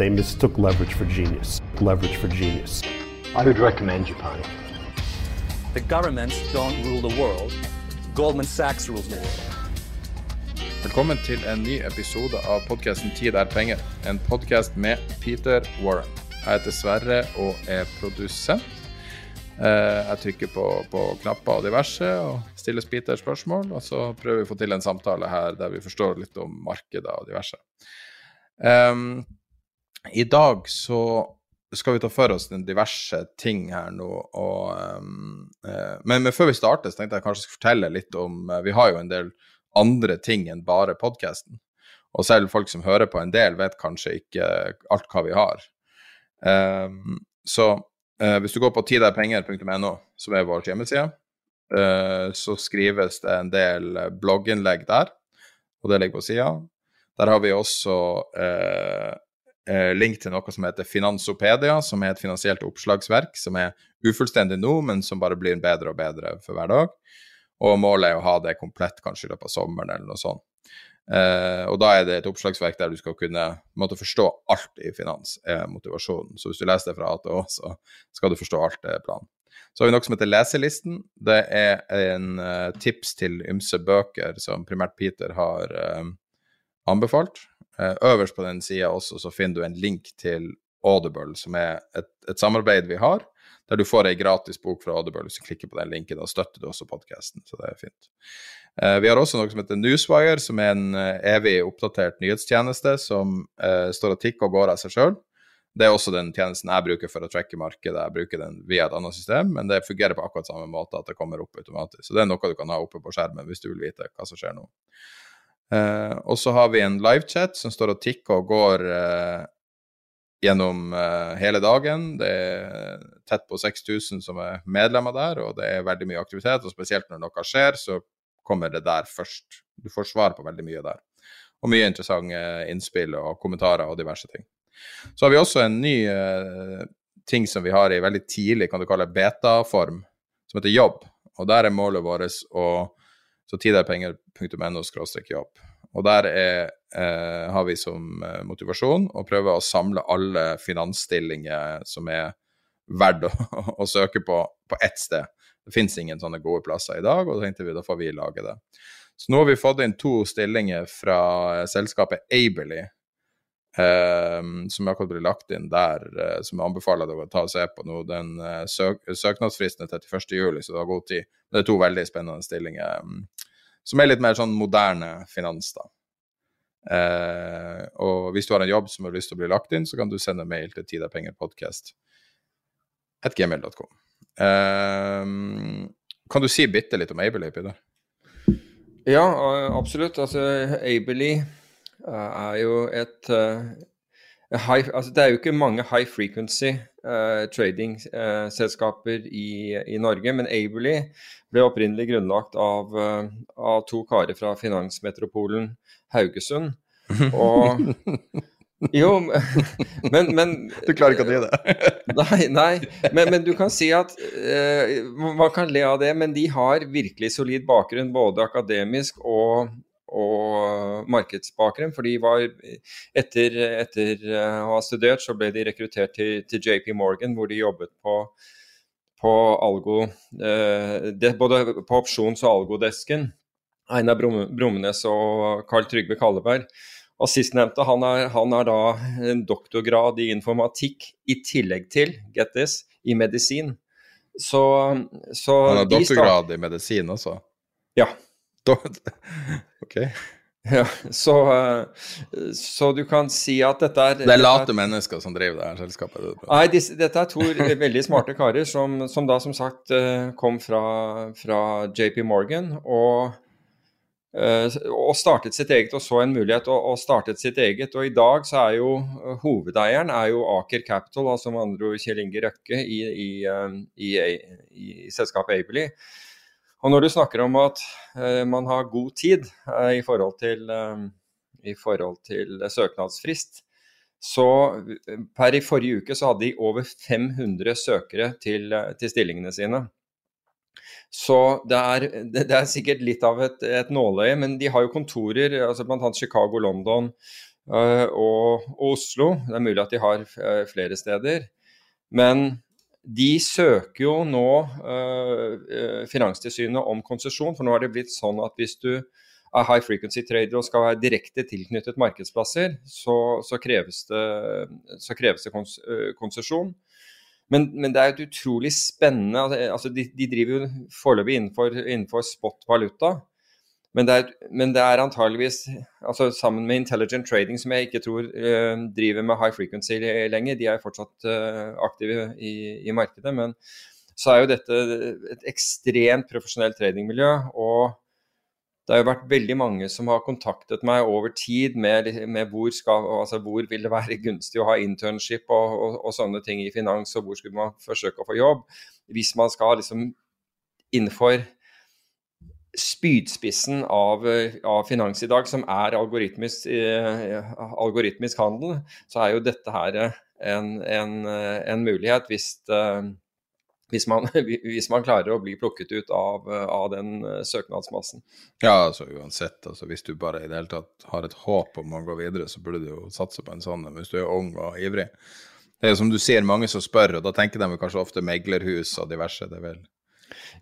They mistook leverage for genius. Leverage for genius. I would recommend Japan. The governments don't rule the world. Goldman Sachs rules the world. Velkommen til en ny episode av podkasten 'Tid er penger'. En podkast med Peter Warren. Jeg heter Sverre og er produsent. Eh, Jeg trykker på, på knapper og diverse og stiller Peter spørsmål. Og så prøver vi å få til en samtale her der vi forstår litt om markedet og diverse. I dag så skal vi ta for oss den diverse ting her nå. Og, um, uh, men, før vi starter, så tenkte jeg kanskje skulle fortelle litt om uh, Vi har jo en del andre ting enn bare podkasten. Og selv folk som hører på en del, vet kanskje ikke alt hva vi har. Um, så uh, hvis du går på tiderpenger.no, som er vår hjemmeside, så skrives det en del blogginnlegg der, og det ligger på sida. Der har vi også link til noe som heter Finansopedia, som er et finansielt oppslagsverk som er ufullstendig nå, men som bare blir bedre og bedre for hver dag. Og målet er å ha det komplett kanskje i løpet av sommeren eller noe sånt. Eh, og da er det et oppslagsverk der du skal kunne måtte forstå alt i finans, er motivasjonen. Så hvis du leser det fra A til Å, så skal du forstå alt det er planen. Så har vi noe som heter Leselisten. Det er en eh, tips til ymse bøker som primært Peter har eh, anbefalt. Eh, øverst på den sida også så finner du en link til Audible, som er et, et samarbeid vi har, der du får ei gratis bok fra Audible hvis du klikker på den linken. Da støtter du også podkasten, så det er fint. Eh, vi har også noe som heter Newswire, som er en eh, evig oppdatert nyhetstjeneste som står og tikker og går av seg sjøl. Det er også den tjenesten jeg bruker for å tracke markedet. Jeg bruker den via et annet system, men det fungerer på akkurat samme måte at det kommer opp automatisk. Så det er noe du kan ha oppe på skjermen hvis du vil vite hva som skjer nå. Eh, og så har vi en livechat som står og tikker og går eh, gjennom eh, hele dagen. Det er tett på 6000 som er medlemmer der, og det er veldig mye aktivitet. Og spesielt når noe skjer, så kommer det der først. Du får svar på veldig mye der. Og mye interessante innspill og kommentarer og diverse ting. Så har vi også en ny ting som vi har i veldig tidlig, kan du kalle beta-form, som heter jobb. Og der er målet vårt å så tiderpenger.no jobb. Og der er, eh, har vi som eh, motivasjon å prøve å samle alle finansstillinger som er verdt å, å søke på, på ett sted. Det finnes ingen sånne gode plasser i dag, og da tenkte vi da får vi lage det. Så nå har vi fått inn to stillinger fra eh, selskapet Aberly, eh, som akkurat ble lagt inn der, eh, som jeg anbefaler deg å ta og se på nå. Den eh, søk søknadsfristen er 31.07, så du har god tid. Det er to veldig spennende stillinger, mm, som er litt mer sånn moderne finans, da. Eh, og hvis du har en jobb som har lyst til å bli lagt inn, så kan du sende mail til tiderpengerpodkast gmail.com. Ehm, kan du si bitte litt om Abeley, Peder? Ja, eh, absolutt. Altså, Aberly eh, er jo et eh, high, altså, Det er jo ikke mange high frequency uh, trading-selskaper i, i, Norge, men Aberly ble opprinnelig grunnlagt av, uh, av to karer fra finansmetropolen Haugesund. Og Jo, men, men Du klarer ikke å si det? nei, nei. Men, men, du kan si at eh, Man kan le av det, men de har virkelig solid bakgrunn, både akademisk og, og markedsbakgrunn. For de var etter, etter å ha studert, så ble de rekruttert til, til JP Morgan, hvor de jobbet på, på algo eh, det, Både på opsjons- og algodesken. Einar Brumnes og Carl Trygve Kalleberg. Og Sistnevnte han, han er da en doktorgrad i informatikk i tillegg til, get this, i medisin. Så, så Han har doktorgrad i medisin også? Ja. Ok. Ja, så, så, du kan si at dette er Det er late mennesker som driver det her selskapet? Nei, disse, dette er to veldig smarte karer som, som, da som sagt eh, kom fra, fra JP Morgan og Eh, og startet sitt eget og så en mulighet og, og, startet sitt eget. Og i dag så er jo eh, hovedeieren er jo Aker Capital, altså med andre ord Kjell Inge Røkke i, i, eh, i, i selskapet Abley. Og når du snakker om at eh, man har god tid eh, i, forhold til, eh, i forhold til søknadsfrist, så per i forrige uke så hadde de over 500 søkere til, til stillingene sine. Så det er, det, er, sikkert litt av et, et nåløye, men de har jo kontorer, altså bl.a. Chicago, London og, og, Oslo. Det er mulig at de har flere steder. Men de søker jo nå øh, Finanstilsynet om konsesjon, for nå er det blitt sånn at hvis du er high frequency trader og skal være direkte tilknyttet markedsplasser, så, så kreves det, så kreves det kons, konsesjon. Men, men, det er et utrolig spennende altså De, de driver jo foreløpig innenfor, innenfor spot-valuta. Men, men, det er antageligvis altså Sammen med Intelligent Trading, som jeg ikke tror uh, driver med high frequency lenger, de er fortsatt uh, aktive i, i, markedet. Men så er jo dette et ekstremt profesjonelt tradingmiljø. og det har jo vært veldig mange som har kontaktet meg over tid med, med hvor, skal, altså hvor, vil det være gunstig å ha internship og, og, og, sånne ting i finans, og hvor skulle man forsøke å få jobb. Hvis man skal liksom innenfor spydspissen av, av finans i dag, som er algoritmisk, eh, algoritmisk, handel, så er jo dette her en, en, en mulighet hvis eh, hvis man, hvis man, klarer å bli plukket ut av, av den eh, søknadsmassen. Ja, altså uansett. Altså, hvis du bare i det hele tatt har et håp om å gå videre, så burde du jo satse på en sånn hvis du er ung og ivrig. Det er som du sier, mange som spør, og da tenker de kanskje ofte meglerhus og diverse. det er vel.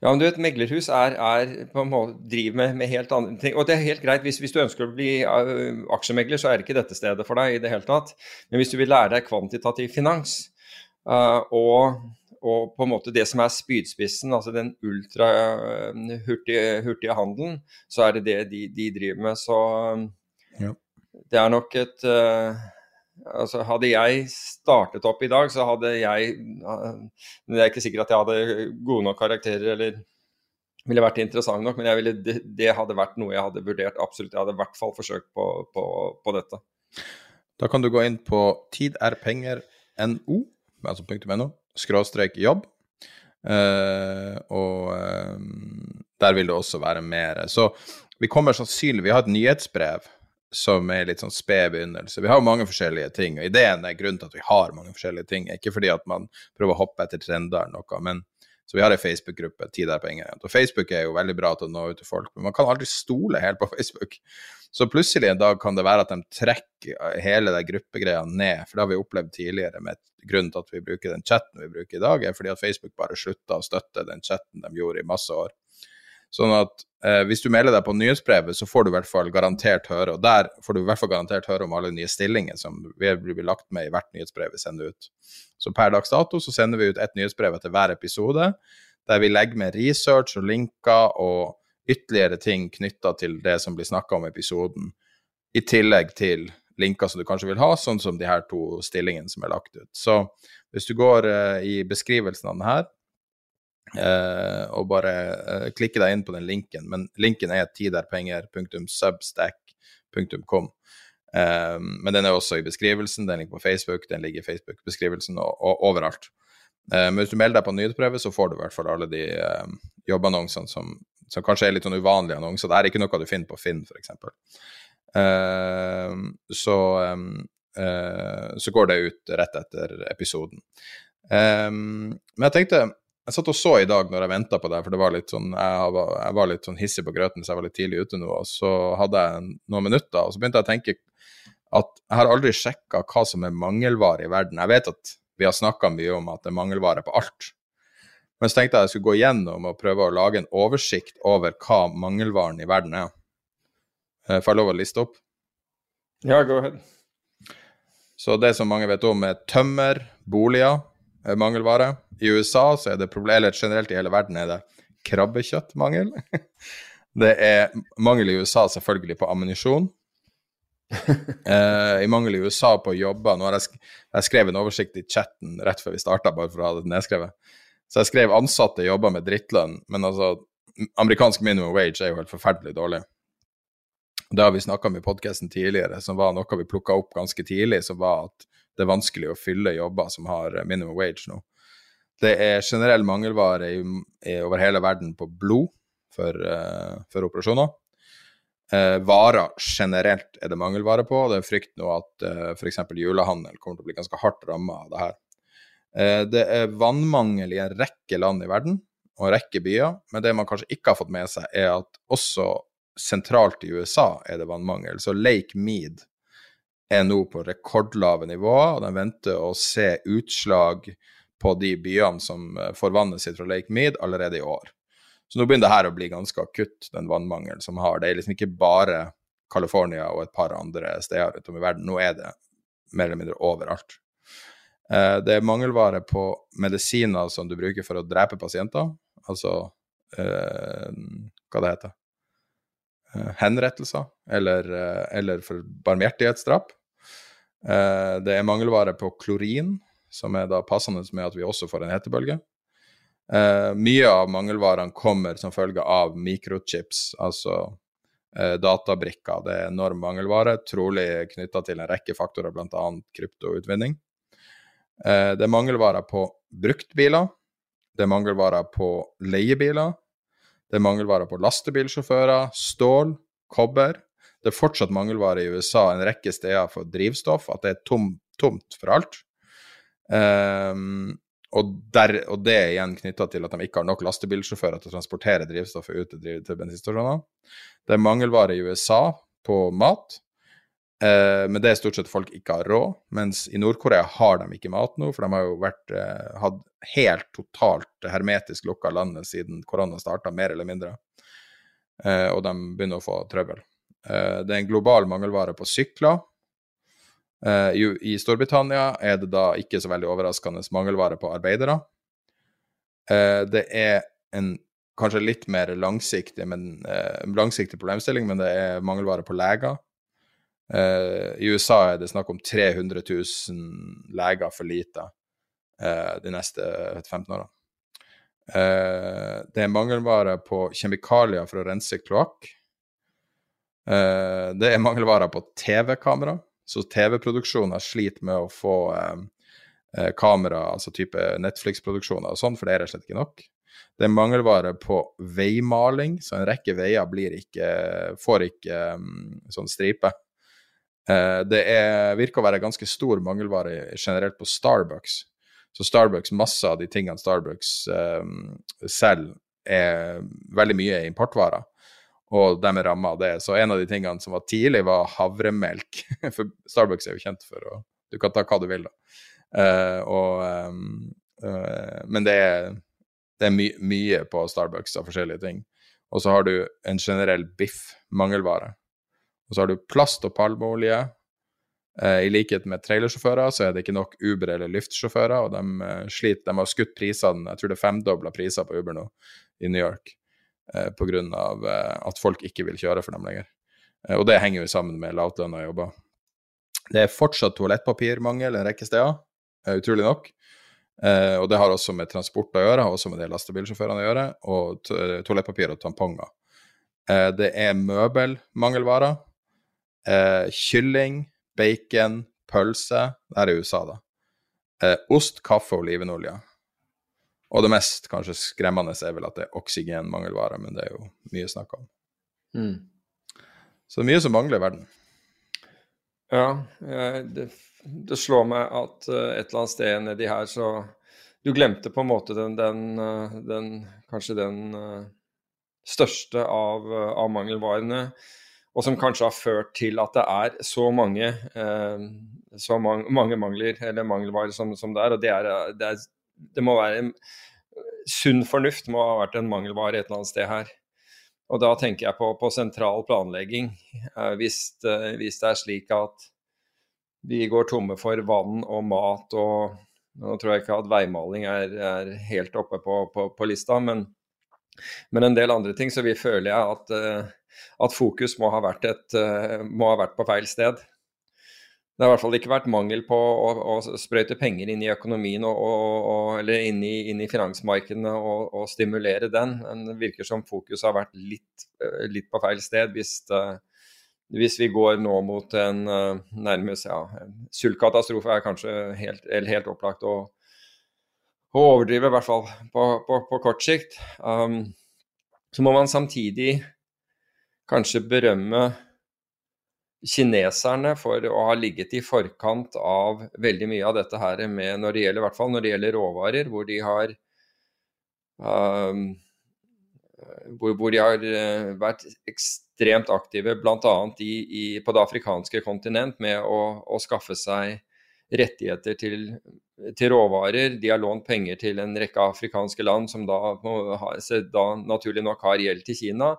Ja, men du vet, Meglerhus er, er på en måte, driver med, med, helt andre ting. Og det er helt greit, hvis, hvis du ønsker å bli uh, aksjemegler, så er det ikke dette stedet for deg i det hele tatt. Men hvis du vil lære deg kvantitativ finans, uh, og og på en måte det som er spydspissen, altså den ultrahurtige uh, hurtige handelen, så er det det de, de driver med. Så ja. det er nok et uh, Altså hadde jeg startet opp i dag, så hadde jeg Men Det er ikke sikkert at jeg hadde gode nok karakterer eller ville vært interessant nok, men ville, det, hadde vært noe jeg hadde vurdert absolutt. Jeg hadde i hvert fall forsøkt på, på, på dette. Da kan du gå inn på tiderpenger.no, altså .no, skråstrek jobb. Uh, og uh, der vil det også være mer. Så vi kommer sannsynlig Vi har et nyhetsbrev som er litt sånn sped begynnelse. Vi har mange forskjellige ting, og ideen er grunnen til at vi har mange forskjellige ting. Ikke fordi at man prøver å hoppe etter trender eller noe, men så vi har ei Facebook-gruppe, Tid er penger. Og Facebook er jo veldig bra til å nå ut til folk, men man kan aldri stole helt på Facebook. Så plutselig en dag kan det være at de trekker hele den gruppegreia ned. For det har vi opplevd tidligere med grunnen til at vi bruker den chatten vi bruker i dag, er fordi at Facebook bare slutta å støtte den chatten de gjorde i masse år. Sånn at eh, hvis du melder deg på nyhetsbrevet, så får du i hvert fall garantert høre. Og der får du i hvert fall garantert høre om alle nye stillinger som blir lagt med i hvert nyhetsbrev vi sender ut. Så per dags dato så sender vi ut ett nyhetsbrev etter hver episode, der vi legger med research og linker og ytterligere ting knytta til det som blir snakka om i episoden, i tillegg til linker som du kanskje vil ha, sånn som de her to stillingene som er lagt ut. Så hvis du går eh, i beskrivelsen av den her, uh, og bare uh, klikke deg inn på den linken, men linken er tiderpenger.substack.com. men den er også i beskrivelsen, den ligger på Facebook, den ligger i Facebook-beskrivelsen og, og, overalt. men hvis du melder deg på nyhetsprøve, så får du i hvert fall alle de jobbannonsene som, som kanskje er litt sånn uvanlige annonser. Det er ikke noe du finner på Finn, f.eks. Uh, så, um, uh, så går det ut rett etter episoden. Um, men jeg tenkte Jeg satt og så i dag når jeg venta på det, for det var litt sånn, jeg var, jeg var, litt sånn hissig på grøten, så jeg var litt tidlig ute nå. Og så hadde jeg noen minutter, og så begynte jeg å tenke at jeg har aldri sjekka hva som er mangelvare i verden. Jeg vet at vi har snakka mye om at det er mangelvare på alt. Men så tenkte jeg jeg skulle gå gjennom og prøve å lage en oversikt over hva mangelvaren i verden er. Uh, får jeg lov å liste opp? Ja, go ahead. Så det som mange vet om, er tømmer, boliger, er mangelvare. I USA så er det problem, eller generelt i hele verden er det krabbekjøttmangel. det er mangel i USA selvfølgelig på ammunisjon. eh, I mangel i USA på jobber. Nå har jeg, sk jeg skrev en oversikt i chatten rett før vi starta, bare for å ha det nedskrevet. Så jeg skrev ansatte jobber med drittlønn, men altså amerikansk minimum wage er jo helt forferdelig dårlig. Det har vi snakka om i podkasten tidligere, som var noe vi plukka opp ganske tidlig, som var at det er vanskelig å fylle jobber som har minimum wage nå. Det er generell mangelvare i, i, over hele verden på blod for, uh, for operasjoner. Uh, varer generelt er det mangelvare på. Det er frykt nå at uh, f.eks. julehandel kommer til å bli ganske hardt ramma av det her. Uh, det er vannmangel i en rekke land i verden og en rekke byer, men det man kanskje ikke har fått med seg, er at også sentralt i USA er det vannmangel. Så Lake Mead er nå på rekordlave nivåer, og de venter å se utslag på de byene som eh, får vannet sitt fra Lake Mead allerede i år. Så nå begynner det her å bli ganske akutt, den vannmangelen som har. Det er liksom ikke bare California og et par andre steder rundt om i verden. Nå er det mer eller mindre overalt. Eh, det er mangelvare på medisiner som du bruker for å drepe pasienter, altså eh, hva det heter Eh, henrettelser eller, eller for barmhjertighetsdrap. Eh, det er mangelvare på klorin, som er da passende med at vi også får en hetebølge. Mye av mangelvarene kommer som følge av mikrochips, altså databrikker. Det er enorm mangelvare, trolig knytta til en rekke faktorer, bl.a. kryptoutvinning. Det er mangelvarer på bruktbiler. Det er mangelvarer på leiebiler. Det er mangelvarer på lastebilsjåfører, stål, kobber. Det er fortsatt mangelvare i USA en rekke steder for drivstoff, at det er tom, tomt for alt. Um, og, der, og, det er igjen knytta til at de ikke har nok lastebilsjåfører til å transportere drivstoffet ut til, til bensinstasjoner. Det er mangelvare i USA på mat. uh, men det er stort sett folk ikke har råd. Mens i Nord-Korea har de ikke mat nå, for de har jo vært, uh, hatt helt totalt hermetisk lukka landet siden korona starta, mer eller mindre. Uh, og de begynner å få trøbbel. Eh, det er en global mangelvare på sykler. Eh, i, Storbritannia er det da ikke så veldig overraskende mangelvare på arbeidere. Eh, det er en kanskje litt mer langsiktig, men, langsiktig problemstilling, men det er mangelvare på leger. I USA er det snakk om 300 000 leger for lite de neste 15 årene. Det er mangelvare på kjemikalier for å rense kloakk. Det er mangelvare på TV-kamera, så TV-produksjoner sliter med å få kamera, altså type Netflix-produksjoner og sånn, for det er rett og slett ikke nok. Det er mangelvare på veimaling, så en rekke veier ikke, får ikke um, sånn stripe. Eh, det er, virker å være ganske stor mangelvare generelt på Starbucks. Så Starbucks, masse av de tingene Starbucks um, selger, er veldig mye importvarer. Og de er ramma av det. Så en av de tingene som var tidlig, var havremelk. For Starbucks er jo kjent for å Du kan ta hva du vil, da. Uh, og, um, uh, men det er, det er my mye på Starbucks av forskjellige ting. Og så har du en generell biff-mangelvare. Og så har du plast og palmeolje. I likhet med trailersjåfører så er det ikke nok Uber- eller Lyft-sjåfører, og de sliter. De har skutt prisene, jeg tror det er femdobla priser på Uber nå i New York eh, pga. Eh, at folk ikke vil kjøre for dem lenger. Eh, og det henger jo sammen med lavtlønna jobber. Det er fortsatt toalettpapirmangel en rekke steder, eh, utrolig nok. Eh, og det har også med transport å gjøre, har også med det lastebilsjåførene å gjøre, og toalettpapir og tamponger. Det er møbelmangelvarer. Kylling, bacon, pølse. Det er i USA, da. Ost, kaffe og olivenolje. Og det mest kanskje skremmende er vel at det er oksygenmangelvare, men det er jo mye snakk om. Mm. Så det er mye som mangler i verden. Ja, det, det, slår meg at uh, et eller annet sted nedi her så Du glemte på en måte den, den, uh, den kanskje den uh, største av, av mangelvarene og som kanskje har ført til at det er så mange, eh, så mange, mange, mangler, eller mangelvarer som, som det er. Og det, er, det, er, det må være en Sunn fornuft må ha vært en mangelvare et eller annet sted her. Og da tenker jeg på, på sentral planlegging. Eh, hvis, eh, hvis, det er slik at vi går tomme for vann og mat og Nå tror jeg ikke at veimaling er, er helt oppe på, på, på lista, men, men, en del andre ting, så vi føler jeg at, eh, at fokus må ha, et, må ha vært på feil sted det har i hvert fall ikke vært mangel på å, å sprøyte penger inn i økonomien og, og, eller inn i, inn i finansmarkedene og, og, stimulere den. Det virker som fokuset har vært litt, eh, litt på feil sted hvis, det, hvis, vi går nå mot en uh, nærmest ja, sultkatastrofe er kanskje helt, helt opplagt å, å, overdrive, i hvert fall på, på, på kort sikt. Um, så må man samtidig kanskje berømme kineserne for å ha ligget i forkant av veldig mye av dette her med når det gjelder, i hvert fall når det gjelder råvarer, hvor de har um, hvor, hvor, de har uh, vært ekstremt aktive bl.a. På det afrikanske kontinent med å, å skaffe seg rettigheter til, til, råvarer. De har lånt penger til en rekke afrikanske land som da, da naturlig nok har gjeld til Kina.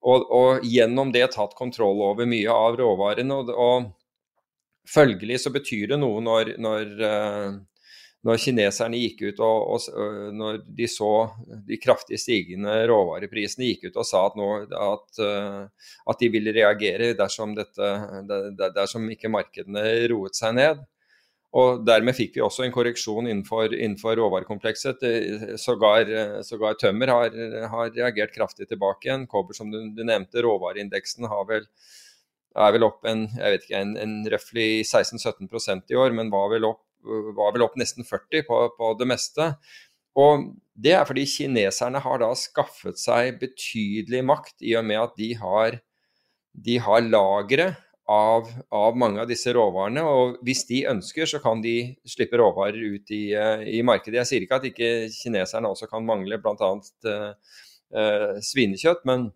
Og, og, gjennom det tatt kontroll over mye av råvarene. Og, og følgelig så betyr det noe når, når, uh, når kineserne gikk ut og, og uh, når de så de kraftig stigende råvareprisene, gikk ut og sa at, nå, at, uh, at de ville reagere dersom, dette, dersom ikke markedene roet seg ned. Og Dermed fikk vi også en korreksjon innenfor, innenfor råvarekomplekset. Sågar, sågar tømmer har, har, reagert kraftig tilbake igjen. Kobber, som du, du nevnte, råvareindeksen vel, er vel opp en, jeg vet ikke, en, en røftlig 16-17% i år, men var vel opp, var vel opp nesten 40 på, på, det meste. Og Det er fordi kineserne har da skaffet seg betydelig makt i og med at de har, de har lagre av, av, mange av disse råvarene. Og hvis de ønsker, så kan de slippe råvarer ut i, eh, i markedet. Jeg sier ikke at ikke kineserne også kan mangle bl.a. Uh, uh, svinekjøtt, men,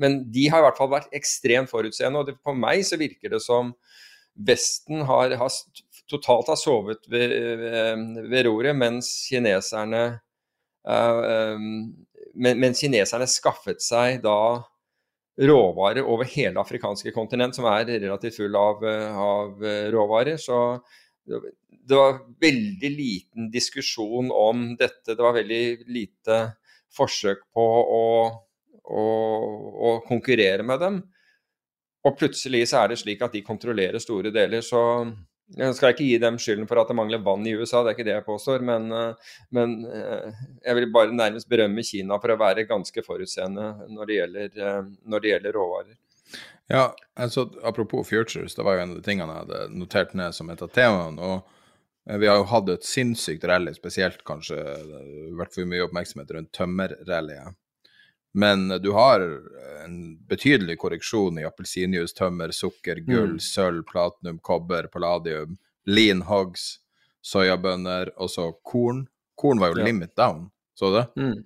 men, de har i hvert fall vært ekstremt forutseende. Og det, på meg så virker det som Vesten har, har totalt har sovet ved, ved, ved roret, mens kineserne uh, um, men, mens kineserne skaffet seg da råvarer over hele afrikanske kontinent, som er relativt full av, eh, av eh, råvarer. Så det var veldig liten diskusjon om dette. Det var veldig lite forsøk på å, å, å konkurrere med dem. Og plutselig så er det slik at de kontrollerer store deler. Så jeg skal ikke gi dem skylden for at det mangler vann i USA, det er ikke det jeg påstår. Men, eh, men eh, jeg vil bare nærmest berømme Kina for å være ganske forutseende når det gjelder, eh, når det gjelder råvarer. Ja, altså Apropos futures, det var jo en av de tingene jeg hadde notert ned som et av temaene. og Vi har jo hatt et sinnssykt rally, spesielt kanskje vært for mye oppmerksomhet rundt tømmerrallyet. Men du har en betydelig korreksjon i appelsinjuice, tømmer, sukker, gull, mm. sølv, platinum, kobber, palladium, lean hogs, soyabønner og så korn. Korn var jo ja. limit down, så du det? Mm.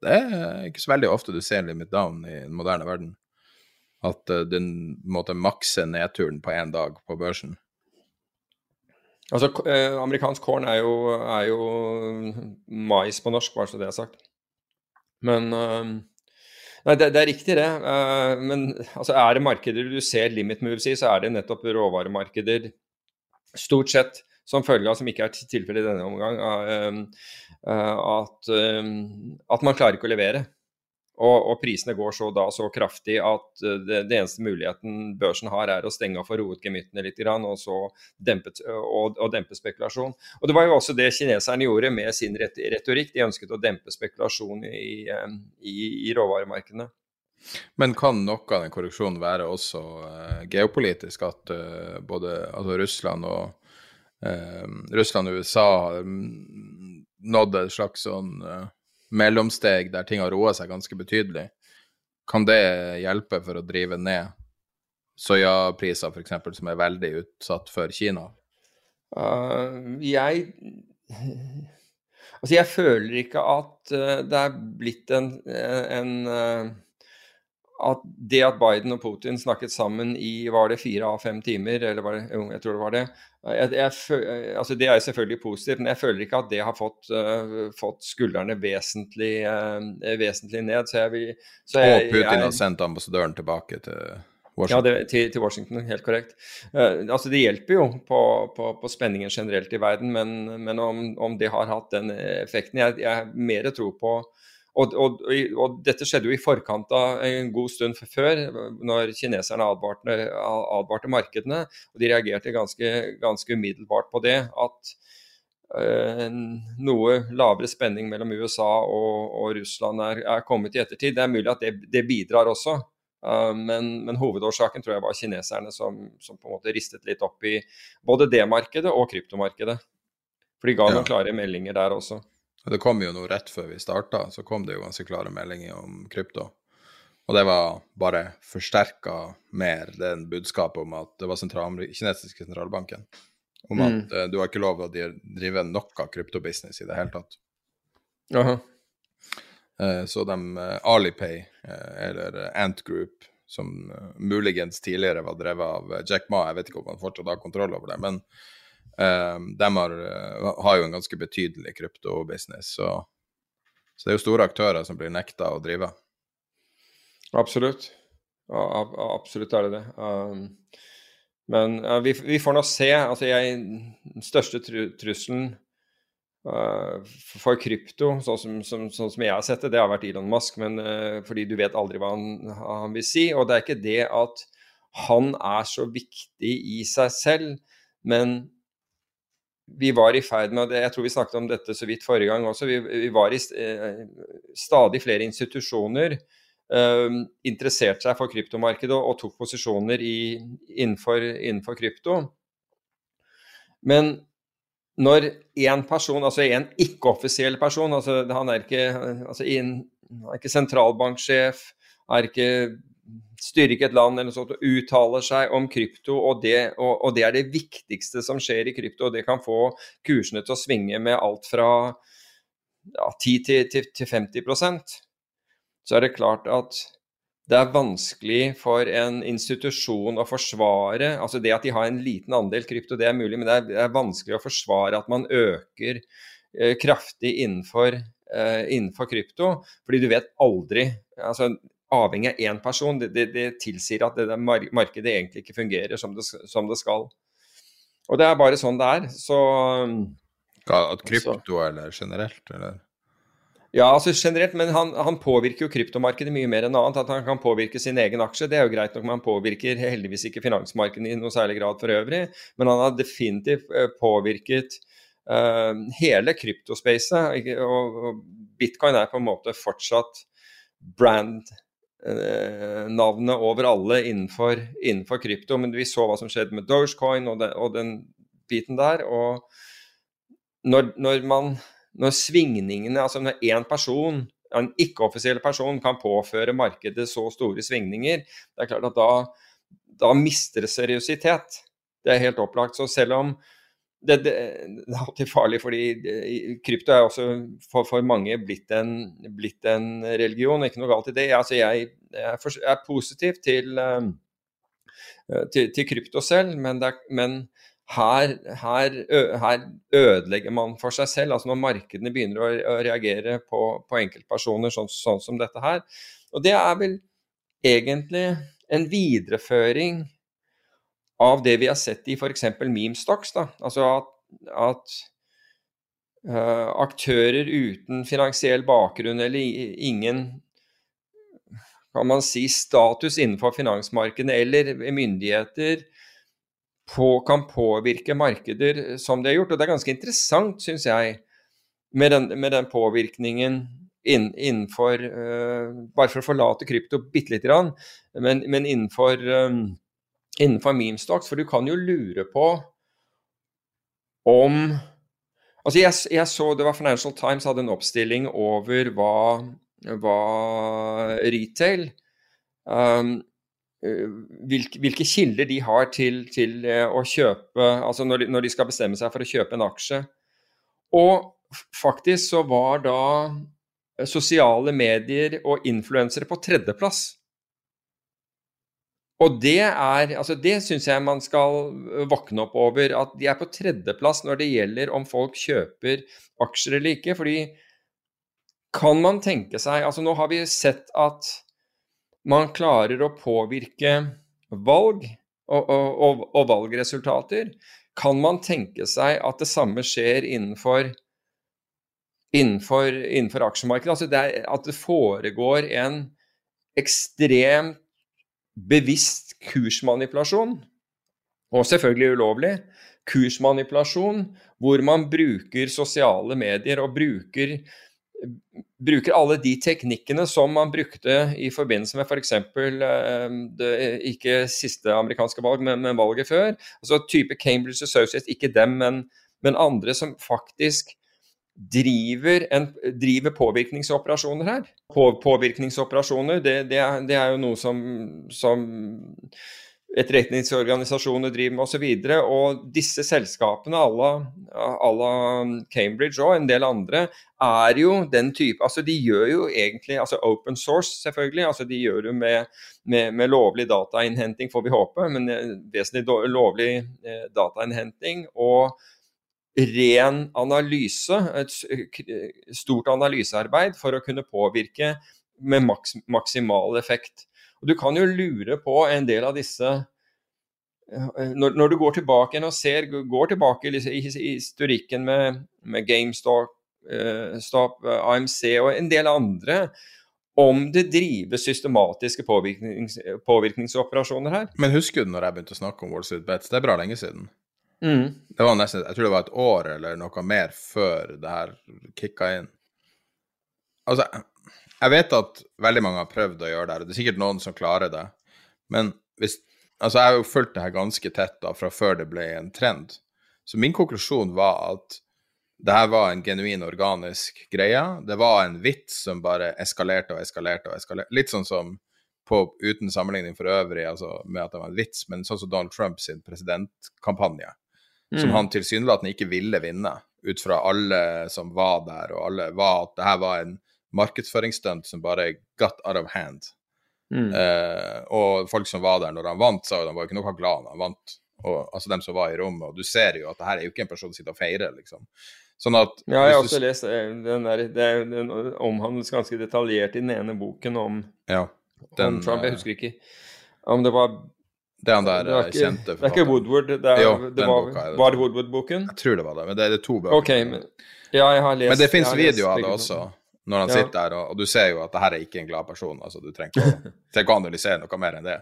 Det er ikke så veldig ofte du ser limit down i den moderne verden. At uh, den måtte makse nedturen på én dag på børsen. Altså, eh, amerikansk korn er jo, er jo mais på norsk, bare så det er sagt. Men uh, Nei, det, det, er riktig, det. Uh, men altså, er det markeder du ser limit moves i, så er det nettopp råvaremarkeder. Stort sett som følge av, som ikke er tilfellet i denne omgang, uh, uh, at, at, man klarer ikke å levere. Og, og, prisene går så da så kraftig at eh, det, det, eneste muligheten børsen har, er å stenge av for roet gemyttene litt, grann, og så dempe, og, og dempe spekulasjon. Og Det var jo også det kineserne gjorde med sin retorikk. De ønsket å dempe spekulasjon i, i, i råvaremarkedene. Men kan noe av den korreksjonen være også uh, geopolitisk? At uh, både altså Russland og uh, Russland og USA nådde nådd et slags sånn mellomsteg der ting har roa seg ganske betydelig, kan det hjelpe for å drive ned soyapriser f.eks., som er veldig utsatt for Kina? Uh, jeg Altså, jeg føler ikke at uh, det er blitt en, en uh, at det at Biden og Putin snakket sammen i var det fire av fem timer, eller var det, jo, jeg tror det var det jeg, jeg, altså Det er selvfølgelig positivt, men jeg føler ikke at det har fått, uh, fått skuldrene vesentlig, uh, vesentlig, ned. Så jeg vil, så jeg, og Putin har sendt ambassadøren tilbake til Washington. Ja, det, til, til, Washington, helt korrekt. Uh, altså Det hjelper jo på, på, på, spenningen generelt i verden, men, men om, om, det har hatt den effekten Jeg, har mer tro på og, og, og, dette skjedde jo i forkant av en god stund før, når kineserne advarte, advarte markedene. Og de reagerte ganske, ganske umiddelbart på det. At øh, noe lavere spenning mellom USA og, og Russland er, er, kommet i ettertid. Det er mulig at det, det bidrar også. Uh, men, men, hovedårsaken tror jeg var kineserne som, som, på en måte ristet litt opp i både det markedet og kryptomarkedet. For de ga ja. noen klare meldinger der også. Det kom jo noe rett før vi starta, så kom det jo ganske klare meldinger om krypto. Og det var bare forsterka mer den budskapet om at det var sentral, kinesiske sentralbanken. Om at mm. uh, du har ikke lov å drive noe kryptobusiness i det hele tatt. Uh, så de uh, Alipay, eller Ant Group, som muligens tidligere var drevet av Jack Ma, jeg vet ikke om han fortsatt har kontroll over det, men de har, uh, har, jo en ganske betydelig kryptobusiness, så, så det er jo store aktører som blir nekta å drive. Absolutt. Absolutt er det det. Um, men vi, får nå se. Altså, jeg, den største tru, trusselen uh, for krypto, sånn som, som, sånn som, jeg har sett det, det har vært Elon Musk. Men, uh, fordi du vet aldri hva han, han, vil si. Og det er ikke det at han er så viktig i seg selv, men vi var i ferd med, jeg tror vi snakket om dette så vidt forrige gang også, vi, vi var i eh, stadig flere institusjoner eh, interesserte seg for kryptomarkedet og, og tok posisjoner i, innenfor, innenfor, krypto. Men når én person, altså en ikke-offisiell person, altså han er ikke, altså in, han er ikke sentralbanksjef, er ikke styrer ikke et land eller noe sånt og uttaler seg om krypto, og det, og, og det, er det viktigste som skjer i krypto. og Det kan få kursene til å svinge med alt fra ja, 10 til, til, til 50% Så er det klart at det er vanskelig for en institusjon å forsvare altså Det at de har en liten andel krypto, det er mulig, men det er, det er vanskelig å forsvare at man øker eh, kraftig innenfor, eh, innenfor krypto. Fordi du vet aldri altså avhengig av én person, det, det, det, tilsier at det markedet egentlig ikke fungerer som det, som det, skal. Og det er bare sånn det er. Så At krypto eller generelt, eller? Ja, altså generelt, men han, han, påvirker jo kryptomarkedet mye mer enn annet. At han kan påvirke sin egen aksje, det er jo greit nok, men han påvirker heldigvis ikke finansmarkedet i noe særlig grad for øvrig. Men han har definitivt eh, påvirket uh, hele kryptospacet. Og, og bitcoin er på en måte fortsatt brand navnet over alle innenfor, innenfor, krypto. Men vi så hva som skjedde med Dogecoin og, den, og den biten der. Og når, når, man, når svingningene Altså når én person, en ikke-offisiell person, kan påføre markedet så store svingninger, det er klart at da, da mister det seriøsitet. Det er helt opplagt. Så selv om det, det, det, er alltid farlig, fordi krypto er også for, for mange blitt en, blitt en, religion. Ikke noe galt i det. Altså, jeg, jeg, er positiv til, um, til, til krypto selv, men, men her, her, her, ødelegger man for seg selv. altså Når markedene begynner å, å reagere på, på enkeltpersoner sånn, sånn som dette her. Og det er vel egentlig en videreføring av det vi har sett i f.eks. memestocks. Da. Altså at, at uh, aktører uten finansiell bakgrunn eller ingen kan man si status innenfor finansmarkedene eller myndigheter på, kan påvirke markeder som de har gjort. Og det er ganske interessant, syns jeg, med den, med den påvirkningen inn, innenfor uh, Bare for å forlate krypto bitte lite grann, men, men innenfor um, innenfor memestocks, for du kan jo lure på om Altså, jeg, jeg, så det var Financial Times hadde en oppstilling over hva, hva retail um, hvilke, hvilke, kilder de har til, til uh, å kjøpe Altså når de, når de, skal bestemme seg for å kjøpe en aksje. Og faktisk så var da sosiale medier og influensere på tredjeplass Og det er altså Det syns jeg man skal våkne opp over. At de er på tredjeplass når det gjelder om folk kjøper aksjer eller ikke. Fordi kan man tenke seg Altså nå har vi sett at man klarer å påvirke valg og, og, og valgresultater. Kan man tenke seg at det samme skjer innenfor innenfor, innenfor aksjemarkedet. Altså det er, at det foregår en ekstremt bevisst kursmanipulasjon, og selvfølgelig ulovlig, kursmanipulasjon hvor man bruker sosiale medier og bruker, bruker alle de teknikkene som man brukte i forbindelse med f.eks. For det ikke siste amerikanske valg, men, men, valget før. Altså type Cambridge Associates, ikke dem, men, men andre som faktisk driver, en, driver påvirkningsoperasjoner her. På, påvirkningsoperasjoner, det, det, er, det, er, jo noe som, som etterretningsorganisasjoner driver med osv. Og, så og disse selskapene, à la Cambridge og en del andre, er jo den type Altså de gjør jo egentlig altså Open source, selvfølgelig. altså De gjør det med, med, med lovlig datainnhenting, får vi håpe, men eh, vesentlig lovlig eh, datainnhenting. og ren analyse, et stort analysearbeid, for å kunne påvirke med maks maksimal effekt. Og Du kan jo lure på en del av disse eh, Når, når du går tilbake og ser, går tilbake i historikken med, med GameStop, uh, Stop, AMC og en del andre, om det drives systematiske påvirknings, påvirkningsoperasjoner her. Men husker du når jeg begynte å snakke om Wall Street Bets? Det er bra lenge siden. Mm. Det var nesten, Jeg tror det var et år eller noe mer før det her kicka inn. Altså, jeg vet at veldig mange har prøvd å gjøre det, og det er sikkert noen som klarer det. Men hvis Altså, jeg har jo fulgt det her ganske tett da, fra før det ble en trend. Så min konklusjon var at det her var en genuin organisk greie. Det var en vits som bare eskalerte og eskalerte og eskalerte. Litt sånn som på, uten sammenligning for øvrig, altså med at det var en vits, men sånn som Donald Trump sin presidentkampanje mm. som han tilsynelatende ikke ville vinne, ut fra alle som var der, og alle var at det her var en markedsføringsstunt som bare got out of hand. Mm. Uh, og folk som var der når han vant, sa jo de var ikke noe glad når han vant. Og, altså dem som var i rommet. Og du ser jo at det her er jo ikke en person som sitter og feirer, liksom. Sånn at Ja, jeg har også du... lest eh, den der Det den omhandles ganske detaljert i den ene boken om, ja, den, om Trump. Jeg husker ikke om det var det han der det er ikke, kjente Det er ikke Woodward? Det, er, jo, det var, boka, det. var det Woodward-boken? Jeg tror det var det, men det er det to bøker. Okay, men, ja, jeg har lest, men det fins videoer av det også, når han ja. sitter der, og, og, du ser jo at det her er ikke en glad person. altså Du trenger ikke, å analysere noe mer enn det.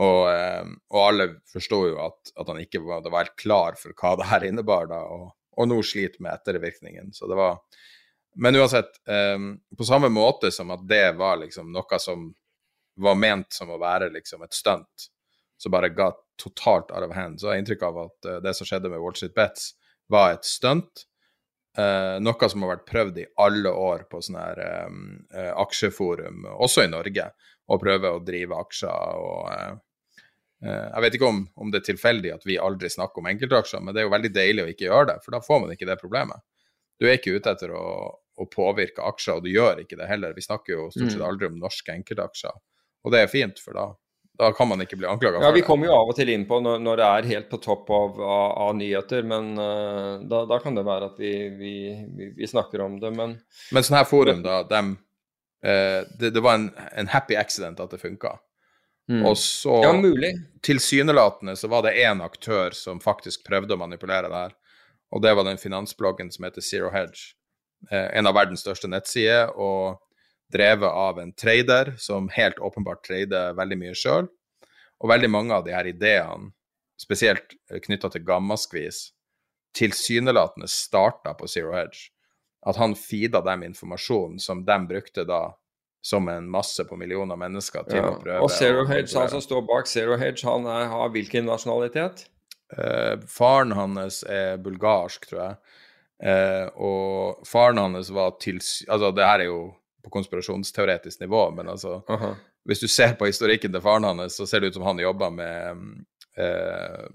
Og, um, og alle forsto jo at, at, han ikke var, var helt klar for hva det her innebar, da, og, og nå sliter med ettervirkningen. Så det var Men uansett, um, på samme måte som at det var liksom noe som var ment som å være liksom et stunt som bare ga totalt out of hand. Så jeg har inntrykk av at uh, det som skjedde med Wall Street Bets, var et stunt. Uh, noe som har vært prøvd i alle år på sånne her um, uh, aksjeforum, også i Norge, å prøve å drive aksjer. og Jeg vet ikke om, om, det er tilfeldig at vi aldri snakker om enkeltaksjer, men det er jo veldig deilig å ikke gjøre det, for da får man ikke det problemet. Du er ikke ute etter å, å påvirke aksjer, og du gjør ikke det heller. Vi snakker jo stort sett mm. aldri om norske enkeltaksjer, og det er fint, for da da kan man ikke bli anklaga for det. Ja, Vi kommer jo av og til inn på når, når det er helt på topp av, av, av nyheter, men uh, da, da, kan det være at vi, vi, vi, vi, snakker om det, men Men sånn her forum, da, dem, uh, det, det, var en, en, happy accident at det funka. Mm. Og så Ja, mulig. Tilsynelatende så var det én aktør som faktisk prøvde å manipulere det her, og det var den finansbloggen som heter Zero Hedge. Uh, en av verdens største nettsider. og drevet av en trader som helt åpenbart trader veldig mye sjøl. Og veldig mange av de her ideene, spesielt knytta til gammaskvis, tilsynelatende starta på Zero Hedge. At han feeda dem informasjon som de brukte da som en masse på millioner mennesker til ja. å prøve. Og Zero Hedge, han som står bak Zero Hedge, han er, har hvilken nasjonalitet? Eh, faren hans er bulgarsk, tror jeg. Eh, og faren hans var tilsy... Altså, det her er jo på konspirasjonsteoretisk nivå, men altså -huh. Hvis du ser på historikken til faren hans, så ser det ut som han jobber med uh,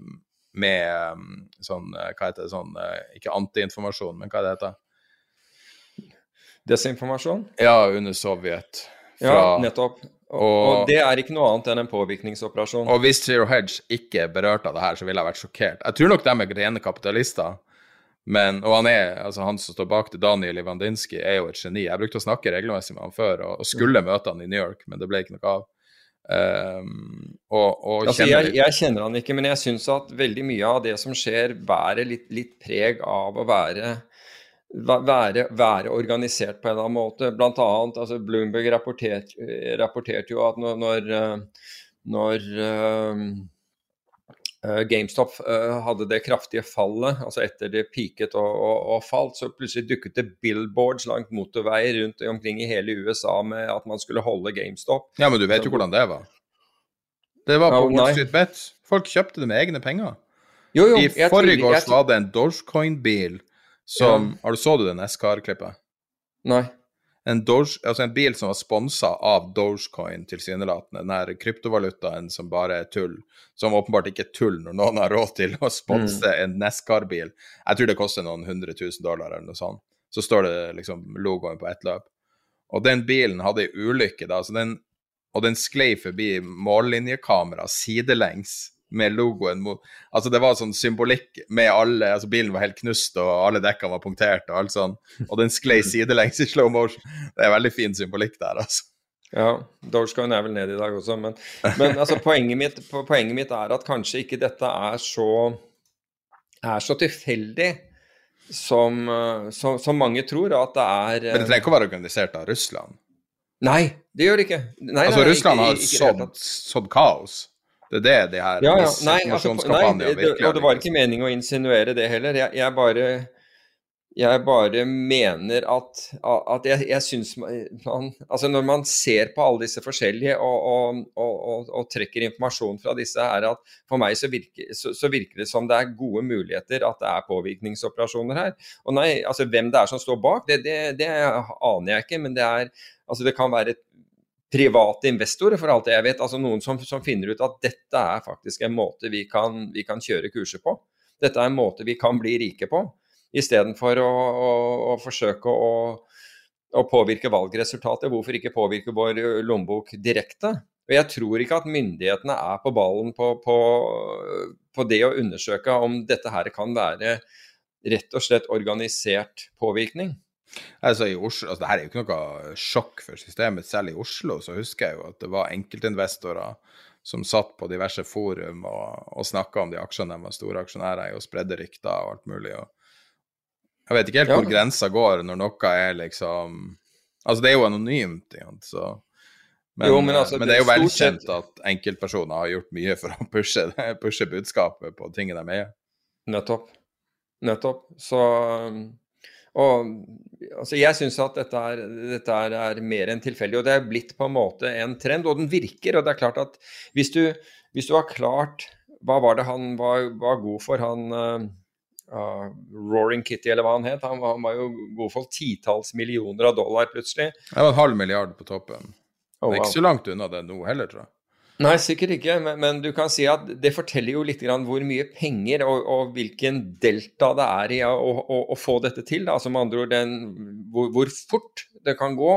med um, sånn uh, Hva heter det sånn uh, Ikke antiinformasjon, men hva er det heter Desinformasjon? Ja, under Sovjet. Fra, ja, nettopp. Og, og, det er ikke noe annet enn en påvirkningsoperasjon. Og hvis Zero Hedge ikke er berørt av det her, så ville jeg vært sjokkert. Jeg tror nok de er rene kapitalister. Men, og han er, altså han som står bak det, Daniel Ivandinsky, er jo et geni. Jeg brukte å snakke regelmessig med han før, og, og skulle møte han i New York, men det ble ikke noe av. Um, og, og altså, jeg, jeg, kjenner han ikke, men jeg syns at veldig mye av det som skjer, bærer litt, litt preg av å være være, være, organisert på en eller annen måte. Blant annet, altså Bloomberg rapporterte, rapporterte jo at når, når, når uh, GameStop uh, hadde det kraftige fallet, altså etter det peaket og, og, og, falt, så plutselig dukket det billboards langt motorveier rundt omkring i hele USA med at man skulle holde GameStop. Ja, men du vet jo hvordan det var. Det var på oh, Wall Street Bet. Folk kjøpte det med egne penger. Jo, jo, I forgårs var det en Dogecoin-bil som ja. Har du Så du det SKR-klippet? Nei. En, Doge, altså en bil som var sponsa av Dogecoin, tilsynelatende. Den her kryptovalutaen som bare er tull. Som åpenbart ikke er tull når noen har råd til å sponse mm. en Nescar-bil. Jeg tror det koster noen hundre tusen dollar eller noe sånt. Så står det liksom logoen på ett løp. Og den bilen hadde ei ulykke, da, den, og den sklei forbi mållinjekamera sidelengs med logoen mot Altså, det var sånn symbolikk med alle Altså, bilen var helt knust, og alle dekkene var punktert, og alt sånn. Og den sklei sidelengs i slow motion. Det er veldig fin symbolikk der, altså. Ja, Dogecoin er vel ned i dag også, men, men altså, poenget, mitt, poenget, mitt, er at kanskje ikke dette er så, er så tilfeldig som, som, som, mange tror, at det er Men det trenger ikke å være organisert av Russland? Nei, det gjør det ikke. Nei, altså, nei, Russland ikke, har sådd kaos? Det er det de her ja, ja. Nei, altså, nei, det, Og det var ikke meningen å insinuere det heller. Jeg, jeg bare jeg bare mener at, at jeg, jeg syns man Altså når man ser på alle disse forskjellige og, og, og, og trekker informasjon fra disse, er at for meg så virker, så, så virker, det som det er gode muligheter at det er påvirkningsoperasjoner her. Og nei, altså hvem det er som står bak, det, det, det aner jeg ikke. Men det er Altså det kan være private investorer, for alt jeg vet. Altså noen som, som, finner ut at dette er faktisk en måte vi kan, vi kan, kjøre kurser på. Dette er en måte vi kan bli rike på, istedenfor å, å, å forsøke å, å, påvirke valgresultatet. Hvorfor ikke påvirke vår lommebok direkte? Og Jeg tror ikke at myndighetene er på ballen på, på, på det å undersøke om dette her kan være rett og slett organisert påvirkning. Altså i Oslo, altså det her er jo ikke noe sjokk for systemet. Selv i Oslo så husker jeg jo at det var enkeltinvestorer som satt på diverse forum og, og snakka om de aksjene de var store aksjonærer i, og spredde rykter og alt mulig. Og jeg vet ikke helt hvor grensa går når noe er liksom Altså, det er jo anonymt, så men, jo, men, altså, men, det er jo velkjent at enkeltpersoner har gjort mye for å pushe, pushe budskapet på tingene de eier. Nettopp. Nettopp. Så og altså, Jeg syns at dette, er, dette er, er, mer enn tilfeldig, og det er blitt på en måte en trend. Og den virker. og det er klart at Hvis du, hvis du har klart Hva var det han var, var god for, han uh, uh, Roaring Kitty, eller hva han het? Han var, han var jo god for titalls millioner av dollar plutselig. Det var en halv milliard på toppen. Oh, wow. Det er ikke så langt unna det nå heller, tror jeg. Nei, sikkert ikke, men, men, du kan si at det forteller jo litt hvor mye penger og, og hvilken delta det er i å, å, å få dette til. Altså med andre ord den, hvor, hvor, fort det kan gå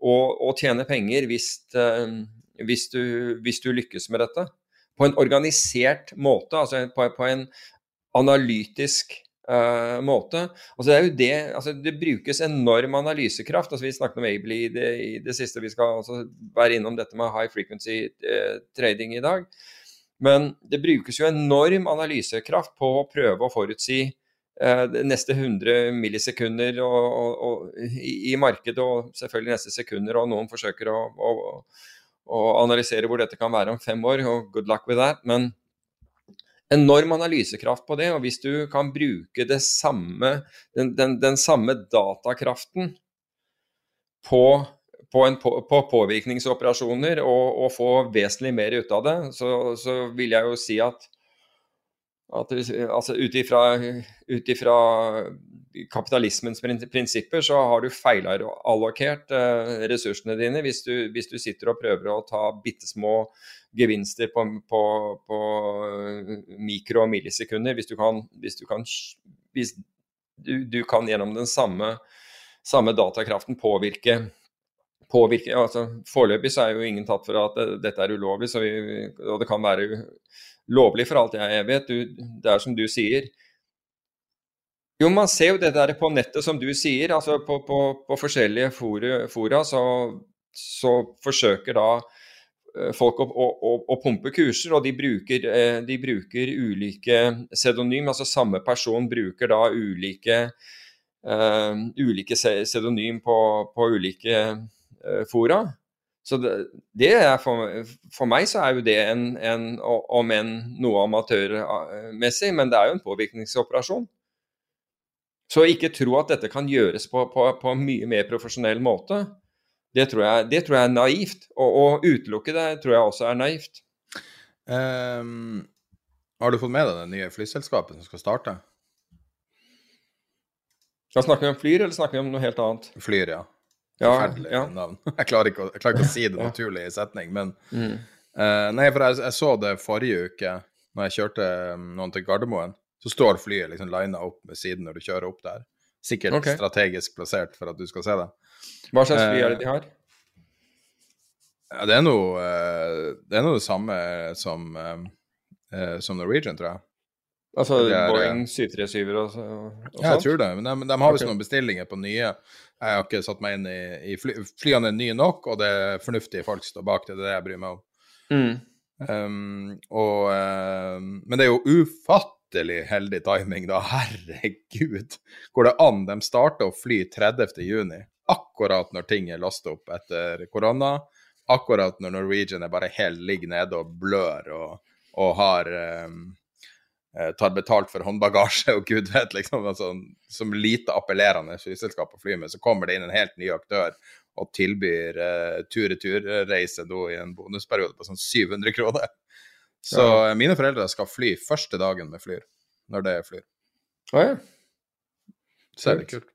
å tjene penger hvis, uh, hvis, du, hvis, du, lykkes med dette. På en organisert måte, altså på, på en analytisk uh, måte. Altså det, er jo det, altså det brukes enorm analysekraft. Altså vi snakket om Able i det, i det siste. Vi skal også være innom dette med high frequency uh, trading i dag. Men det brukes jo enorm analysekraft på å prøve å forutsi uh, neste 100 millisekunder og, og, og, i, i, markedet, og selvfølgelig neste sekunder. Og noen forsøker å, å, å analysere hvor dette kan være om fem år, og good luck with that. men enorm analysekraft på det. Og hvis du kan bruke samme, den, den, den, samme datakraften på, på, en, på, på påvirkningsoperasjoner og, og, få vesentlig mer ut av det, så, så vil jeg jo si at, at altså ut ifra kapitalismens prinsipper så har du feilallokert eh, ressursene dine hvis du, hvis du, sitter og prøver å ta bitte små gevinster på, på, på mikro- og millisekunder. Hvis du kan, hvis du, kan, hvis du, du kan gjennom den samme, samme, datakraften påvirke påvirke altså Foreløpig så er jo ingen tatt for at dette er ulovlig, vi, og det kan være lovlig for alt jeg vet. Du, det er som du sier. Jo, man ser jo det der på nettet, som du sier. altså På, på, på forskjellige fora, fora så, så, forsøker da eh, folk å, å, å, pumpe kurser, og de bruker, eh, de bruker ulike pseudonym. Altså samme person bruker da ulike, uh, ulike pseudonym på, på ulike uh, fora. Så det, det for, for, meg så er jo det en, en om enn noe amatørmessig, men det er jo en påvirkningsoperasjon. Så ikke tro at dette kan gjøres på, på, på en mye mer profesjonell måte. Det tror jeg, det tror jeg er naivt. Å utelukke det tror jeg også er naivt. Um, har du fått med deg det nye flyselskapet som skal starte? Da snakker vi om Flyr, eller snakker vi om noe helt annet? Flyr, ja. Forferdelig ja, ja. navn. Jeg klarer, å, klarer ikke å, si det naturlig i setning, men mm. uh, Nei, for jeg, jeg, så det forrige uke, når jeg kjørte um, noen til Gardermoen. Så står flyet liksom lina opp ved siden når du kjører opp der. Sikkert okay. strategisk plassert for at du skal se det. Hva slags fly er det de har? Ja, det er noe uh, det er noe det samme som, uh, som Norwegian, tror jeg. Altså er, Boeing 737 og, og? Ja, jeg tror det. Men de, de har visst okay. noen bestillinger på nye. Jeg har ikke satt meg inn i, i fly, Flyene er nye nok, og det er fornuftige folk som står bak det. Det er det jeg bryr meg om. Mm. Um, og, um, men det er jo ufattelig heldig timing, da. Herregud. Går det an? De starter å fly 30.6, akkurat når ting er lasta opp etter korona. Akkurat når Norwegian er bare helt ligger nede og blør og, og har um, tar betalt for håndbagasje og gud vet, liksom, altså, som lite appellerende flyselskap å fly med, så kommer det inn en helt ny aktør og tilbyr eh, tur-retur-reise i en bonusperiode på sånn 700 kroner. Så ja. mine foreldre skal fly første dagen med Flyr, når det er Flyr. Oh, ja. Så er kult.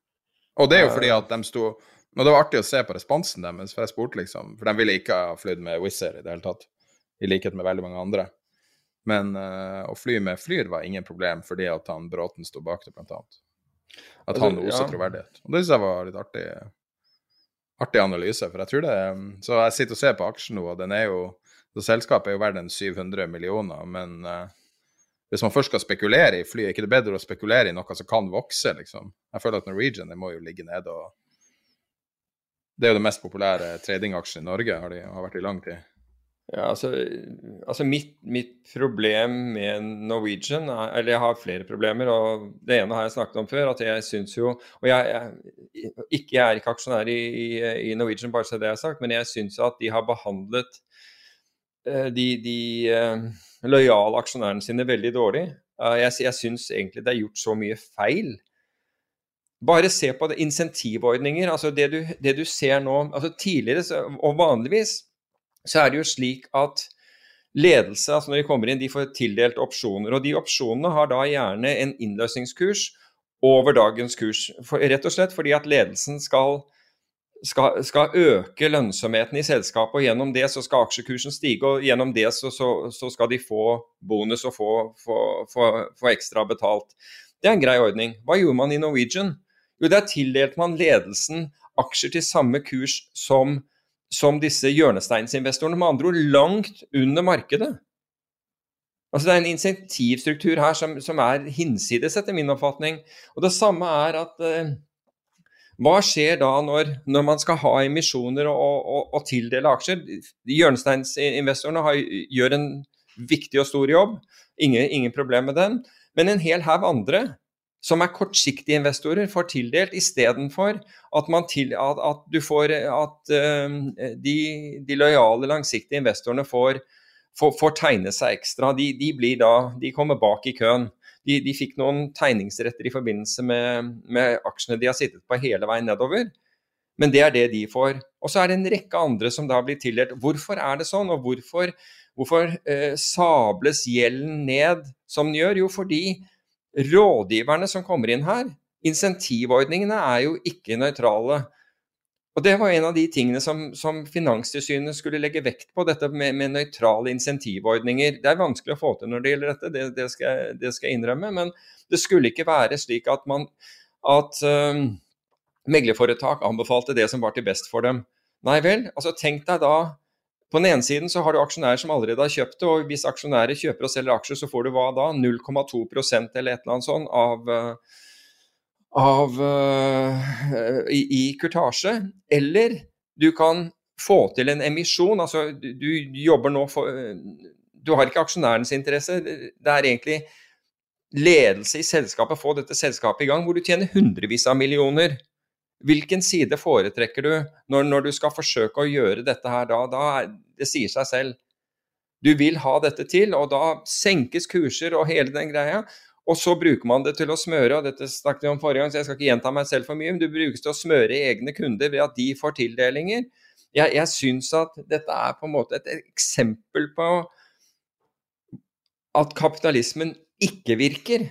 Og det er jo fordi at de sto Og det var artig å se på responsen deres, for jeg spurte liksom For de ville ikke ha flydd med Wizz Air i det hele tatt, i likhet med veldig mange andre. Men uh, å fly med Flyr var ingen problem fordi at han Bråten sto bak det, blant annet. At han oser ja. troverdighet. Og det syns jeg var litt artig, artig analyse. For jeg tror det Så jeg sitter og ser på aksjen nå, og den er jo så Selskapet er jo verdt en 700 millioner, men uh, hvis man først skal spekulere i fly, er ikke det bedre å spekulere i noe som kan vokse, liksom? Jeg føler at Norwegian det må jo ligge nede og Det er jo den mest populære tradingaksjen i Norge, har de har vært i lang tid. Ja, altså, altså mitt, mitt, problem med Norwegian er, Eller jeg har flere problemer. og Det ene har jeg snakket om før. at jeg synes jo, og jeg, jeg, ikke, jeg er ikke aksjonær i, i, i, Norwegian, bare så det er sagt, men jeg syns at de har behandlet de, de uh, lojale aksjonærene sine veldig dårlig. Uh, jeg jeg syns egentlig det er gjort så mye feil. Bare se på det, insentivordninger. altså det du, det du ser nå, altså Tidligere og vanligvis så er det jo slik at ledelse, altså når de kommer inn, de får tildelt opsjoner. Og de opsjonene har da gjerne en innløsningskurs over dagens kurs. For, rett og slett fordi at ledelsen skal, skal, skal, øke lønnsomheten i selskapet, og gjennom det så skal aksjekursen stige, og gjennom det så, så, så skal de få bonus og få, få, få, få, ekstra betalt. Det er en grei ordning. Hva gjorde man i Norwegian? Jo, der tildelte man ledelsen aksjer til samme kurs som som disse hjørnesteinsinvestorene, med andre ord langt under markedet. Altså Det er en insentivstruktur her som, som er hinsides, etter min oppfatning. Og Det samme er at eh, Hva skjer da når, når, man skal ha emisjoner og, og, og tildele aksjer? Hjørnesteinsinvestorene gjør en viktig og stor jobb, ingen, ingen problem med den. Men en hel haug andre som er kortsiktige investorer, får tildelt, istedenfor at, til, at, at du får at uh, de, de, lojale, langsiktige investorene får, får, får tegne seg ekstra. De, de, da, de, kommer bak i køen. De, de fikk noen tegningsretter i forbindelse med, med, aksjene de har sittet på hele veien nedover. Men det er det de får. Og så er det en rekke andre som da blir tildelt. Hvorfor er det sånn, og hvorfor, hvorfor eh, sables gjelden ned som den gjør? Jo, fordi Rådgiverne som kommer inn her, insentivordningene er jo ikke nøytrale. Og Det var en av de tingene som, som Finanstilsynet skulle legge vekt på, dette med, med, nøytrale insentivordninger. Det er vanskelig å få til når det gjelder dette, det, det, skal, det skal, jeg innrømme. Men det skulle ikke være slik at, man, at um, meglerforetak anbefalte det som var til best for dem. Nei vel, altså tenk deg da På den ene siden så har du aksjonærer som allerede har kjøpt det, og hvis aksjonærer kjøper og selger aksjer, så får du hva da? 0,2 eller et eller annet sånt av, eh, av uh, i, i kurtasje. Eller du kan få til en emisjon. Altså, du, du jobber nå for Du har ikke aksjonærens interesse. Det er egentlig ledelse i selskapet, få dette selskapet i gang, hvor du tjener hundrevis av millioner. Hvilken side foretrekker du når, når, du skal forsøke å gjøre dette her da? da er, det sier seg selv. Du vil ha dette til, og da senkes kurser og hele den greia. Og så bruker man det til å smøre, og dette snakket vi om forrige gang, så jeg skal ikke gjenta meg selv for mye, men du brukes til å smøre egne kunder ved at de får tildelinger. Jeg, jeg syns at dette er på en måte et eksempel på at kapitalismen ikke virker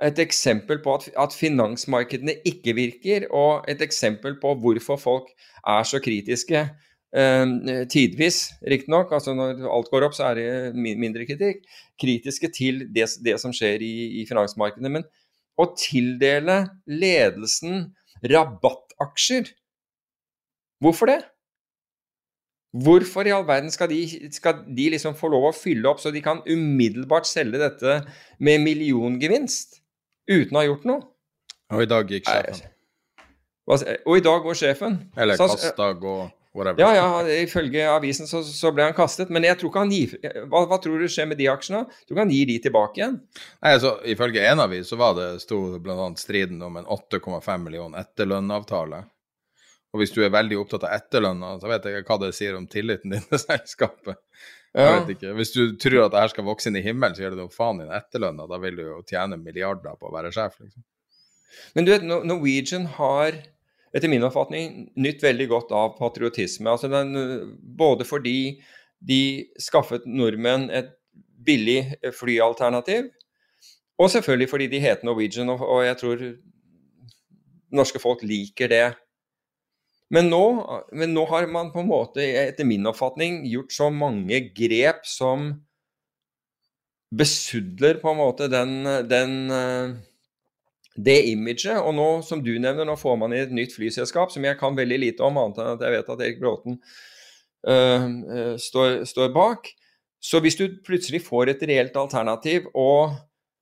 et eksempel på at, at, finansmarkedene ikke virker, og et eksempel på hvorfor folk er så kritiske. Eh, tidvis, riktignok. Altså når alt går opp, så er det mindre kritikk. Kritiske til det, det som skjer i, i, finansmarkedene. Men å tildele ledelsen rabattaksjer Hvorfor det? Hvorfor i all verden skal de, skal de liksom få lov å fylle opp så de kan umiddelbart selge dette med milliongevinst? uten å ha gjort noe. Og i dag gikk sjefen. Og i dag går sjefen. Eller kastdag og whatever. Ja, ja, ifølge avisen så, så, ble han kastet. Men jeg tror ikke han gir hva, hva, tror du skjer med de aksjene? Tror ikke han gir de tilbake igjen? Nei, altså, Ifølge en avis så var det, sto bl.a. striden om en 8,5 million etterlønnavtale. Og hvis du er veldig opptatt av etterlønna, så vet jeg ikke hva det sier om tilliten din til selskapet. Jeg vet ikke. Hvis du tror at det her skal vokse inn i himmelen, så gjør det noe faen i den etterlønna. da vil du jo tjene milliarder på å være sjef, liksom. Men du vet, Norwegian har etter min oppfatning nytt veldig godt av patriotisme. Altså den, både fordi de skaffet nordmenn et billig flyalternativ, og selvfølgelig fordi de heter Norwegian, og, og jeg tror norske folk liker det. Men nå, men nå, har man på en måte, etter min oppfatning, gjort så mange grep som besudler på en måte den, den eh, det imaget. Og nå, som du nevner, nå får man i et nytt flyselskap som jeg kan veldig lite om, annet enn at jeg vet at Erik Bråten uh, står, står, bak. Så hvis du plutselig får et reelt alternativ og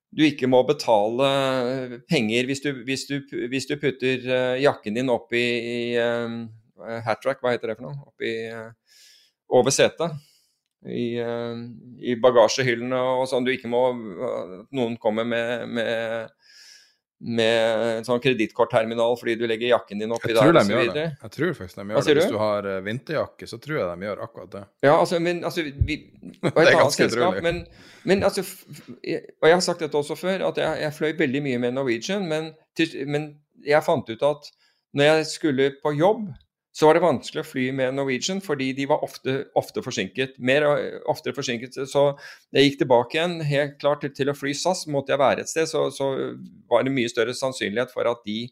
du ikke må betale penger hvis du, hvis du, hvis du putter jakken din opp i, i uh, hat-track, hva heter det for noe? Oppi, uh, over setet. I, uh, I, bagasjehyllene og sånn. Du ikke må Noen kommer med, med med en sånn kredittkortterminal fordi du legger jakken din oppi der osv. Jeg tror faktisk de gjør det. Hvis du har uh, vinterjakke, så tror jeg de gjør akkurat det. Ja, altså, men altså vi, Og et annet selskap, men, men, altså Og jeg har sagt dette også før, at jeg, jeg fløy veldig mye med Norwegian, men, men jeg fant ut at når jeg skulle på jobb så var det vanskelig å fly med Norwegian fordi de var ofte, ofte forsinket. Mer oftere forsinket. Så jeg gikk tilbake igjen helt klart til, til, å fly SAS. Måtte jeg være et sted, så, så var det mye større sannsynlighet for at de,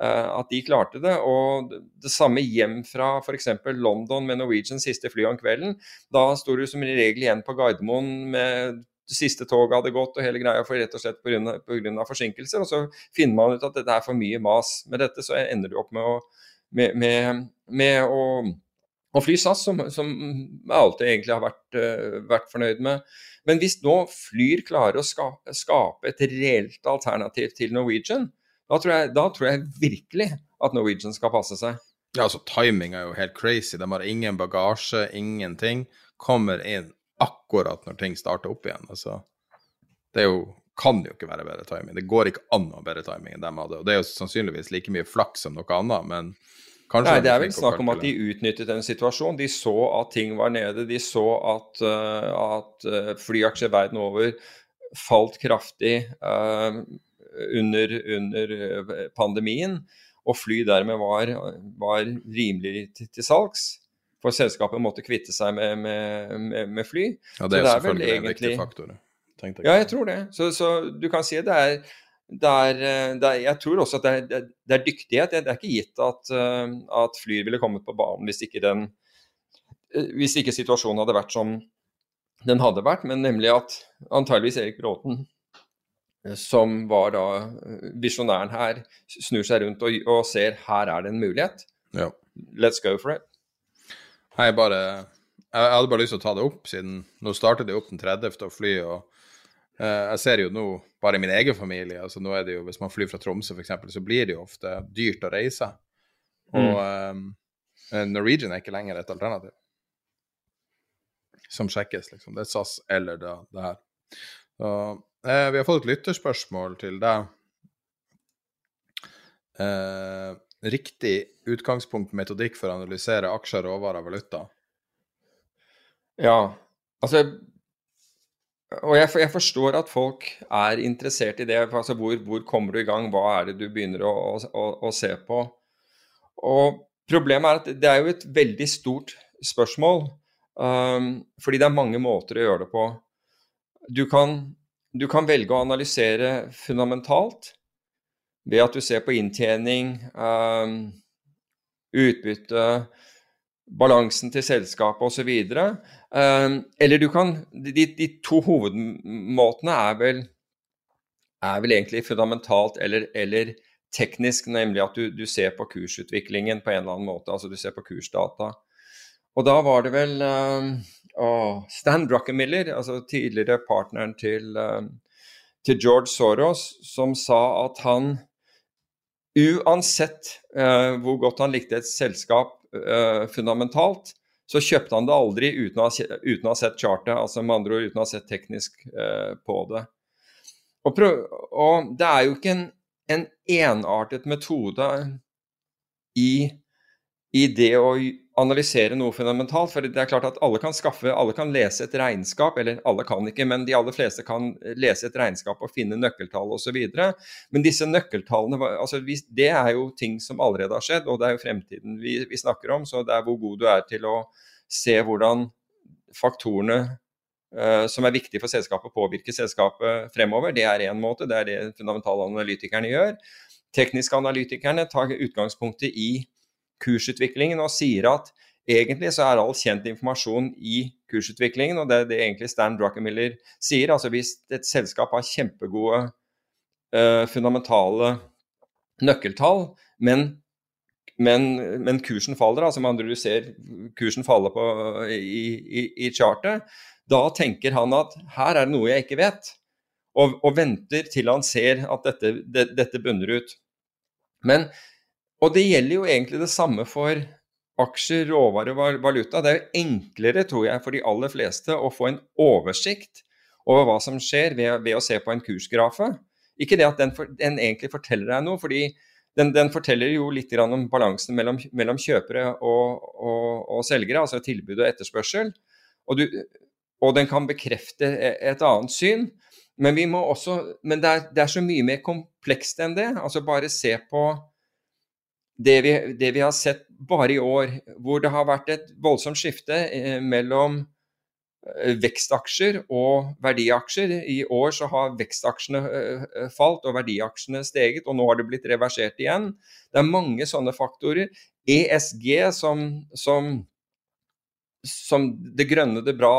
uh, at de klarte det. Og det samme hjem fra f.eks. London med Norwegian siste fly om kvelden. Da sto du som regel igjen på Gardermoen med det siste toget hadde gått og hele greia for rett og slett pga. forsinkelser. Og så finner man ut at dette er for mye mas. Med dette så ender du opp med å med, med, med å, å, fly SAS, som, som, jeg alltid egentlig har vært, uh, vært, fornøyd med. Men hvis nå Flyr klarer å skape, skape et reelt alternativ til Norwegian, da tror, jeg, da tror, jeg, virkelig at Norwegian skal passe seg. Ja, altså Timing er jo helt crazy. De har ingen bagasje, ingenting. Kommer inn akkurat når ting starter opp igjen. Altså, det er jo, kan jo ikke være bedre timing. Det går ikke an å ha bedre timing enn de hadde. Og det er jo sannsynligvis like mye flaks som noe annet, men Kanskje Nei, det er vel snakk om at de utnyttet en situasjon. De så at ting var nede. De så at, uh, at uh, flyaksjer verden over falt kraftig uh, under, under, pandemien. Og fly dermed var, var rimelig til, til, salgs. For selskapet måtte kvitte seg med, med, med, med fly. Ja, det er, det er selvfølgelig egentlig, en viktig faktor. Jeg. Ja, jeg tror det. Så, så du kan si det er det er, det er jeg tror også at det er, det er dyktighet. Det er ikke gitt at, eh, at Flyr ville kommet på banen hvis ikke, den, eh, hvis ikke situasjonen hadde vært som den hadde vært, men nemlig at antageligvis Erik Bråten, som var da visjonæren her, snur seg rundt og, og ser her er det en mulighet. Ja. Let's go for it. Jeg bare Jeg hadde bare lyst til å ta det opp, siden nå startet det opp den 30. og fly. og Jeg ser jo nå, bare i min egen familie, altså nå er det jo, hvis man flyr fra Tromsø f.eks., så blir det jo ofte dyrt å reise. Og um, Norwegian er ikke lenger et alternativ som sjekkes, liksom. Det er SAS eller det, det her. Så, eh, vi har fått et lytterspørsmål til deg. Eh, riktig utgangspunkt metodikk for å analysere aksjer, råvarer og valuta? Ja, altså Og jeg, jeg, forstår at folk er interessert i det. altså Hvor, hvor kommer du i gang, hva er det du begynner å, å, å, se på? Og Problemet er at det er jo et veldig stort spørsmål, um, fordi det er mange måter å gjøre det på. Du kan, du kan velge å analysere fundamentalt ved at du ser på inntjening, um, utbytte, balansen til selskapet osv. Um, eller du kan de, de, to hovedmåtene er vel, er vel egentlig fundamentalt eller, eller teknisk, nemlig at du, du, ser på kursutviklingen på en eller annen måte. Altså du ser på kursdata. Og da var det vel uh, Stan Druckenmiller, altså tidligere partneren til, uh, til George Soros, som sa at han Uansett uh, hvor godt han likte et selskap uh, fundamentalt, så kjøpte han det aldri uten å ha, uten å ha sett chartet, altså med andre ord uten å ha sett teknisk uh, på det. Og, prøv, og, det er jo ikke en, en enartet metode i, i det å analysere noe fundamentalt. For det er klart at alle kan skaffe, alle kan lese et regnskap, eller alle kan ikke, men de aller fleste kan lese et regnskap og finne nøkkeltall osv. Men disse nøkkeltallene, altså, det er jo ting som allerede har skjedd, og det er jo fremtiden vi, vi snakker om. Så det er hvor god du er til å se hvordan faktorene uh, som er viktige for selskapet, påvirker selskapet fremover. Det er én måte, det er det fundamentale analytikerne gjør. Tekniske analytikerne tar utgangspunktet i kursutviklingen og sier at egentlig så er all kjent informasjon i kursutviklingen, og det er det egentlig Stan Druckenmiller sier. Altså hvis et selskap har kjempegode uh, fundamentale nøkkeltall, men, men, men, kursen faller, altså man ser kursen faller på, i, i, i chartet, da tenker han at her er det noe jeg ikke vet, og, og venter til han ser at dette, det, dette bunner ut. Men og det gjelder jo egentlig det samme for aksjer, råvarer og valuta. Det er jo enklere, tror jeg, for de aller fleste å få en oversikt over hva som skjer ved, ved å se på en kursgrafe. Ikke det at den, for, den egentlig forteller deg noe, fordi den, den, forteller jo litt om balansen mellom, mellom kjøpere og, og, og, selgere, altså tilbud og etterspørsel. Og, du, og, den kan bekrefte e, et annet syn. Men, vi må også, men det, er, det, er, så mye mer komplekst enn det. Altså bare se på det vi, det vi, har sett bare i år, hvor det har vært et voldsomt skifte eh, mellom eh, vekstaksjer og verdiaksjer. I år så har vekstaksjene eh, falt og verdiaksjene steget, og nå har det blitt reversert igjen. Det er mange sånne faktorer. ESG som, som, som det grønne, det bra,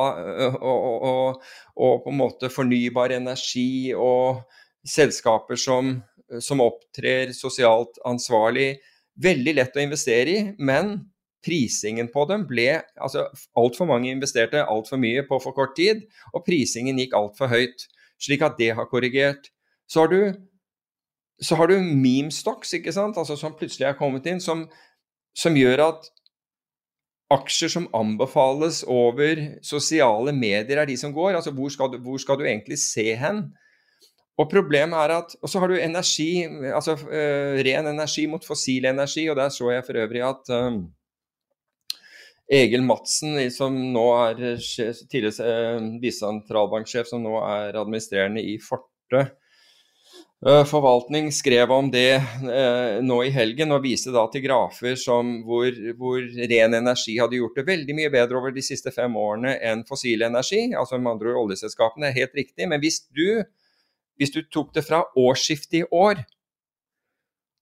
og, og, og, på en måte fornybar energi og selskaper som, som opptrer sosialt ansvarlig Veldig lett å investere i, men prisingen på dem ble altså Altfor mange investerte altfor mye på for kort tid, og prisingen gikk altfor høyt. Slik at det har korrigert. Så har du, så har du meme stocks, ikke sant? Altså, som plutselig er kommet inn, som, som gjør at aksjer som anbefales over sosiale medier, er de som går. Altså, hvor skal du, hvor skal du egentlig se hen? Og problemet er at, og så har du energi, altså uh, ren energi mot fossil energi, og der så jeg for øvrig at um, Egil Madsen, som nå er tidligere uh, visesentralbanksjef, som nå er administrerende i Forte uh, forvaltning, skrev om det nå i helgen og viste da til grafer som, hvor, hvor, ren energi hadde gjort det veldig mye bedre over de siste fem årene enn fossil energi. Altså med andre ord oljeselskapene, helt riktig. Men hvis du hvis du tok det fra årsskiftet i år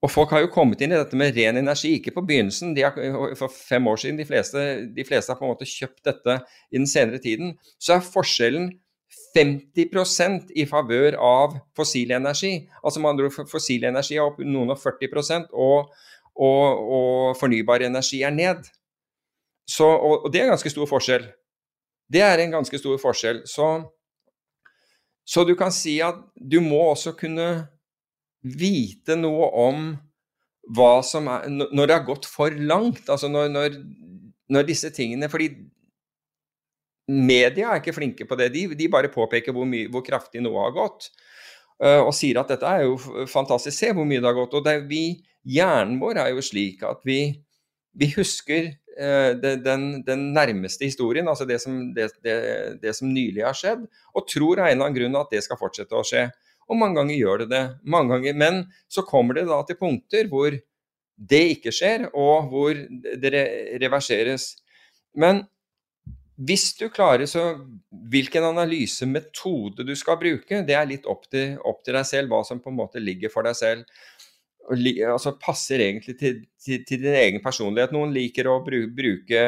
Og folk har jo kommet inn i dette med ren energi, ikke på begynnelsen, har, for fem år siden. De fleste, de fleste, har på en måte kjøpt dette i den senere tiden. Så er forskjellen 50% i favør av fossil energi. Altså med andre ord, fossil energi er opp noen og 40 og, og, og fornybar energi er ned. så, og, og, det er en ganske stor forskjell. Det er en ganske stor forskjell. Så, så du kan si at du må også kunne vite noe om hva som er Når det har gått for langt. Altså når, når, når disse tingene Fordi media er ikke flinke på det. De, de bare påpeker hvor, mye, hvor, kraftig noe har gått. Uh, og sier at dette er jo fantastisk. Se hvor mye det har gått. Og det, vi, hjernen vår er jo slik at vi, vi husker det, den, den, nærmeste historien, altså det som, det, det som, nylig har skjedd, og tror av en eller annen grunn at det skal fortsette å skje. Og mange ganger gjør det det. Ganger, men så kommer det da til punkter hvor det ikke skjer, og hvor det reverseres. Men hvis du klarer, så Hvilken analysemetode du skal bruke, det er litt opp til, opp til, deg selv, hva som på en måte ligger for deg selv. Og, altså passer egentlig til, til, til, din egen personlighet. Noen liker å bruke, bruke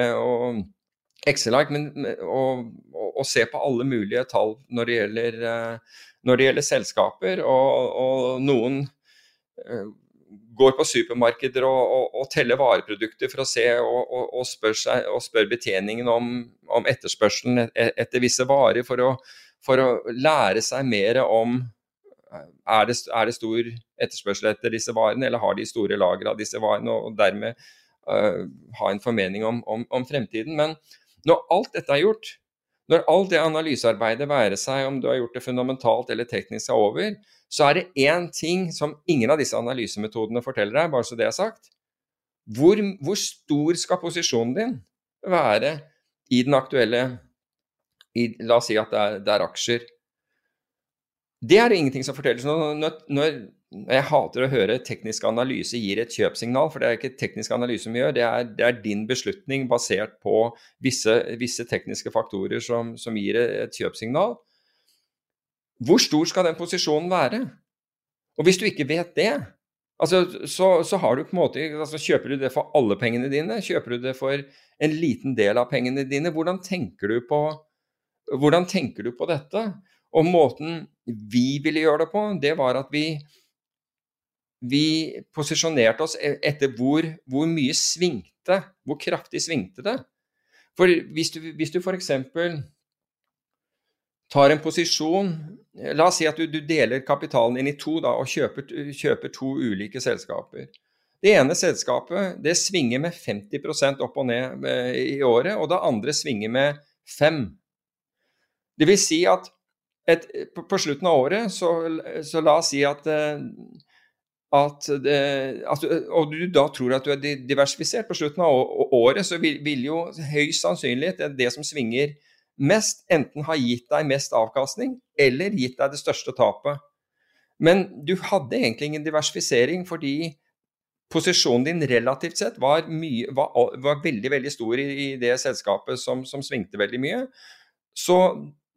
Excel-ark og, og, og, se på alle mulige tall når det gjelder, eh, når det gjelder selskaper, og, og noen eh, går på supermarkeder og, og, og, teller vareprodukter for å se og, og spør, seg, spør, betjeningen om, om etterspørselen e, etter visse varer, for å, for å, lære seg mer om er det, er det stor etterspørsel etter disse varene, eller har de store lagre av disse varene, og, dermed uh, ha en formening om, om, om fremtiden. Men når alt dette er gjort, når alt det analysearbeidet, være seg om du har gjort det fundamentalt eller teknisk, er over, så er det én ting som ingen av disse analysemetodene forteller deg, bare så det er sagt. Hvor, hvor stor skal posisjonen din være i den aktuelle i, La oss si at det er, det er aksjer. Det er det ingenting som forteller. Når, når, jeg hater å høre teknisk analyse gir et kjøpsignal, for det er ikke teknisk analyse vi gjør, det er, det er din beslutning basert på visse, visse tekniske faktorer som, som gir et kjøpsignal. Hvor stor skal den posisjonen være? Og hvis du ikke vet det, altså, så, så, har du på en måte altså, Kjøper du det for alle pengene dine? Kjøper du det for en liten del av pengene dine? Hvordan tenker du på, hvordan tenker du på dette? Og måten vi ville gjøre det på, det var at vi, vi posisjonerte oss e-, etter hvor, hvor mye svingte, hvor kraftig svingte det. For hvis du, hvis du f.eks tar en posisjon La oss si at du, du deler kapitalen inn i to da, og kjøper, kjøper, to ulike selskaper. Det ene selskapet det svinger med 50 opp og ned eh, i året, og det andre svinger med 5 Det vil si at et, på, på, slutten av året, så, så la oss si at, at, at altså, Og du da tror at du er diversifisert på slutten av året, så vil, vil jo høyst sannsynlig det, det som svinger mest enten har gitt deg mest avkastning, eller gitt deg det største tapet. Men du hadde egentlig ingen diversifisering fordi posisjonen din relativt sett var, mye, var, var veldig veldig stor i, i det selskapet som, som, svingte veldig mye. Så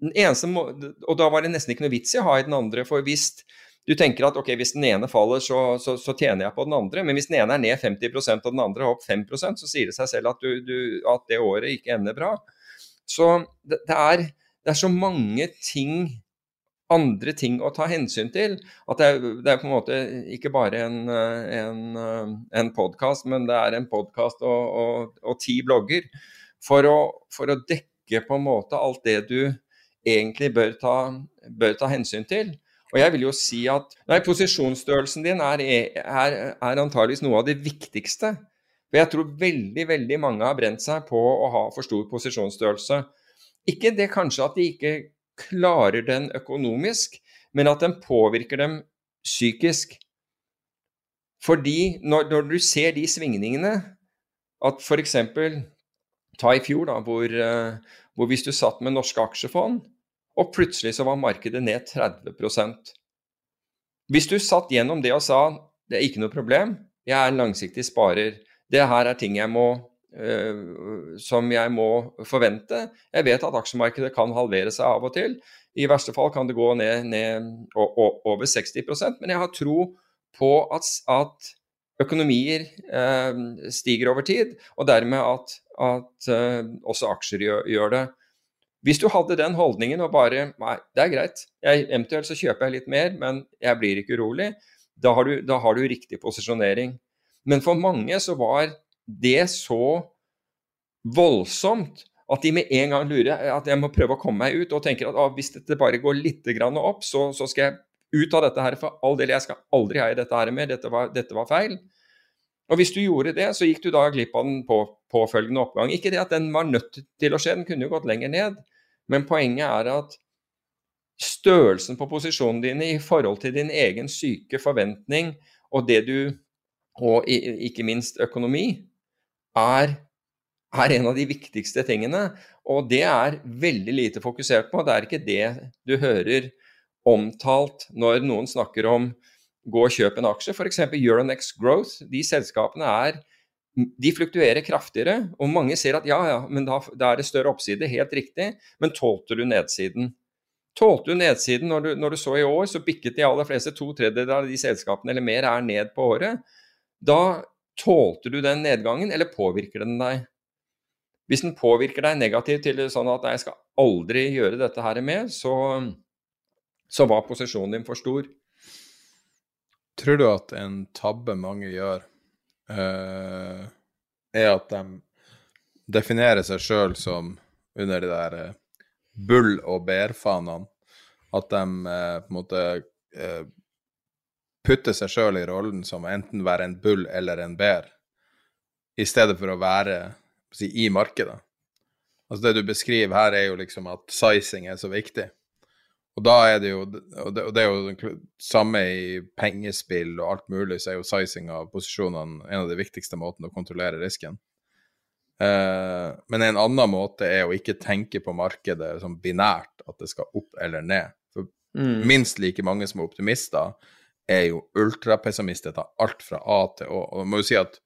Og da var det nesten ikke noe vits i å ha i den andre. For hvis du tenker at ok, hvis den ene faller, så, så, så tjener jeg på den andre. Men hvis den ene er ned 50% og den andre er opp 5% så sier det seg selv at, du, du, at det året ikke ender bra. Så det, det, er, det, er, så mange ting, andre ting å ta hensyn til, at det er, det er på en måte ikke bare en, en, en podkast, men det er en podkast og, og, og, ti blogger. For å, for å, dekke på en måte alt det du egentlig bør ta, bør ta hensyn til. Og jeg vil jo si at nei, posisjonsstørrelsen din er, er, er antageligvis noe av det viktigste for jeg tror veldig, veldig mange har brent seg på å ha for stor posisjonsstørrelse. Ikke det kanskje at de ikke klarer den økonomisk, men at den påvirker dem psykisk. Fordi når, når du ser de svingningene, at f.eks. ta i fjor, da, hvor, uh, hvor hvis du satt med norske aksjefond, og plutselig så var markedet ned 30% Hvis du satt gjennom det og sa det er ikke noe problem, jeg er en langsiktig sparer, det her er ting jeg må, uh, som jeg må forvente. Jeg vet at aksjemarkedet kan halvere seg av og til. I verste fall kan det gå ned, ned over 60% men jeg har tro på at, at økonomier uh, stiger over tid, og dermed at, at uh, også aksjer gjør, det. Hvis du hadde den holdningen og bare Nei, det er greit. Jeg, eventuelt så kjøper jeg litt mer, men jeg blir ikke urolig. Da har du, da har du riktig posisjonering. Men for mange så var det så voldsomt at de med en gang lurer at jeg må prøve å komme meg ut, og tenker at ah, hvis dette bare går litt opp, så, så, skal jeg ut av dette her for all del. Jeg skal aldri ha i dette her mer, dette var, dette var, feil. Og hvis du gjorde det, så gikk du da glipp av den på, påfølgende oppgang. Ikke det at den var nødt til å skje, den kunne jo gått lenger ned. Men poenget er at størrelsen på posisjonene dine i forhold til din egen syke forventning og det du Og ikke minst økonomi, er er en av de viktigste tingene. Og det er veldig lite fokusert på. Det er ikke det du hører omtalt når noen snakker om gå og kjøp en aksje. F.eks. Euronex Growth. De selskapene er de fluktuerer kraftigere, og mange ser at ja, ja, men da, da er det større oppside. Helt riktig. Men tålte du nedsiden? Tålte du nedsiden når du, når du så i år, så bikket de aller fleste to tredjedeler av de selskapene eller mer er ned på året. Da tålte du den nedgangen, eller påvirker den deg? Hvis den påvirker deg negativt til sånn at jeg skal aldri gjøre dette her med, så, så var posisjonen din for stor. Tror du at en tabbe mange gjør, uh, er at de definerer seg sjøl som under de der uh, bull- og bærfanene? At de uh, på en måte putter seg sjøl i rollen som enten være en bull eller en bær, i stedet for å være si, i markedet. Altså Det du beskriver her, er jo liksom at sizing er så viktig. Og da er det jo Og det, og det er jo det samme i pengespill og alt mulig, så er jo sizing av posisjonene en av de viktigste måtene å kontrollere risken. Uh, men en annen måte er å ikke tenke på markedet som binært, at det skal opp eller ned. For mm. minst like mange som er optimister, er jo ultrapessimister til alt fra A til Å. Og man må jo si at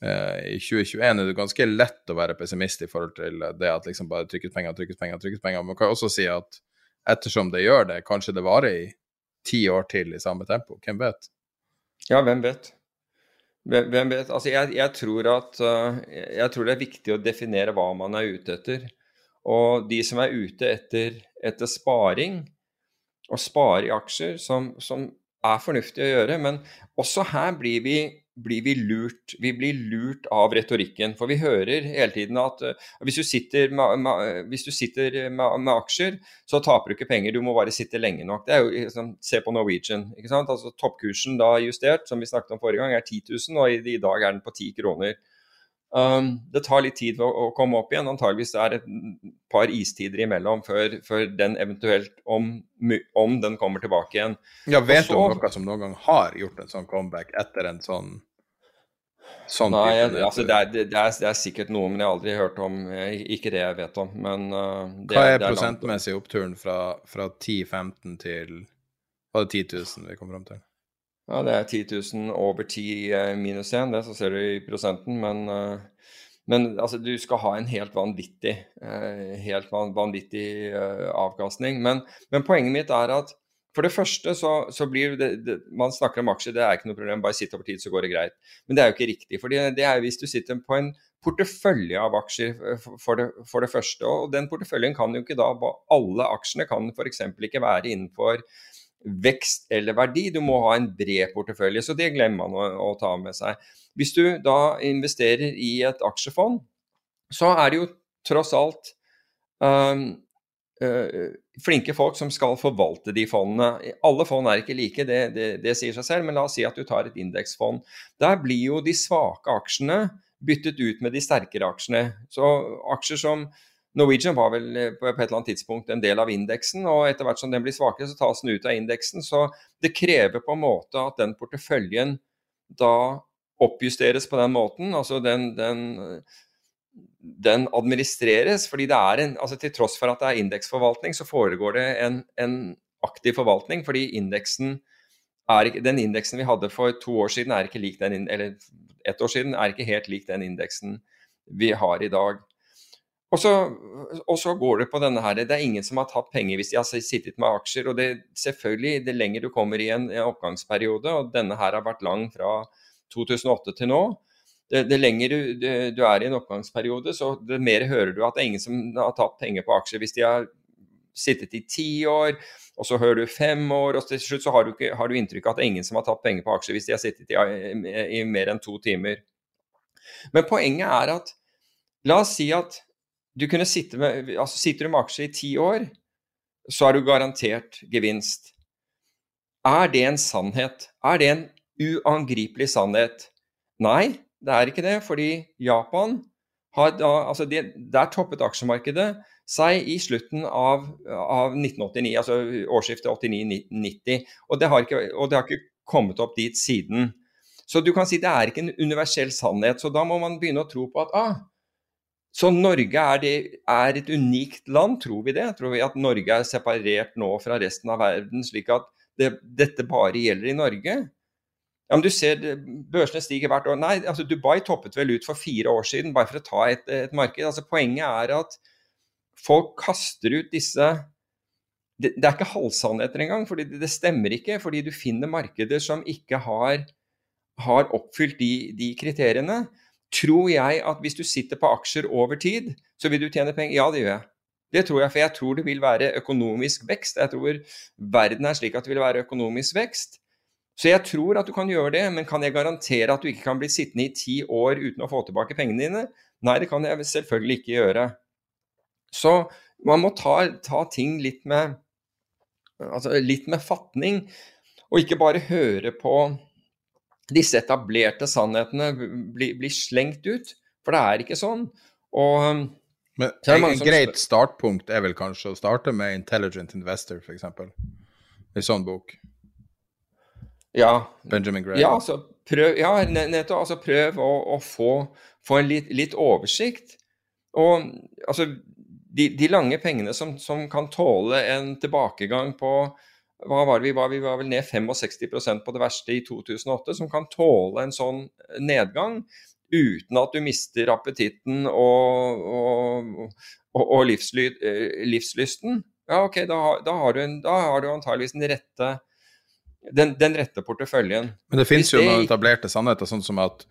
Eh, I 2021 er det ganske lett å være pessimist i forhold til det at liksom bare trykkes penger, trykkes penger, trykkes penger. Man kan også si at ettersom det gjør det, kanskje det varer i ti år til i samme tempo. Hvem vet? Ja, hvem vet? Hvem vet? Altså, jeg, jeg, tror at, uh, jeg tror det er viktig å definere hva man er ute etter. Og de som er ute etter, etter sparing, og spare i aksjer, som, som er fornuftig å gjøre, men også her blir vi blir vi lurt. Vi blir lurt av retorikken. For vi hører hele tiden at uh, hvis du sitter, med, med, hvis du sitter med, med, aksjer, så taper du ikke penger. Du må bare sitte lenge nok. Det er jo, liksom, Se på Norwegian. ikke sant? Altså Toppkursen da justert, som vi snakket om forrige gang, er 10 000, og i, i dag er den på 10 kroner. Um, det tar litt tid å, å, komme opp igjen. Antageligvis det er et par istider imellom før, før den eventuelt, om, om, den kommer tilbake igjen. Ja, Vet du om noe som noen gang har gjort en sånn comeback etter en sånn Sånn Nei, jeg, altså det, er, det, er, det, er, sikkert noe, men jeg har aldri hørt om Ikke det jeg vet om, men uh, Hva er, er prosentmessig oppturen fra, fra 10-15 til Var det 10 000 vi kom fram til? Ja, det er 10 000 over 10 eh, minus 1, det så ser du i prosenten, men uh, men altså, du skal ha en helt vanvittig, uh, helt vanvittig avkastning. Men, men poenget mitt er at for det første så, så blir det, det, Man snakker om aksjer, det er ikke noe problem, bare sitt over tid, så går det greit. Men det er jo ikke riktig. for det er hvis du sitter på en portefølje av aksjer for det, for det første. Og den porteføljen kan jo ikke da Alle aksjene kan f.eks. ikke være innenfor vekst eller verdi. Du må ha en bred portefølje, så det glemmer man å, å ta med seg. Hvis du da investerer i et aksjefond, så er det jo tross alt um, uh, flinke folk som skal forvalte de fondene. Alle fond er ikke like, det, det, det, sier seg selv, men la oss si at du tar et indeksfond. Der blir jo de svake aksjene byttet ut med de sterkere aksjene. Så aksjer som Norwegian var vel eh, på et eller annet tidspunkt en del av indeksen, og etter hvert som den blir svakere, så tas den ut av indeksen. Så det krever på en måte at den porteføljen da oppjusteres på den måten. Altså den, den den administreres. fordi det er en, altså Til tross for at det er indeksforvaltning, så foregår det en, en aktiv forvaltning. fordi indeksen er, Den indeksen vi hadde for to år siden, er ikke lik den, eller ett år siden, er ikke helt lik den indeksen vi har i dag. Og så, og så, går det på denne her, Det er ingen som har tatt penger hvis de har sittet med aksjer. og det selvfølgelig, Det lenger du kommer i en, oppgangsperiode, og denne her har vært lang fra 2008 til nå, det, det lenger du, du, er i en oppgangsperiode, så det mer hører du at det er ingen som har tatt penger på aksjer hvis de har sittet i ti år, og så hører du fem år, og til slutt så har du, ikke, har du inntrykk av at det er ingen som har tatt penger på aksjer hvis de har sittet i, i, i mer enn to timer. Men poenget er at La oss si at du kunne sitte med Altså sitter du med aksjer i ti år, så er du garantert gevinst. Er det en sannhet? Er det en uangripelig sannhet? Nei, det er ikke det, fordi Japan har da Altså, det, der toppet aksjemarkedet seg i slutten av, av 1989, altså årsskiftet 89-90. Og, og, det har ikke kommet opp dit siden. Så du kan si det er ikke en universell sannhet. Så da må man begynne å tro på at ah, så Norge er, det, er, et unikt land, tror vi det? Tror vi at Norge er separert nå fra resten av verden, slik at det, dette bare gjelder i Norge? Ja, men du ser Børsene stiger hvert år. Nei, altså Dubai toppet vel ut for fire år siden, bare for å ta et, et marked. Altså Poenget er at folk kaster ut disse Det, det er ikke halvsannheter engang, for det, stemmer ikke. Fordi du finner markeder som ikke har, har oppfylt de, de kriteriene. Tror jeg at hvis du sitter på aksjer over tid, så vil du tjene penger? Ja, det gjør jeg. Det tror jeg, for jeg tror det vil være økonomisk vekst. Jeg tror verden er slik at det vil være økonomisk vekst. Så jeg tror at du kan gjøre det, men kan jeg garantere at du ikke kan bli sittende i ti år uten å få tilbake pengene dine? Nei, det kan jeg selvfølgelig ikke gjøre. Så man må ta, ta ting litt med, altså litt med fatning, og ikke bare høre på disse etablerte sannhetene blir, blir, slengt ut. For det er ikke sånn. Og um, Men en, en greit startpunkt er vel kanskje å starte med Intelligent Investor, f.eks. En sånn bok. Ja. Benjamin Gray. Ja, altså, prøv, ja, nettopp. Altså, prøv å, å få, få, en litt, litt, oversikt. Og altså de, de lange pengene som, som, kan tåle en tilbakegang på hva var vi var? Vi var vel ned 65% på det verste i 2008, som kan tåle en sånn nedgang uten at du mister appetitten og, og, og, og livsly, eh, livslysten. Ja, ok, da, da, har du en, da har du antageligvis den rette, den, den rette porteføljen. Men det finnes jo noen etablerte sannheter, sånn som at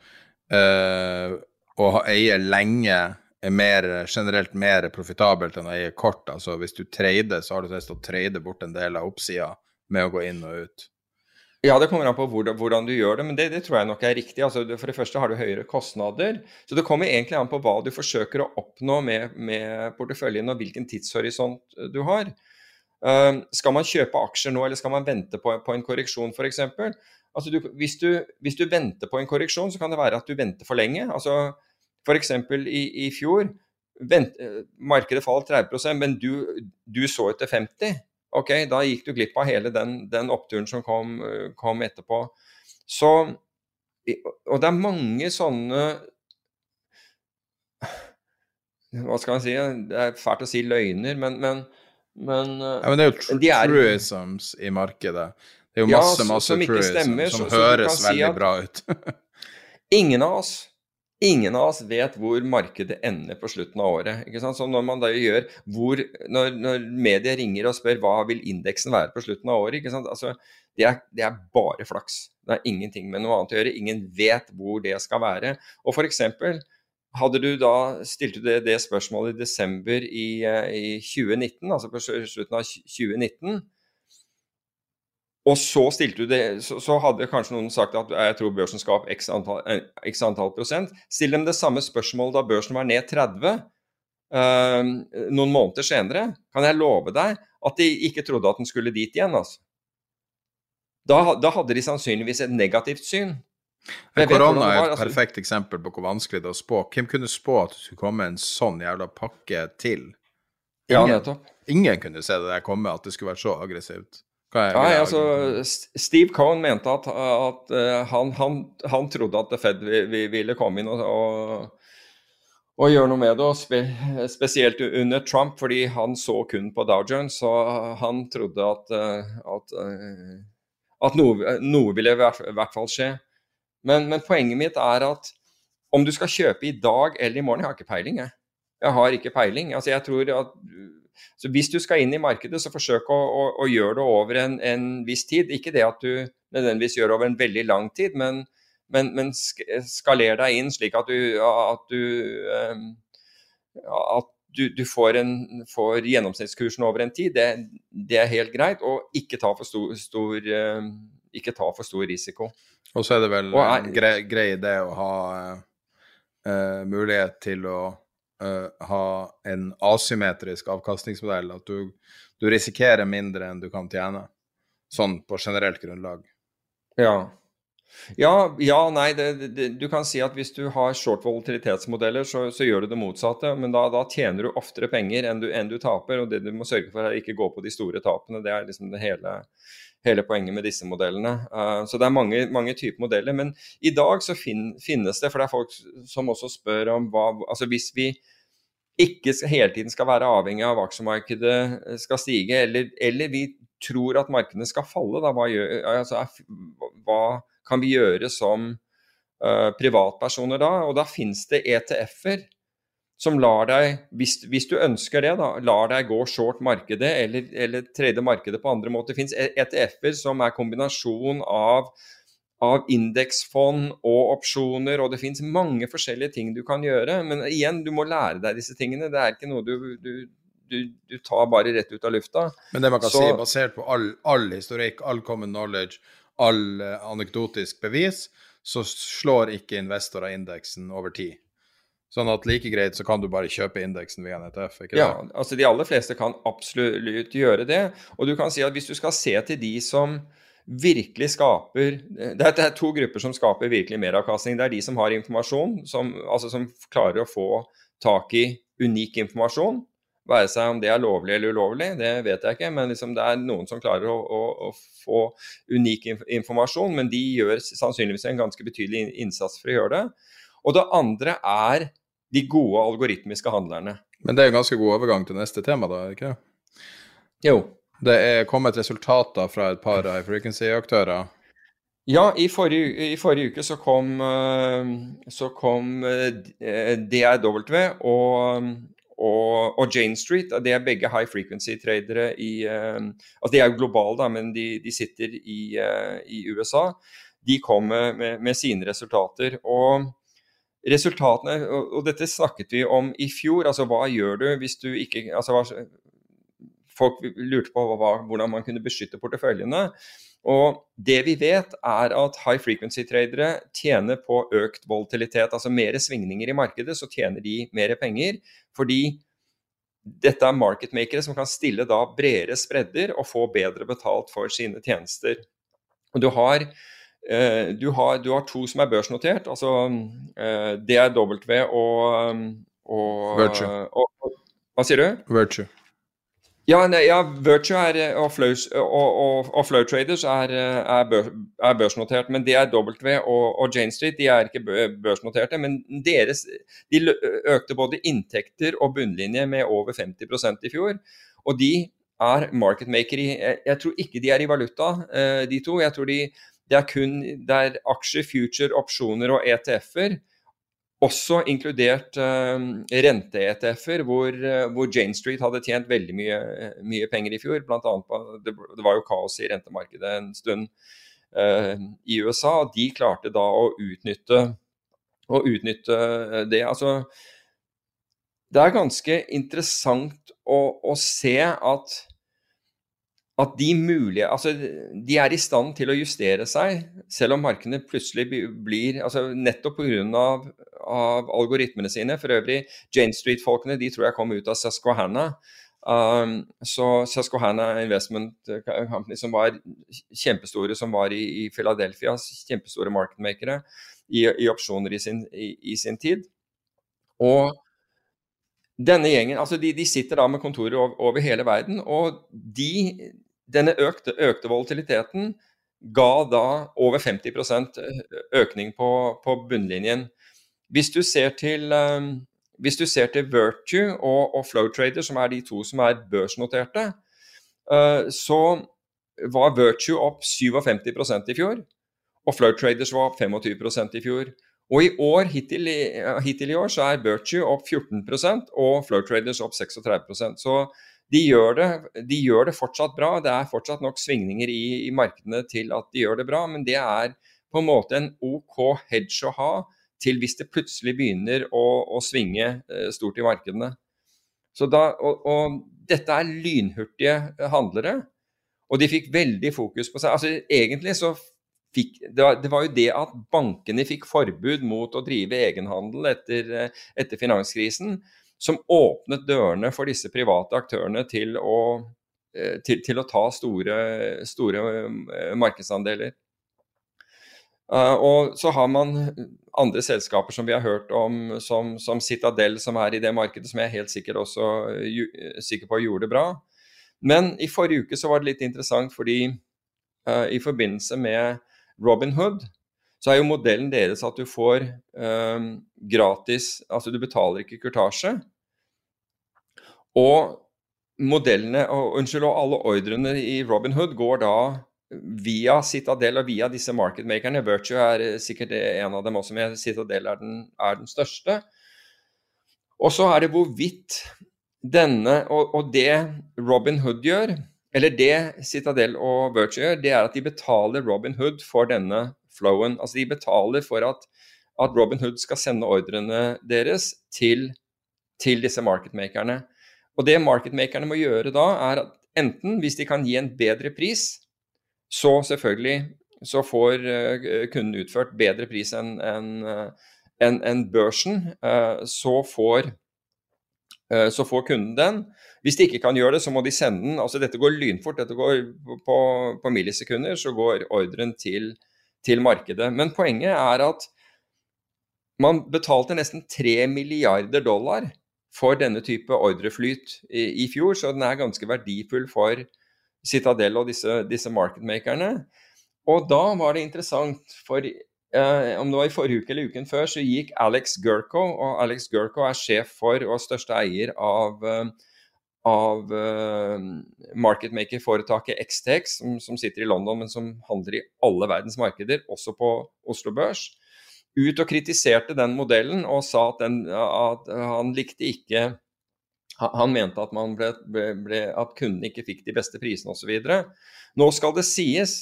øh, å eie lenge er mer, generelt mer profitabelt enn å eie kort. Altså hvis du trader, så har du lyst å trade bort en del av oppsida med å gå inn og ut. Ja, det kommer an på hvordan, du gjør det, men det, det, tror jeg nok er riktig. Altså, for det første har du høyere kostnader. Så det kommer egentlig an på hva du forsøker å oppnå med, med porteføljen, og hvilken tidshorisont du har. Uh, skal man kjøpe aksjer nå, eller skal man vente på, på en korreksjon f.eks.? Altså, hvis, hvis du venter på en korreksjon, så kan det være at du venter for lenge. Altså, F.eks. I, i fjor vent, markedet falt 30 men du, du så etter 50 Ok, da gikk du glipp av hele den, den oppturen som kom, kom, etterpå. Så Og det er mange sånne Hva skal man si? Det er fælt å si løgner, men, men, men, ja, men det er jo tr de er, truisms i markedet. Det er jo masse, ja, masse truisms som, som så, høres så veldig si bra ut. ingen av oss Ingen av oss vet hvor markedet ender på slutten av året. ikke sant? Så når man da gjør, hvor, når, når medier ringer og spør hva vil indeksen være på slutten av året, ikke sant? Altså, det, er, det er bare flaks. Det er ingenting med noe annet å gjøre. Ingen vet hvor det skal være. Og eksempel hadde du da stilt det, det spørsmålet i desember i, eh, i 2019, altså på slutten av 2019 og så stilte du det, så, så, hadde kanskje noen sagt at jeg tror børsen skal opp x antall, eh, x antall prosent. Still dem det samme spørsmålet da børsen var ned 30 uh, eh, noen måneder senere. Kan jeg love deg at de ikke trodde at den skulle dit igjen. altså. Da, da hadde de sannsynligvis et negativt syn. Korona er et altså. perfekt eksempel på hvor vanskelig det er å spå. Hvem kunne spå at det skulle komme en sånn jævla pakke til? Ingen, ja, ingen kunne se det der komme, at det skulle vært så aggressivt. Nei, altså, Steve Cohen mente at, at uh, han, han, han, trodde at Fed ville komme inn og, og, og gjøre noe med det. og spe, Spesielt under Trump, fordi han så kun på Dow Jones. Så han trodde at, uh, at, uh, at noe, noe, ville i hvert fall skje. Men, men, poenget mitt er at om du skal kjøpe i dag eller i morgen Jeg har ikke peiling, jeg. Jeg har ikke peiling. Altså, jeg tror at så Hvis du skal inn i markedet, så forsøk å, å, å gjøre det over en, en, viss tid. Ikke det at du nødvendigvis gjør det over en veldig lang tid, men, men, men skaler deg inn slik at du, at du, um, at du, du får, en, får, gjennomsnittskursen over en tid. Det, det, er helt greit. Og ikke ta for stor, stor um, ikke ta for stor risiko. Og så er det vel en grei, grei idé å ha uh, mulighet til å uh, ha en asymmetrisk avkastningsmodell. At du, du, risikerer mindre enn du kan tjene. Sånn på generelt grunnlag. Ja. Ja, ja nei, det, det, du kan si at hvis du har short volatilitetsmodeller, så, så gjør du det motsatte. Men da, da tjener du oftere penger enn du, enn du, taper. Og det du må sørge for, er ikke gå på de store tapene. Det er liksom det hele, hele poenget med disse modellene. Uh, så det er mange, mange, typer modeller. Men i dag så fin, finnes det, for det er folk som også spør om hva Altså hvis vi ikke hele tiden skal være avhengig av aksjemarkedet skal stige, eller, eller vi tror at markedene skal falle, da hva, gjør, altså, hva kan vi gjøre som uh, privatpersoner da? Og da finnes det ETF-er som lar deg, hvis, hvis, du ønsker det, da, lar deg gå short markedet eller, eller trade markedet på andre måter. Det finnes ETF-er som er kombinasjon av, av indeksfond og opsjoner, og det finnes mange forskjellige ting du kan gjøre. Men igjen, du må lære deg disse tingene. Det er ikke noe du, du, du, du tar bare rett ut av lufta. Men det man kan Så, si, basert på all, all historikk, all common knowledge, all eh, anekdotisk bevis, så slår ikke investorer indeksen over tid. Sånn at like greit så kan du bare kjøpe indeksen via NTF? ikke det? ja, altså de aller fleste kan absolutt gjøre det. Og du kan si at hvis du skal se til de som virkelig skaper Det er, det er to grupper som skaper virkelig meravkastning. Det er de som har informasjon, som, altså som klarer å få tak i unik informasjon. Være seg om det er lovlig eller ulovlig, det vet jeg ikke. Men liksom det er noen som klarer å, å, å få unik informasjon. Men de gjør sannsynligvis en ganske betydelig innsats for å gjøre det. Og det andre er de gode algoritmiske handlerne. Men det er en ganske god overgang til neste tema, da? ikke det? Jo. Det er kommet resultater fra et par high frequency-aktører. Ja, i forrige, i forrige, uke så kom, eh, så kom eh, DRW og og, og, Jane Street. Det er begge high frequency-tradere i uh, altså De er jo globale, da, men de, de sitter i, i, USA. De kom med, med, sine resultater. og Resultatene, og, dette snakket vi om i fjor. altså Hva gjør du hvis du ikke altså hva, Folk lurte på hva, hvordan man kunne beskytte porteføljene. Og Det vi vet, er at high frequency-tradere tjener på økt volatilitet. Altså mer svingninger i markedet, så tjener de mer penger. Fordi dette er marketmakere som kan stille da bredere spredder og få bedre betalt for sine tjenester. Og du har, du har, du har to som er børsnotert. altså eh, DRW og, og, Virtue. Og, og, hva sier du? Virtue. Ja, nei, ja Virtue er, eh, og, Flow, og, og, og Flow Traders er, eh, er, bør, er, børsnotert. Men det er W og, Jane Street de er ikke børsnoterte. Men deres, de økte både inntekter og bunnlinje med over 50% i fjor. Og de er marketmaker i jeg, jeg, tror ikke de er i valuta, eh, de to. Jeg tror de, det er kun der er aksjer, future, opsjoner og ETF-er også inkludert uh, rente-ETF-er, hvor, uh, hvor, Jane Street hadde tjent veldig mye, mye penger i fjor. Blant annet på, det, det, var jo kaos i rentemarkedet en stund uh, i USA. og De klarte da å utnytte, å utnytte det. Altså, det er ganske interessant å, å se at at de mulige Altså, de er i stand til å justere seg, selv om markedene plutselig blir altså Nettopp pga. Av, algoritmene sine. For øvrig, Jane Street-folkene de tror jeg kom ut av Susquehanna. Um, så Susquehanna Investment Company, som var kjempestore, som var i, i Philadelphia, kjempestore marketmakere i, i opsjoner i sin, i sin, tid. Og denne gjengen, altså de, de sitter da med kontorer over, over hele verden, og de denne økte, økte volatiliteten ga da over 50% økning på, på, bunnlinjen. Hvis du ser til, um, hvis du ser til Virtue og, og Flowtrader, som er de to som er børsnoterte, uh, så var Virtue opp 57% i fjor, og Flowtraders var opp 25% i fjor. Og i år, hittil hittil i år så er Virtue opp 14% og Flowtraders opp 36% Så de gjør, det, de gjør det fortsatt bra. Det er fortsatt nok svingninger i, i, markedene til at de gjør det bra, men det er på en måte en OK hedge å ha til hvis det plutselig begynner å, å svinge eh, stort i markedene. Da, og, og, dette er lynhurtige handlere, og de fikk veldig fokus på seg. Altså, egentlig så fikk, det var, det var, jo det at bankene fikk forbud mot å drive egenhandel etter, eh, etter finanskrisen som åpnet dørene for disse private aktørene til å, eh, til, til å ta store, store eh, markedsandeler. Uh, og så har man andre selskaper som vi har hørt om, som, som Citadel, som er i det markedet, som jeg er helt sikkert også sikker på gjorde det bra. Men i forrige uke så var det litt interessant fordi uh, i forbindelse med Robin Hood, så er jo modellen deres at du får um, gratis Altså du betaler ikke kurtasje. Og modellene, og, unnskyld, og alle ordrene i Robin Hood går da via Citadel og via disse marketmakerne. Virtue er eh, sikkert en av dem også, men Citadel er den, er den største. Og så er det hvorvidt denne og, og det Robin Hood gjør, eller det Citadel og Virtue gjør, det er at de betaler Robin Hood for denne flowen. Altså de betaler for at, at Robin Hood skal sende ordrene deres til, til disse marketmakerne. Og det marketmakerne må gjøre da, er at enten, hvis de kan gi en bedre pris, så selvfølgelig så får uh, kunden utført bedre pris enn en, uh, en, en børsen. Uh, så, får, så får kunden den. Hvis de ikke kan gjøre det, så må de sende den. altså Dette går lynfort. Dette går på, på millisekunder, så går ordren til, til markedet. Men poenget er at man betalte nesten 3 milliarder dollar for denne type ordreflyt i, i, fjor, så den er ganske verdifull for Citadel og disse, disse marketmakerne. Og da var det interessant, for eh, om det var i forrige uke eller uken før, så gikk Alex Gurko, og Alex Gurko er sjef for og største eier av eh, av uh, marketmaker-foretaket XTX, som, som, sitter i London, men som handler i alle verdens markeder, også på Oslo Børs, ut og kritiserte den modellen og sa at, den, at han likte ikke han mente at, ble, ble, ble, at kundene ikke fikk de beste prisene osv. Nå skal det sies,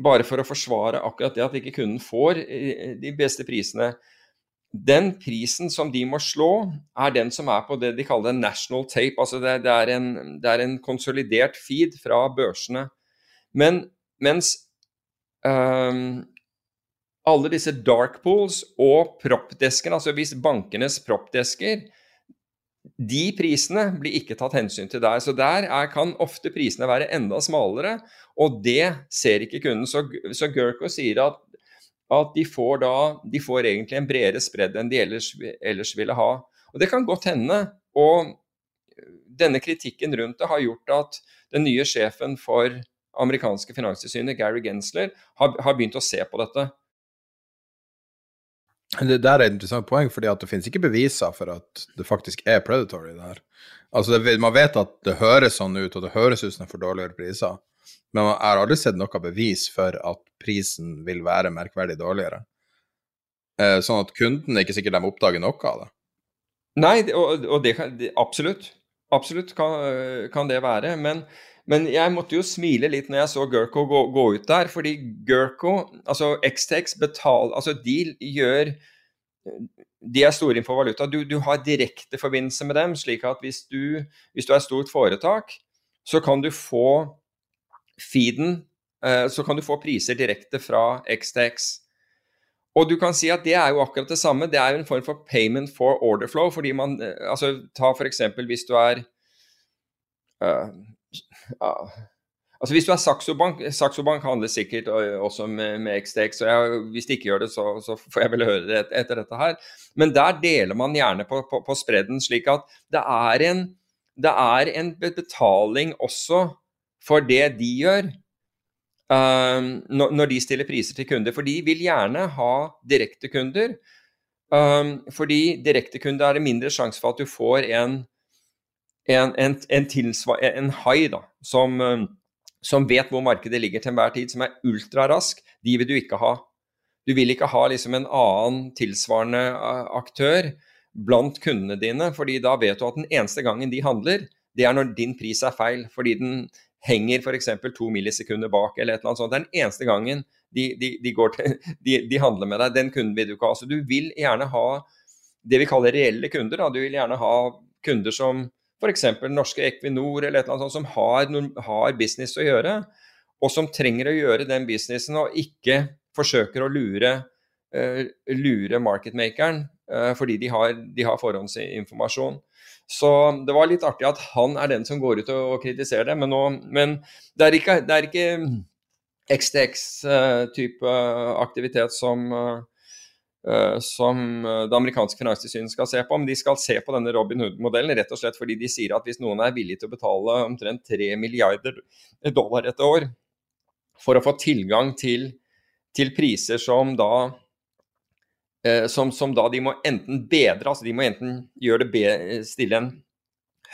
bare for å forsvare akkurat det at ikke kunden får eh, de beste prisene, den prisen som de må slå, er den som er på det de kaller national tape. Altså det, det, er, en, det er, en, konsolidert feed fra børsene. Men mens um, alle disse dark pools og proppdeskene, altså hvis bankenes proppdesker de prisene blir ikke tatt hensyn til der. Så der er, kan ofte prisene være enda smalere, og det ser ikke kunden. Så, så Gurko sier at at de får da de får egentlig en bredere spredd enn de ellers, ellers, ville ha. Og Det kan godt hende. Og denne kritikken rundt det har gjort at den nye sjefen for amerikanske finanstilsynet, Gary Gensler, har, har, begynt å se på dette. Det der er et interessant poeng, fordi det finnes ikke beviser for at det faktisk er predatory. der. Altså det, Man vet at det høres sånn ut, og det høres ut som det er for dårligere priser. Men jeg har aldri sett noe bevis for at prisen vil være merkverdig dårligere. Eh, sånn at kunden er ikke sikkert de oppdager noe av det. Nei, og, og det kan absolutt. Absolutt kan, kan det være. Men, men, jeg måtte jo smile litt når jeg så Gerko gå, gå ut der, fordi Gerko, altså Xtex betaler Altså, de gjør de er store innenfor valuta. Du, du har direkte forbindelse med dem, slik at hvis du, hvis du er stort foretak, så kan du få feeden, eh, så kan du få priser direkte fra XTX. Og du kan si at det er jo akkurat det samme. Det er jo en form for payment for order flow. fordi man, eh, altså Ta f.eks. hvis du er uh, uh, Altså Hvis du er Saxo Bank Saxo Bank handler sikkert også med, med XTX, og jeg, hvis de ikke gjør det, så, så, får jeg vel høre det etter dette her. Men der deler man gjerne på, på, på spredden, slik at det er en, det er en betaling også for det de gjør um, når de stiller priser til kunder. For de vil gjerne ha direktekunder. Um, fordi direktekunder er det mindre sjanse for at du får en, en, en, en, en hai da, som, um, som, vet hvor markedet ligger til enhver tid, som er ultrarask. De vil du ikke ha. Du vil ikke ha liksom en annen tilsvarende uh, aktør blant kundene dine, fordi da vet du at den eneste gangen de handler, det er når din pris er feil. Fordi den henger f.eks. to millisekunder bak, eller et eller annet sånt. Det er den eneste gangen de, de, de, til, de, handler med deg. Den kunden vil du ikke ha. Så du vil gjerne ha det vi kaller reelle kunder. Da. Du vil gjerne ha kunder som f.eks. norske Equinor eller et eller annet sånt, som har, har business å gjøre, og som trenger å gjøre den businessen og ikke forsøker å lure, uh, lure marketmakeren uh, fordi de har, de har, forhåndsinformasjon. Så det var litt artig at han er den som går ut og, og kritiserer det, men, nå, men det er ikke, det er ikke XTX-type aktivitet som Eh, som eh, det amerikanske finanstilsynet skal se på. Men de skal se på denne Robin Hood-modellen rett og slett fordi de sier at hvis noen er villig til å betale omtrent 3 milliarder dollar et år for å få tilgang til, til priser som da eh, som, som, da de må enten bedre, altså de må enten gjøre det be, stille en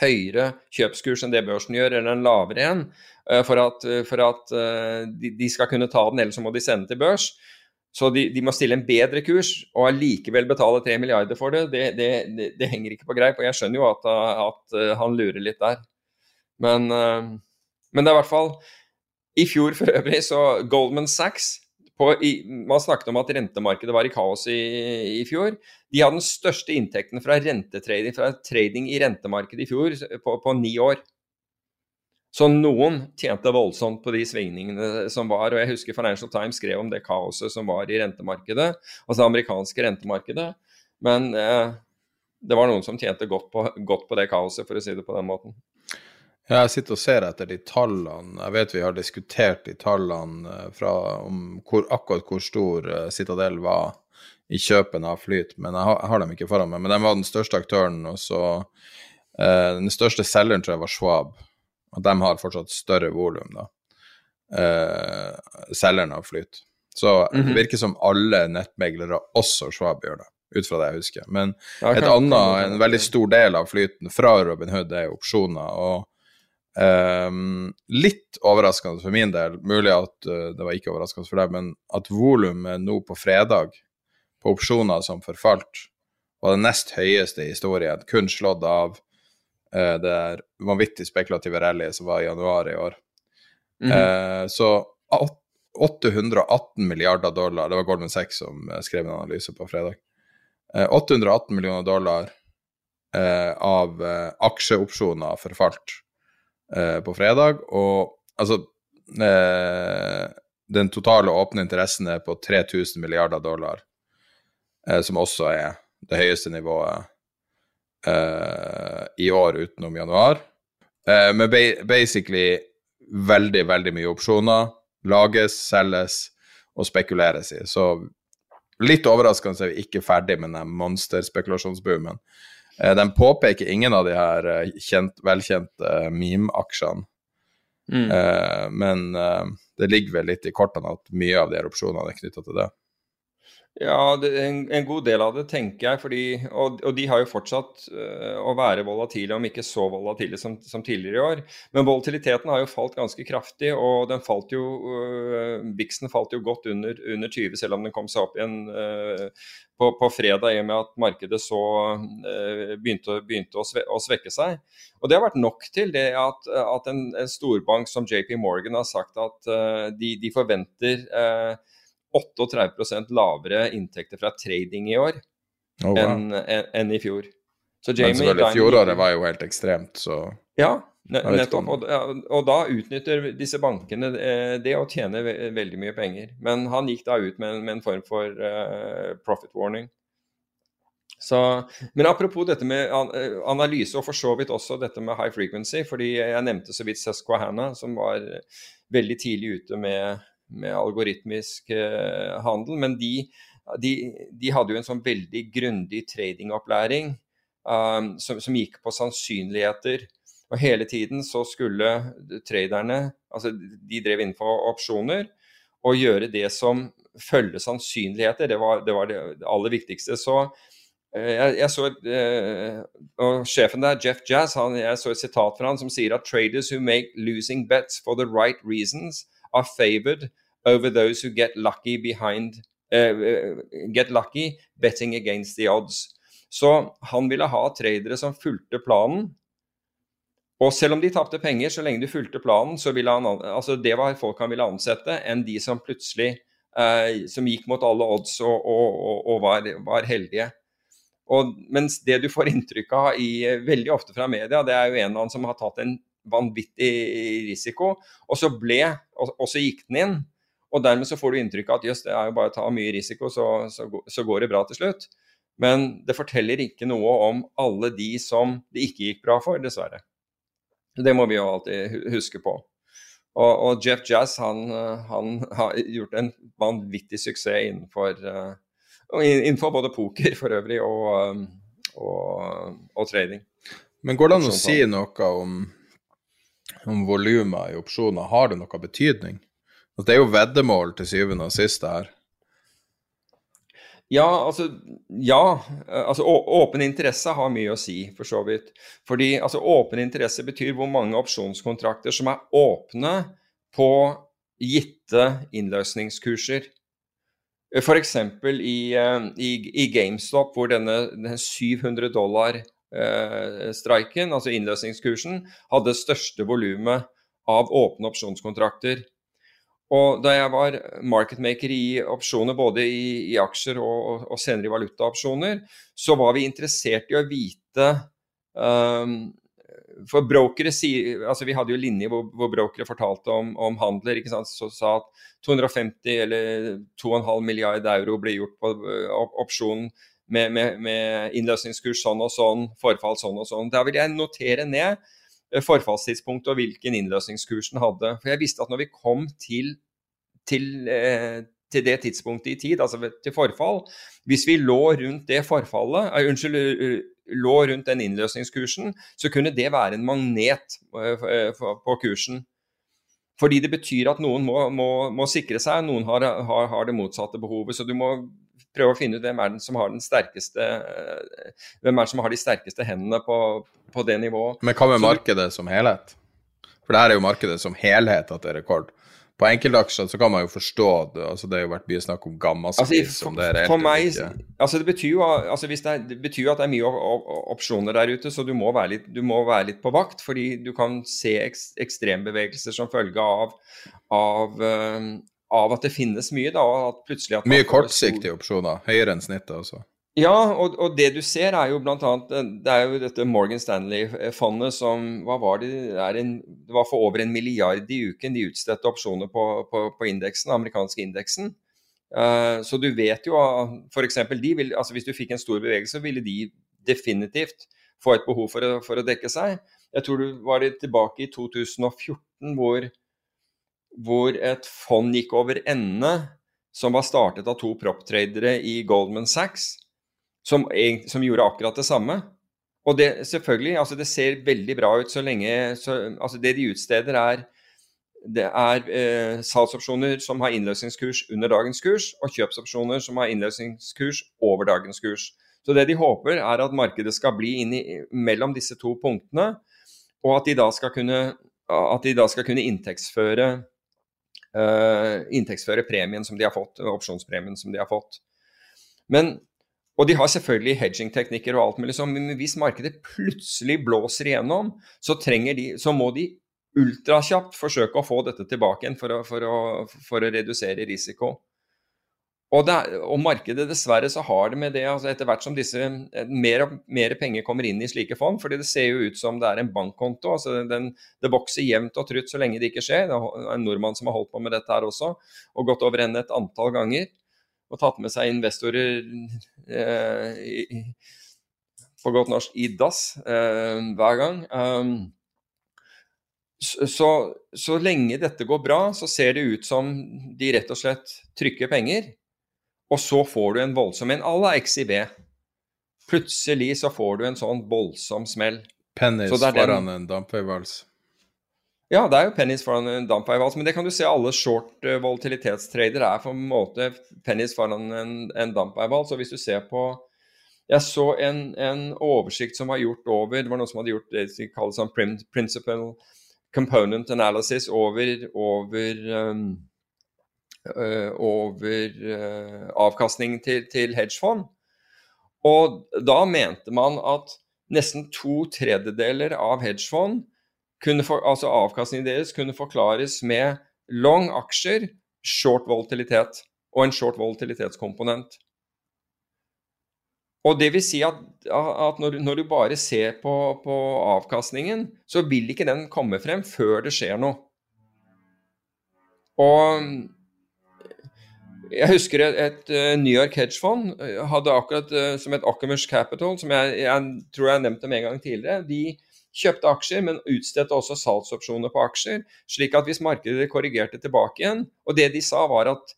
høyere kjøpskurs enn det børsen gjør, eller en lavere en, for at, for at de, de, skal kunne ta den, ellers så må de sende til børs. Så de, de, må stille en bedre kurs og allikevel betale 3 milliarder for det. Det, det, det, det henger ikke på greip. Og jeg skjønner jo at, at han lurer litt der. Men, men, det er i hvert fall I fjor for øvrig så Goldman Sachs på, i, Man snakket om at rentemarkedet var i kaos i, i, fjor. De hadde den største inntekten fra rentetrading fra trading i rentemarkedet i fjor på, på ni år. Så noen tjente voldsomt på de svingningene som var. Og jeg husker Financial Times skrev om det kaoset som var i rentemarkedet, altså det amerikanske rentemarkedet. Men eh, det var noen som tjente godt på, godt på, det kaoset, for å si det på den måten. Ja, jeg sitter og ser etter de tallene. Jeg vet vi har diskutert de tallene eh, fra om hvor, akkurat hvor stor uh, Citadel var i kjøpene av Flyt, men jeg har, jeg har, dem ikke foran meg. Men de var den største aktøren, og så eh, Den største selgeren tror jeg var Schwab. og de har fortsatt større volum, da. Eh, selgeren av flyt. Så mm -hmm. det virker som alle nettmeglere, også Schwab, gjør det, ut fra det jeg husker. Men et annet, en veldig stor del av flyten fra Robin Hood er opsjoner. og um, litt overraskende for min del, mulig at uh, det var ikke overraskende for deg, men at volumet nå på fredag på opsjoner som forfalt, var det nest høyeste i historien, kun slått av uh, det vanvittig spekulative rallyet som var i januar i år. Mm -hmm. så 818 milliarder dollar, det var Goldman Sachs som skrev en analyse på fredag. 818 millioner dollar av aksjeopsjoner forfalt på fredag, og altså Den totale åpne interessen er på 3000 milliarder dollar, som også er det høyeste nivået uh, i år utenom januar. Uh, med basically veldig, veldig mye opsjoner. Lages, selges og spekuleres i. Så litt overraskende er vi ikke ferdig med den monsterspekulasjonsboomen. Uh, den påpeker ingen av de her kjent, velkjente meme-aksjene. Mm. men det ligger vel litt i kortene at mye av de her opsjonene er knytta til det. Ja, en, en, god del av det tenker jeg. Fordi, og, og de har jo fortsatt uh, å være volatile, om ikke så volatile som, som, tidligere i år. Men volatiliteten har jo falt ganske kraftig, og den falt jo uh, Bixen falt jo godt under, under 20, selv om den kom seg opp igjen uh, på, på, fredag i og med at markedet så begynte, begynte å, svekke seg. Og det har vært nok til det at, at en, en storbank som JP Morgan har sagt at de, de, forventer 38% lavere inntekter fra trading i år oh, wow. enn en, en i fjor. Så Jamie, Men selvfølgelig, fjoråret var jo helt ekstremt, så Ja, nettopp. Og, og, da utnytter disse bankene eh, det å tjene veldig mye penger. Men han gikk da ut med, med en form for uh, profit warning. Så, men apropos dette med analyse, og for så vidt også dette med high frequency. fordi Jeg nevnte så vidt Susquehanna, som var veldig tidlig ute med med algoritmisk eh, handel. Men de, de, de, hadde jo en sånn veldig grundig tradingopplæring um, som, som, gikk på sannsynligheter. Og hele tiden så skulle traderne, altså de drev innenfor opsjoner, og gjøre det som følger sannsynligheter. Det var det, var det aller viktigste. Så eh, jeg, jeg, så eh, og Sjefen der, Jeff Jazz, han, jeg så et sitat fra han som sier at traders who make losing bets for the right reasons are favored over those who get lucky behind uh, get lucky betting against the odds. Så han ville ha tradere som fulgte planen. Og selv om de tapte penger, så lenge de fulgte planen, så ville han altså det var folk han ville ansette, enn de som plutselig eh, som gikk mot alle odds og, og, og, og var, var, heldige. Og, mens det du får inntrykk av i, veldig ofte fra media, det er jo en av han som har tatt en vanvittig risiko, og så ble, og, og så gikk den inn. Og dermed så får du inntrykk av at jøss, det er jo bare å ta mye risiko, så, så, så, går det bra til slutt. Men det forteller ikke noe om alle de som det ikke gikk bra for, dessverre. Det må vi jo alltid huske på. Og, og Jeff Jazz han, han, har gjort en vanvittig suksess innenfor, innenfor både poker for øvrig og, og, og trading. Men går det an å si noe om, om volumer i opsjoner? Har det noe betydning? Altså, det er jo veddemål til syvende og sist her. Ja, altså, ja, altså åpen interesse har mye å si, for så vidt. Fordi altså, åpen interesse betyr hvor mange opsjonskontrakter som er åpne på gitte innløsningskurser. F.eks. I, eh, i, i GameStop, hvor denne, denne 700 dollar-streiken, eh, altså innløsningskursen, hadde største volumet av åpne opsjonskontrakter. Og da jeg var marketmaker i opsjoner, både i, i aksjer og, og, senere i valutaopsjoner, så var vi interessert i å vite um, For brokere altså Vi hadde jo linjer hvor, hvor brokere fortalte om, om handler. ikke sant, Så sa at 250 eller 2,5 milliard euro ble gjort på opsjonen opsjon med, med, med, innløsningskurs sånn og sånn, forfall sånn og sånn. Da vil jeg notere ned forfallstidspunktet og hvilken innløsningskurs den hadde. For jeg visste at når vi kom til, til, eh, til det tidspunktet i tid, altså til forfall Hvis vi lå rundt det forfallet, uh, unnskyld, lå rundt den innløsningskursen, så kunne det være en magnet på kursen. Fordi det betyr at noen må, må, må sikre seg, noen har, har, har, det motsatte behovet. Så du må prøve å finne ut hvem er den som har den sterkeste Hvem er det som har de sterkeste hendene på, på det nivået. Men hva med markedet som helhet? For det her er jo markedet som helhet at det er rekord. På enkeltaksjer så kan man jo forstå det. altså Det har jo vært mye snakk om gammaskvis. Altså, for, det for meg, altså det betyr jo altså det, er, det, betyr at det er mye opsjoner der ute, så du må være litt, må være litt på vakt. Fordi du kan se ekstrembevegelser som følge av, av, uh, av, at det finnes mye. da, at plutselig at Mye kortsiktige opsjoner, høyere enn snittet også. Ja, og, og, det du ser er jo bl.a. Det er jo dette Morgan Stanley-fondet som hva var det, det, en, det var for over en milliard i uken de utstedte opsjoner på, på, på indeksen, amerikanske indeksen. Uh, så du vet jo f.eks. de vil, altså Hvis du fikk en stor bevegelse, ville de definitivt få et behov for å, for å dekke seg. Jeg tror du var det tilbake i 2014 hvor, hvor et fond gikk over ende som var startet av to prop-tradere i Goldman Sachs som, som, gjorde akkurat det samme. Og det selvfølgelig, altså det ser veldig bra ut så lenge så, altså Det de utsteder, er, det er eh, salgsopsjoner som har innløsningskurs under dagens kurs, og kjøpsopsjoner som har innløsningskurs over dagens kurs. Så det de håper, er at markedet skal bli inn i, mellom disse to punktene, og at de da skal kunne, da skal kunne inntektsføre, uh, inntektsføre premien som de har fått, opsjonspremien som de har fått. Men og de har selvfølgelig hedging-teknikker og alt mulig sånn, men hvis markedet plutselig blåser igjennom, så, de, så må de ultrakjapt forsøke å få dette tilbake igjen for å, for å, for å redusere risiko. Og, det, og, markedet, dessverre, så har det med det altså Etter hvert som disse mer og mer penger kommer inn i slike fond, fordi det ser jo ut som det er en bankkonto. altså den, Det vokser jevnt og trutt så lenge det ikke skjer. Det er en nordmann som har holdt på med dette her også, og gått over ende et antall ganger og tatt med seg investorer eh, i, på godt norsk i dass eh, hver gang. Um, så, så, lenge dette går bra, så ser det ut som de rett og slett trykker penger. Og så får du en voldsom en à la XIB. Plutselig så får du en sånn voldsom smell. Pennis foran en dampveivals. Ja, det er jo penis foran en dampveivals, men det kan du se alle short uh, volatilitetstrader er på en måte penis foran en, en dampveivals. Og hvis du ser på Jeg så en, en, oversikt som var gjort over Det var noen som hadde gjort det de kaller sånn principal component analysis over, over um, over uh, avkastningen til, til hedgefond. Og da mente man at nesten to tredjedeler av hedgefond for, altså avkastningen deres kunne forklares med long aksjer, short volatilitet og en short volatilitetskomponent. Og det vil si at, at når, når, du bare ser på, på, avkastningen, så vil ikke den komme frem før det skjer noe. Og Jeg husker et, et uh, New York hedgefond hadde akkurat uh, som et Occamers Capital, som jeg, jeg, tror jeg har nevnt dem en gang tidligere. De kjøpte aksjer, men utstedte også salgsopsjoner på aksjer. Slik at hvis markedet korrigerte tilbake igjen Og det de sa, var at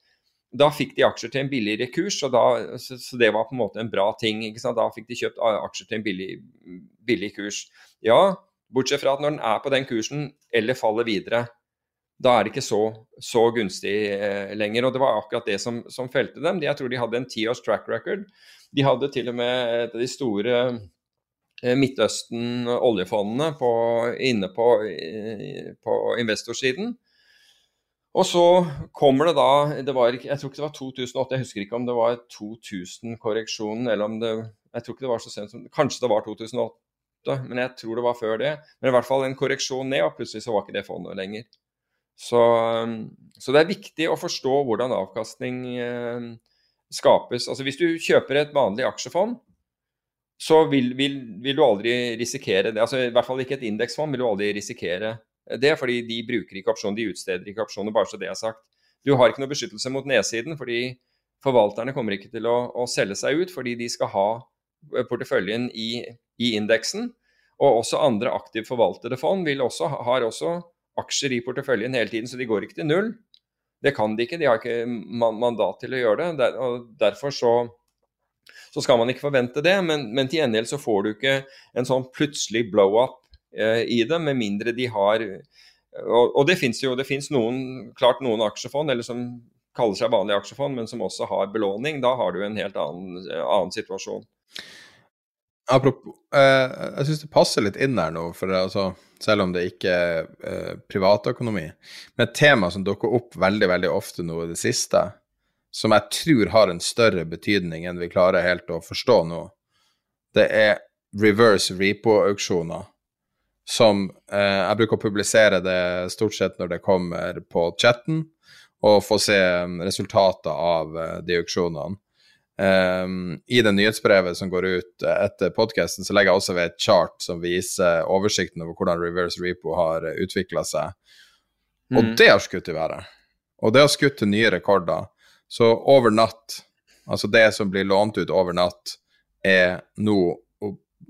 da fikk de aksjer til en billigere kurs, da, så, så, det var på en måte en bra ting. Da fikk de kjøpt aksjer til en billig, billig kurs. Ja, bortsett fra at når den er på den kursen eller faller videre, da er det ikke så, så gunstig eh, lenger. Og det var akkurat det som, som felte dem. Jeg tror de hadde en tiårs track record. De hadde til og med et av de store eh, Midtøsten-oljefondene inne på, på investorsiden. Og så kommer det da det var, Jeg tror ikke det var 2008, jeg husker ikke om det var 2000-korreksjonen, eller om det Jeg tror ikke det var så sent som Kanskje det var 2008, men jeg tror det var før det. Men i hvert fall en korreksjon ned, og plutselig så var ikke det fondet lenger. Så, så det er viktig å forstå hvordan avkastning eh, skapes. Altså Hvis du kjøper et vanlig aksjefond, så vil, vil, vil, du aldri risikere det. Altså I hvert fall ikke et indeksfond vil du aldri risikere det, fordi de bruker ikke opsjoner, de utsteder ikke opsjoner, bare så det er sagt. Du har ikke noe beskyttelse mot nedsiden, fordi forvalterne kommer ikke til å, å selge seg ut, fordi de skal ha porteføljen i, i indeksen. Og også andre aktivt forvaltede fond også, har også aksjer i porteføljen hele tiden, så de går ikke til null. Det kan de ikke, de har ikke mandat til å gjøre det. og Derfor så, så skal man ikke forvente det, men, men til gjengjeld så får du ikke en sånn plutselig blow-up Eh, i det, med mindre de har Og, og det fins jo det noen, klart noen aksjefond eller som kaller seg vanlige aksjefond, men som også har belåning. Da har du en helt annen, annen situasjon. Apropos, eh, jeg syns det passer litt inn her nå, for altså, selv om det ikke er eh, privatøkonomi. Men et tema som dukker opp veldig veldig ofte nå i det siste, som jeg tror har en større betydning enn vi klarer helt å forstå nå, det er reverse repo-auksjoner som eh, Jeg bruker å publisere det stort sett når det kommer på chatten, og få se um, resultatet av uh, de auksjonene. Um, I det nyhetsbrevet som går ut etter podkasten, så legger jeg også ved et chart som viser oversikten over hvordan reverse repo har utvikla seg. Mm. Og det har skutt i været. Og det har skutt til nye rekorder. Så over natt, altså det som blir lånt ut over natt, er nå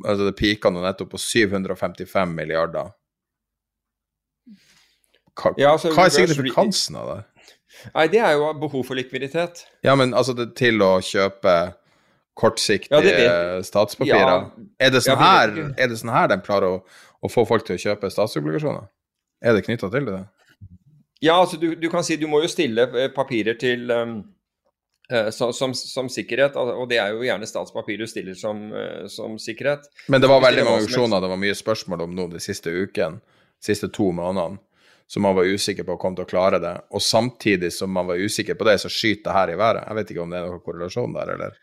altså Det peaka nå nettopp på 755 milliarder. Hva, ja, altså, hva er signifikansen av det? Nei, Det er jo behov for likviditet. Ja, men altså det, til å kjøpe kortsiktige ja, statspapirer. Ja, er, det sånn her, er det sånn her de klarer å, å, få folk til å kjøpe statsobligasjoner? Er det knytta til det? Ja, altså du, du, kan si du må jo stille eh, papirer til um, Eh, som, som, som, sikkerhet, og det er jo gjerne statspapir du stiller som, eh, som sikkerhet. Men det var veldig mange auksjoner det var mye spørsmål om nå de siste uken, de siste to månedene, som man var usikker på å komme til å klare det. Og samtidig som man var usikker på det, så skyter det her i været. Jeg vet ikke om det er noen korrelasjon der, eller?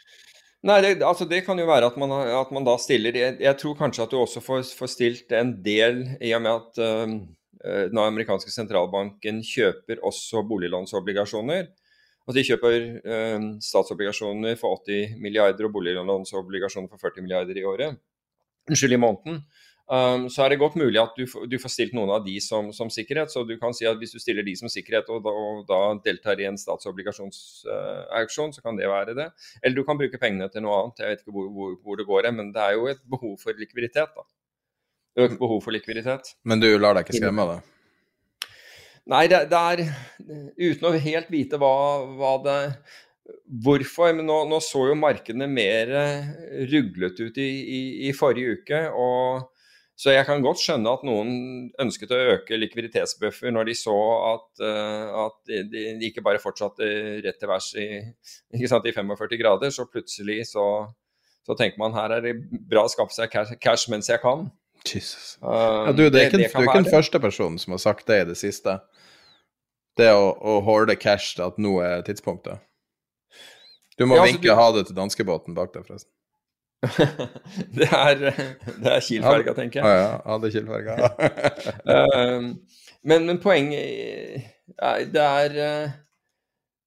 Nei, det, altså det kan jo være at man, at man da stiller jeg, jeg, tror kanskje at du også får, får, stilt en del, i og med at øh, den amerikanske sentralbanken kjøper også boliglånsobligasjoner. Altså de kjøper øh, statsobligasjoner for 80 milliarder og boliglånsobligasjoner for 40 milliarder i året. Unnskyld, i måneden. Um, så er det godt mulig at du, du, får stilt noen av de som, som, sikkerhet. Så du kan si at hvis du stiller de som sikkerhet og da, og da deltar i en statsobligasjonsauksjon, uh, så kan det være det. Eller du kan bruke pengene til noe annet. Jeg vet ikke hvor, hvor, hvor det går, men det er jo et behov for likviditet. da. Økt behov for likviditet. Men du lar deg ikke skremme av det? Nei, det, det, er Uten å helt vite hva, hva det Hvorfor? Men nå, nå, så jo markedene mer ruglet ut i, i, i, forrige uke. og Så jeg kan godt skjønne at noen ønsket å øke likviditetsbuffer når de så at, uh, at de, ikke bare fortsatte rett til værs i, i 45 grader. Så plutselig så, så tenker man her er det bra å skaffe seg cash, cash mens jeg kan. Jesus. Uh, ja, du, det er ikke, det, det du er ikke den første personen som har sagt det i det siste. Det å, å horde cash til at nå er tidspunktet. Du må ja, altså, vinke du... ha det til danskebåten bak deg, forresten. det er, det er Kiel-ferga, tenker jeg. Ja, ja, ha det Kiel-ferga. uh, men, men poenget er, det er uh,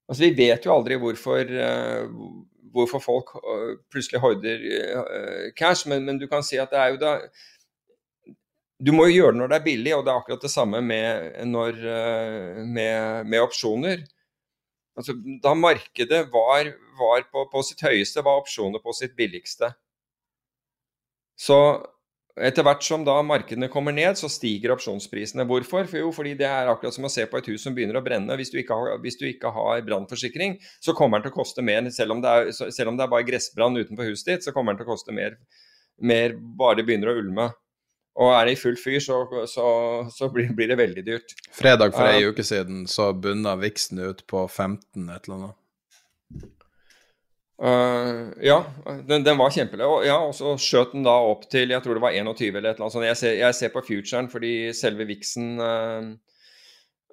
Altså, vi vet jo aldri hvorfor, uh, hvorfor folk plutselig horder cash, men, men, du kan si at det er jo da du må jo gjøre det når det er billig, og det er akkurat det samme med, når, eh, med, med opsjoner. altså, Da markedet var, var på, på, sitt høyeste, var opsjoner på sitt billigste. Så etter hvert som da markedene kommer ned, så stiger opsjonsprisene. Hvorfor? For jo, fordi det er akkurat som å se på et hus som begynner å brenne. Hvis du ikke har, hvis har brannforsikring, så kommer den til å koste mer. Selv om det er, selv om det er bare gressbrann utenfor huset ditt, så kommer den til å koste mer, mer bare det begynner å ulme. Og er det i full fyr, så, så, så blir, blir, det veldig dyrt. Fredag for ei uh, uke siden så bunna viksen ut på 15 et eller annet. Uh, ja, den, den var kjempelav. Ja, og så skjøt den da opp til jeg tror det var 21 eller et eller annet sånt. Jeg ser, jeg ser på futuren fordi selve viksen uh,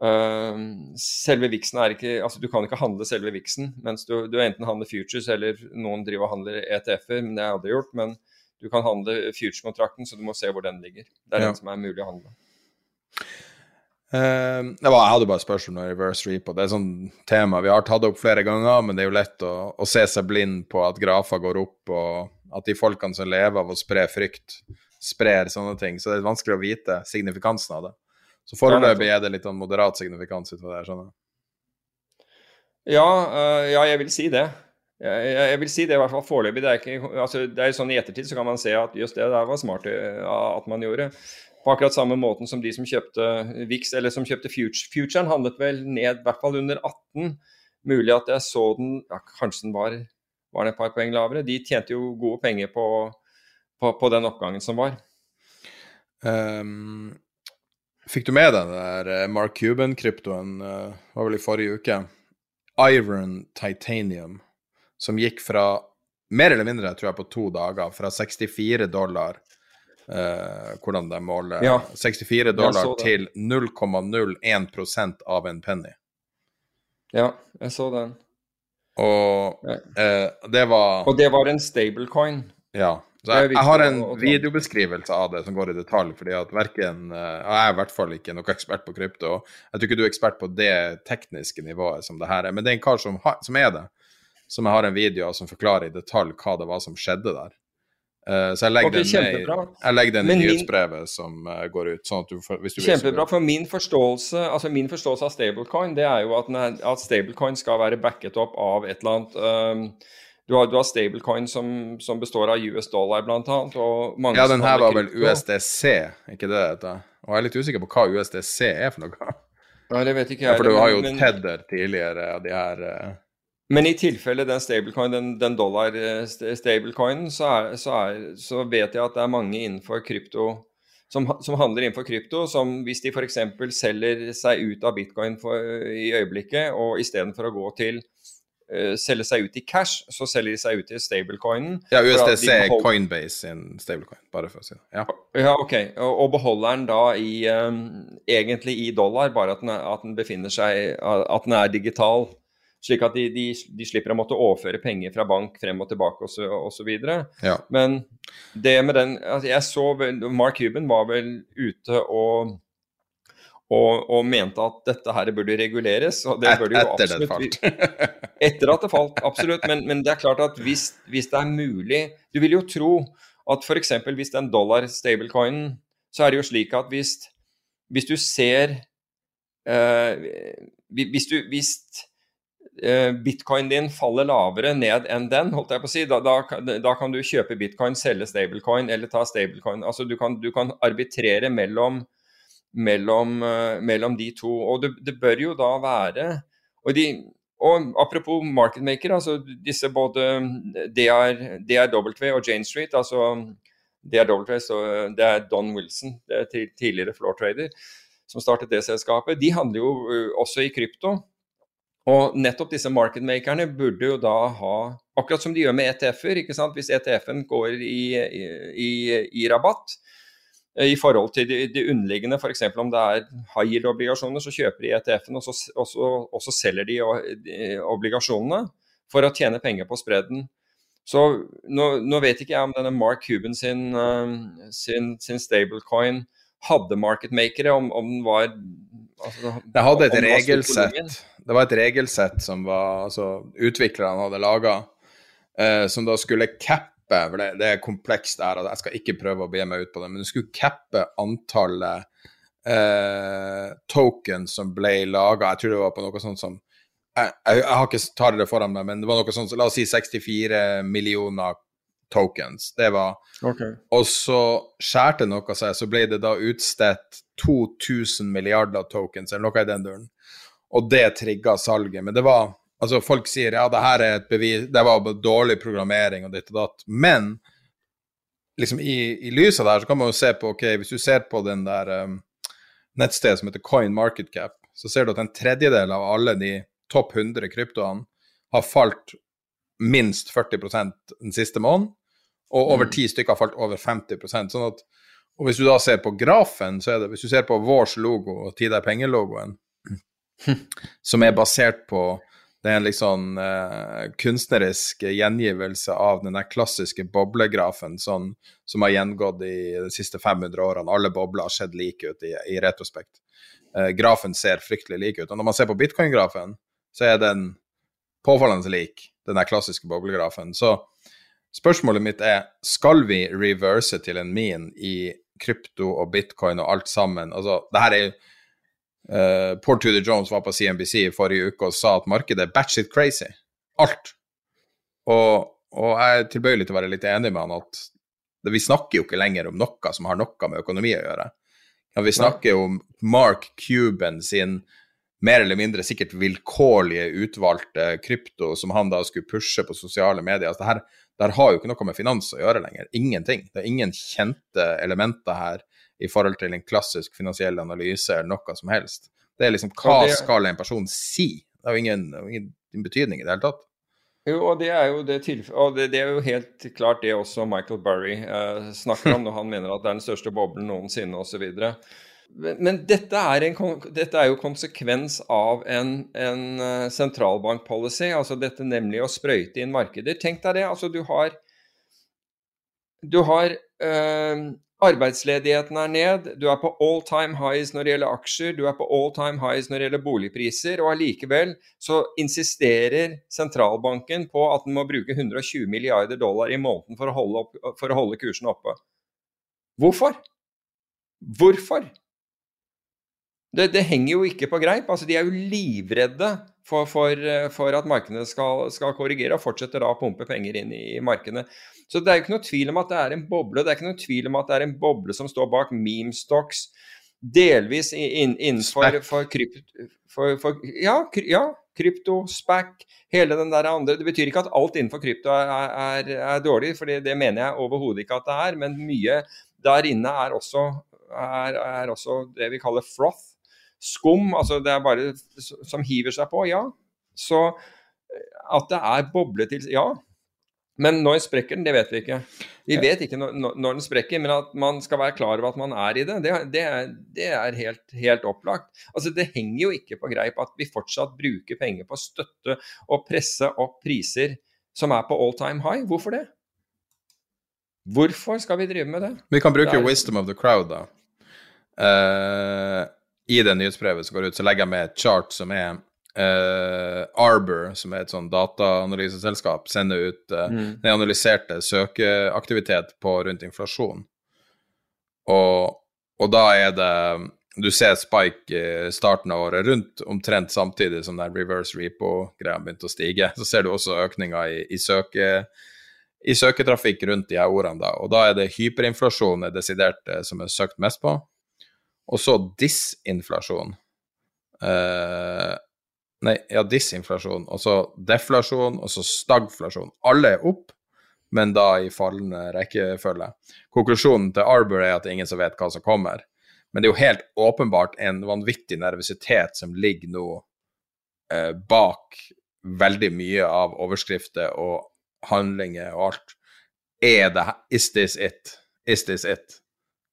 uh, Selve viksen er ikke Altså, du kan ikke handle selve viksen, mens du, du enten handler futures eller noen driver og handler ETF-er, men det har jeg aldri gjort. men du kan handle future-kontrakten, så du må se hvor den ligger. Det er ja. den som er mulig å handle. Uh, var, jeg hadde bare spørsmål om reverse repo. Det er sånn tema vi har tatt opp flere ganger, men det er jo lett å, å se seg blind på at grafer går opp, og at de folkene som lever av å spre frykt, sprer sånne ting. Så det er vanskelig å vite signifikansen av det. Så foreløpig er det litt sånn moderat signifikans utover det. skjønner Ja, uh, ja, jeg vil si det. Jeg, jeg, vil si det i hvert fall foreløpig. Det er, ikke, altså, det er sånn I ettertid så kan man se at just det der var smart eh, at man gjorde. På akkurat samme måten som de som kjøpte VIX, eller som kjøpte Future. Futuren handlet vel ned i hvert fall under 18. Mulig at jeg så den ja, Kanskje den var, var et par poeng lavere. De tjente jo gode penger på, på, på den oppgangen som var. Um, fikk du med deg den der eh, Mark Cuban-kryptoen? Uh, var vel i forrige uke? Iron Titanium som gikk fra mer eller mindre, tror jeg, på to dager, fra 64 dollar eh, Hvordan de måler ja, 64 dollar til 0,01% av en penny. Ja, jeg så den. Og eh, det var Og det var en stablecoin. Ja. Så jeg, jeg, har en videobeskrivelse av det som går i detalj, fordi at verken eh, Jeg er i hvert fall ikke noen ekspert på krypto. Jeg tror ikke du er ekspert på det tekniske nivået som det her er, men det er en kar som, som er det som jeg har en video av som forklarer i detalj hva det var som skjedde der. Uh, så jeg legger, okay, den med, jeg legger den i nyhetsbrevet som uh, går ut. sånn at du, hvis du Kjempebra. For min forståelse, altså min forståelse av stablecoin det er jo at, at stablecoin skal være backet opp av et eller annet um, du har, du har stablecoin som, som, består av US dollar, blant annet. Og mange ja, den her var vel USDC, ikke det dette? Og jeg er litt usikker på hva USDC er for noe. Ja, det vet ikke jeg. Ja, for du har jo men, Tether tidligere, og de her uh, men i tilfelle den stablecoin, den, den dollar-stablecoinen, så, så, så, vet jeg at det er mange innenfor krypto som, som handler innenfor krypto, som hvis de f.eks. selger seg ut av bitcoin for, i øyeblikket, og istedenfor å gå til uh, selge seg ut i cash, så selger de seg ut i stablecoinen. Ja, USDC er Coinbase sin stablecoin, bare for å si det. Ja, ja ok. Og, og beholder den da i um, egentlig i dollar, bare at den, at den befinner seg At den er digital. Slik at de, de, de, slipper å måtte overføre penger fra bank frem og tilbake osv. Ja. Men det med den altså Jeg så vel Mark Cuban var vel ute og, og, og mente at dette her burde reguleres. Og det burde jo absolutt, etter at det falt, absolutt. Men, men, det er klart at hvis, hvis, det er mulig Du vil jo tro at f.eks. hvis den dollar stablecoinen, så er det jo slik at hvis, hvis du ser uh, hvis, du, hvis Eh, bitcoin din faller lavere ned enn den, holdt jeg på å si, da, da, da kan du kjøpe bitcoin, selge stablecoin eller ta stablecoin. Altså du kan, du kan arbitrere mellom, mellom, uh, mellom, de to. Og det, det, bør jo da være og, de, og Apropos marketmaker, altså disse både DR, DRW og Jane Street, altså DRW, så det er Don Wilson, det er tidligere floor trader, som startet det selskapet. De handler jo uh, også i krypto. Og nettopp disse marketmakerne burde jo da ha Akkurat som de gjør med ETF-er. ikke sant? Hvis ETF-en går i, i, i, rabatt eh, i forhold til de, de underliggende, f.eks. om det er high yield-obligasjoner, så kjøper de ETF-en, og, og, og, så selger de obligasjonene for å tjene penger på spredden. Så nå, nå, vet ikke jeg om denne Mark Cuban sin, uh, sin, sin stablecoin hadde marketmakere, om, om den var altså, Det hadde et regelsett det var et regelsett som var, altså, utviklerne hadde laga, eh, som da skulle cappe for det, det, er komplekst der, og jeg skal ikke prøve å be meg ut på det, men det skulle cappe antallet eh, tokens som ble laga. Jeg tror det var på noe sånt som jeg, jeg, har ikke tar det foran meg, men det var noe sånt, som la oss si 64 millioner tokens. Det var okay. Og så skjærte noe seg, så ble det da utstedt 2000 milliarder tokens, eller noe i den duren. Og det trigga salget. Men det var Altså, folk sier ja, det her er et bevis, det var dårlig programmering og ditt og datt. Men liksom i, i lys av det her, så kan man jo se på ok, Hvis du ser på den der um, nettstedet som heter Coin Market Cap, så ser du at en tredjedel av alle de topp 100 kryptoene har falt minst 40% den siste måneden, og over mm. ti stykker har falt over 50 sånn at, Og hvis du da ser på grafen, så er det Hvis du ser på vårs logo og Tida penger-logoen, som er basert på det er en liksom uh, kunstnerisk gjengivelse av den der klassiske boblegrafen sånn, som har gjengått i de siste 500 årene. Alle bobler har sett like ut i, i retrospekt. Uh, grafen ser fryktelig lik ut. Og når man ser på bitcoin-grafen, så er den påfallende lik den der klassiske boblegrafen. Så spørsmålet mitt er, skal vi reverse til en mean i krypto og bitcoin og alt sammen? Altså, det her er jo Uh, Paul Tudor Jones var på CNBC i forrige uke og sa at markedet er batshit crazy. Alt. Og, og, jeg er tilbøyelig til å være litt enig med han at det, vi snakker jo ikke lenger om noe som har noe med økonomi å gjøre. Ja, vi snakker om Mark Cuban sin mer eller mindre sikkert vilkårlige utvalgte krypto som han da skulle pushe på sosiale medier. Altså, det, her, det her har jo ikke noe med finans å gjøre lenger. Ingenting. Det er ingen kjente elementer her i forhold til en klassisk finansiell analyse eller noe som helst. Det er liksom hva det, skal en person si? Det har jo ingen, ingen betydning i det hele tatt. Jo, og det er jo det og det, det, er jo helt klart det også Michael Burry eh, snakker om når han mener at det er den største boblen noensinne osv. Men, dette er, en, dette er, jo konsekvens av en, en uh, sentralbankpolicy, altså dette nemlig å sprøyte inn markeder. Tenk deg det. altså Du har, du har uh, Arbeidsledigheten er ned, du er på all time highs når det gjelder aksjer, du er på all time highs når det gjelder boligpriser, og allikevel så insisterer sentralbanken på at den må bruke 120 milliarder dollar i måneden for å holde, opp, for å holde kursen oppe. Hvorfor? Hvorfor? Det, det, henger jo ikke på greip. altså De er jo livredde for, for, for at markedene skal, skal, korrigere, og fortsetter da å pumpe penger inn i markedene. Så det er jo ikke noe tvil om at det er en boble. Det er ikke noe tvil om at det er en boble som står bak memestocks, delvis inn, innenfor for krypt, for, for, ja, kry, ja, krypto, SPAC, hele den der andre. Det betyr ikke at alt innenfor krypto er, er, er dårlig, for det mener jeg overhodet ikke at det er. Men mye der inne er også, er, er også det vi kaller froth. Skum. Altså det er bare som hiver seg på. Ja. Så at det er boble til Ja, men når sprekker den, det vet vi ikke. Vi vet ikke når, når, den sprekker, men at man skal være klar over at man er i det, det, det er, det er helt, helt, opplagt. Altså, Det henger jo ikke på greip at vi fortsatt bruker penger på støtte og presse opp priser som er på all time high. Hvorfor det? Hvorfor skal vi drive med det? Vi kan bruke er... wisdom of the crowd, da. Uh, I det nyhetsbrevet som går ut, så legger jeg med et chart som er Uh, Arbor, som er et sånn dataanalyseselskap, sender ut uh, mm. den analyserte søkeaktivitet på rundt inflasjon. Og, og, da er det Du ser spike i starten av året, rundt omtrent samtidig som den reverse repo-greia begynte å stige. Så ser du også økninga i, i, søke, i søketrafikk rundt de her ordene. da, Og da er det hyperinflasjon er desidert uh, som er søkt mest på. Og så disinflasjon. Uh, Nei, ja, disinflasjon, og så deflasjon, og så stagflasjon. Alle er opp, men da i fallende rekkefølge. Konklusjonen til Arbor er at det er ingen som vet hva som kommer. Men det er jo helt åpenbart en vanvittig nervøsitet som ligger nå eh, bak veldig mye av overskrifter og handlinger og alt. Er det Is this it? Is this it?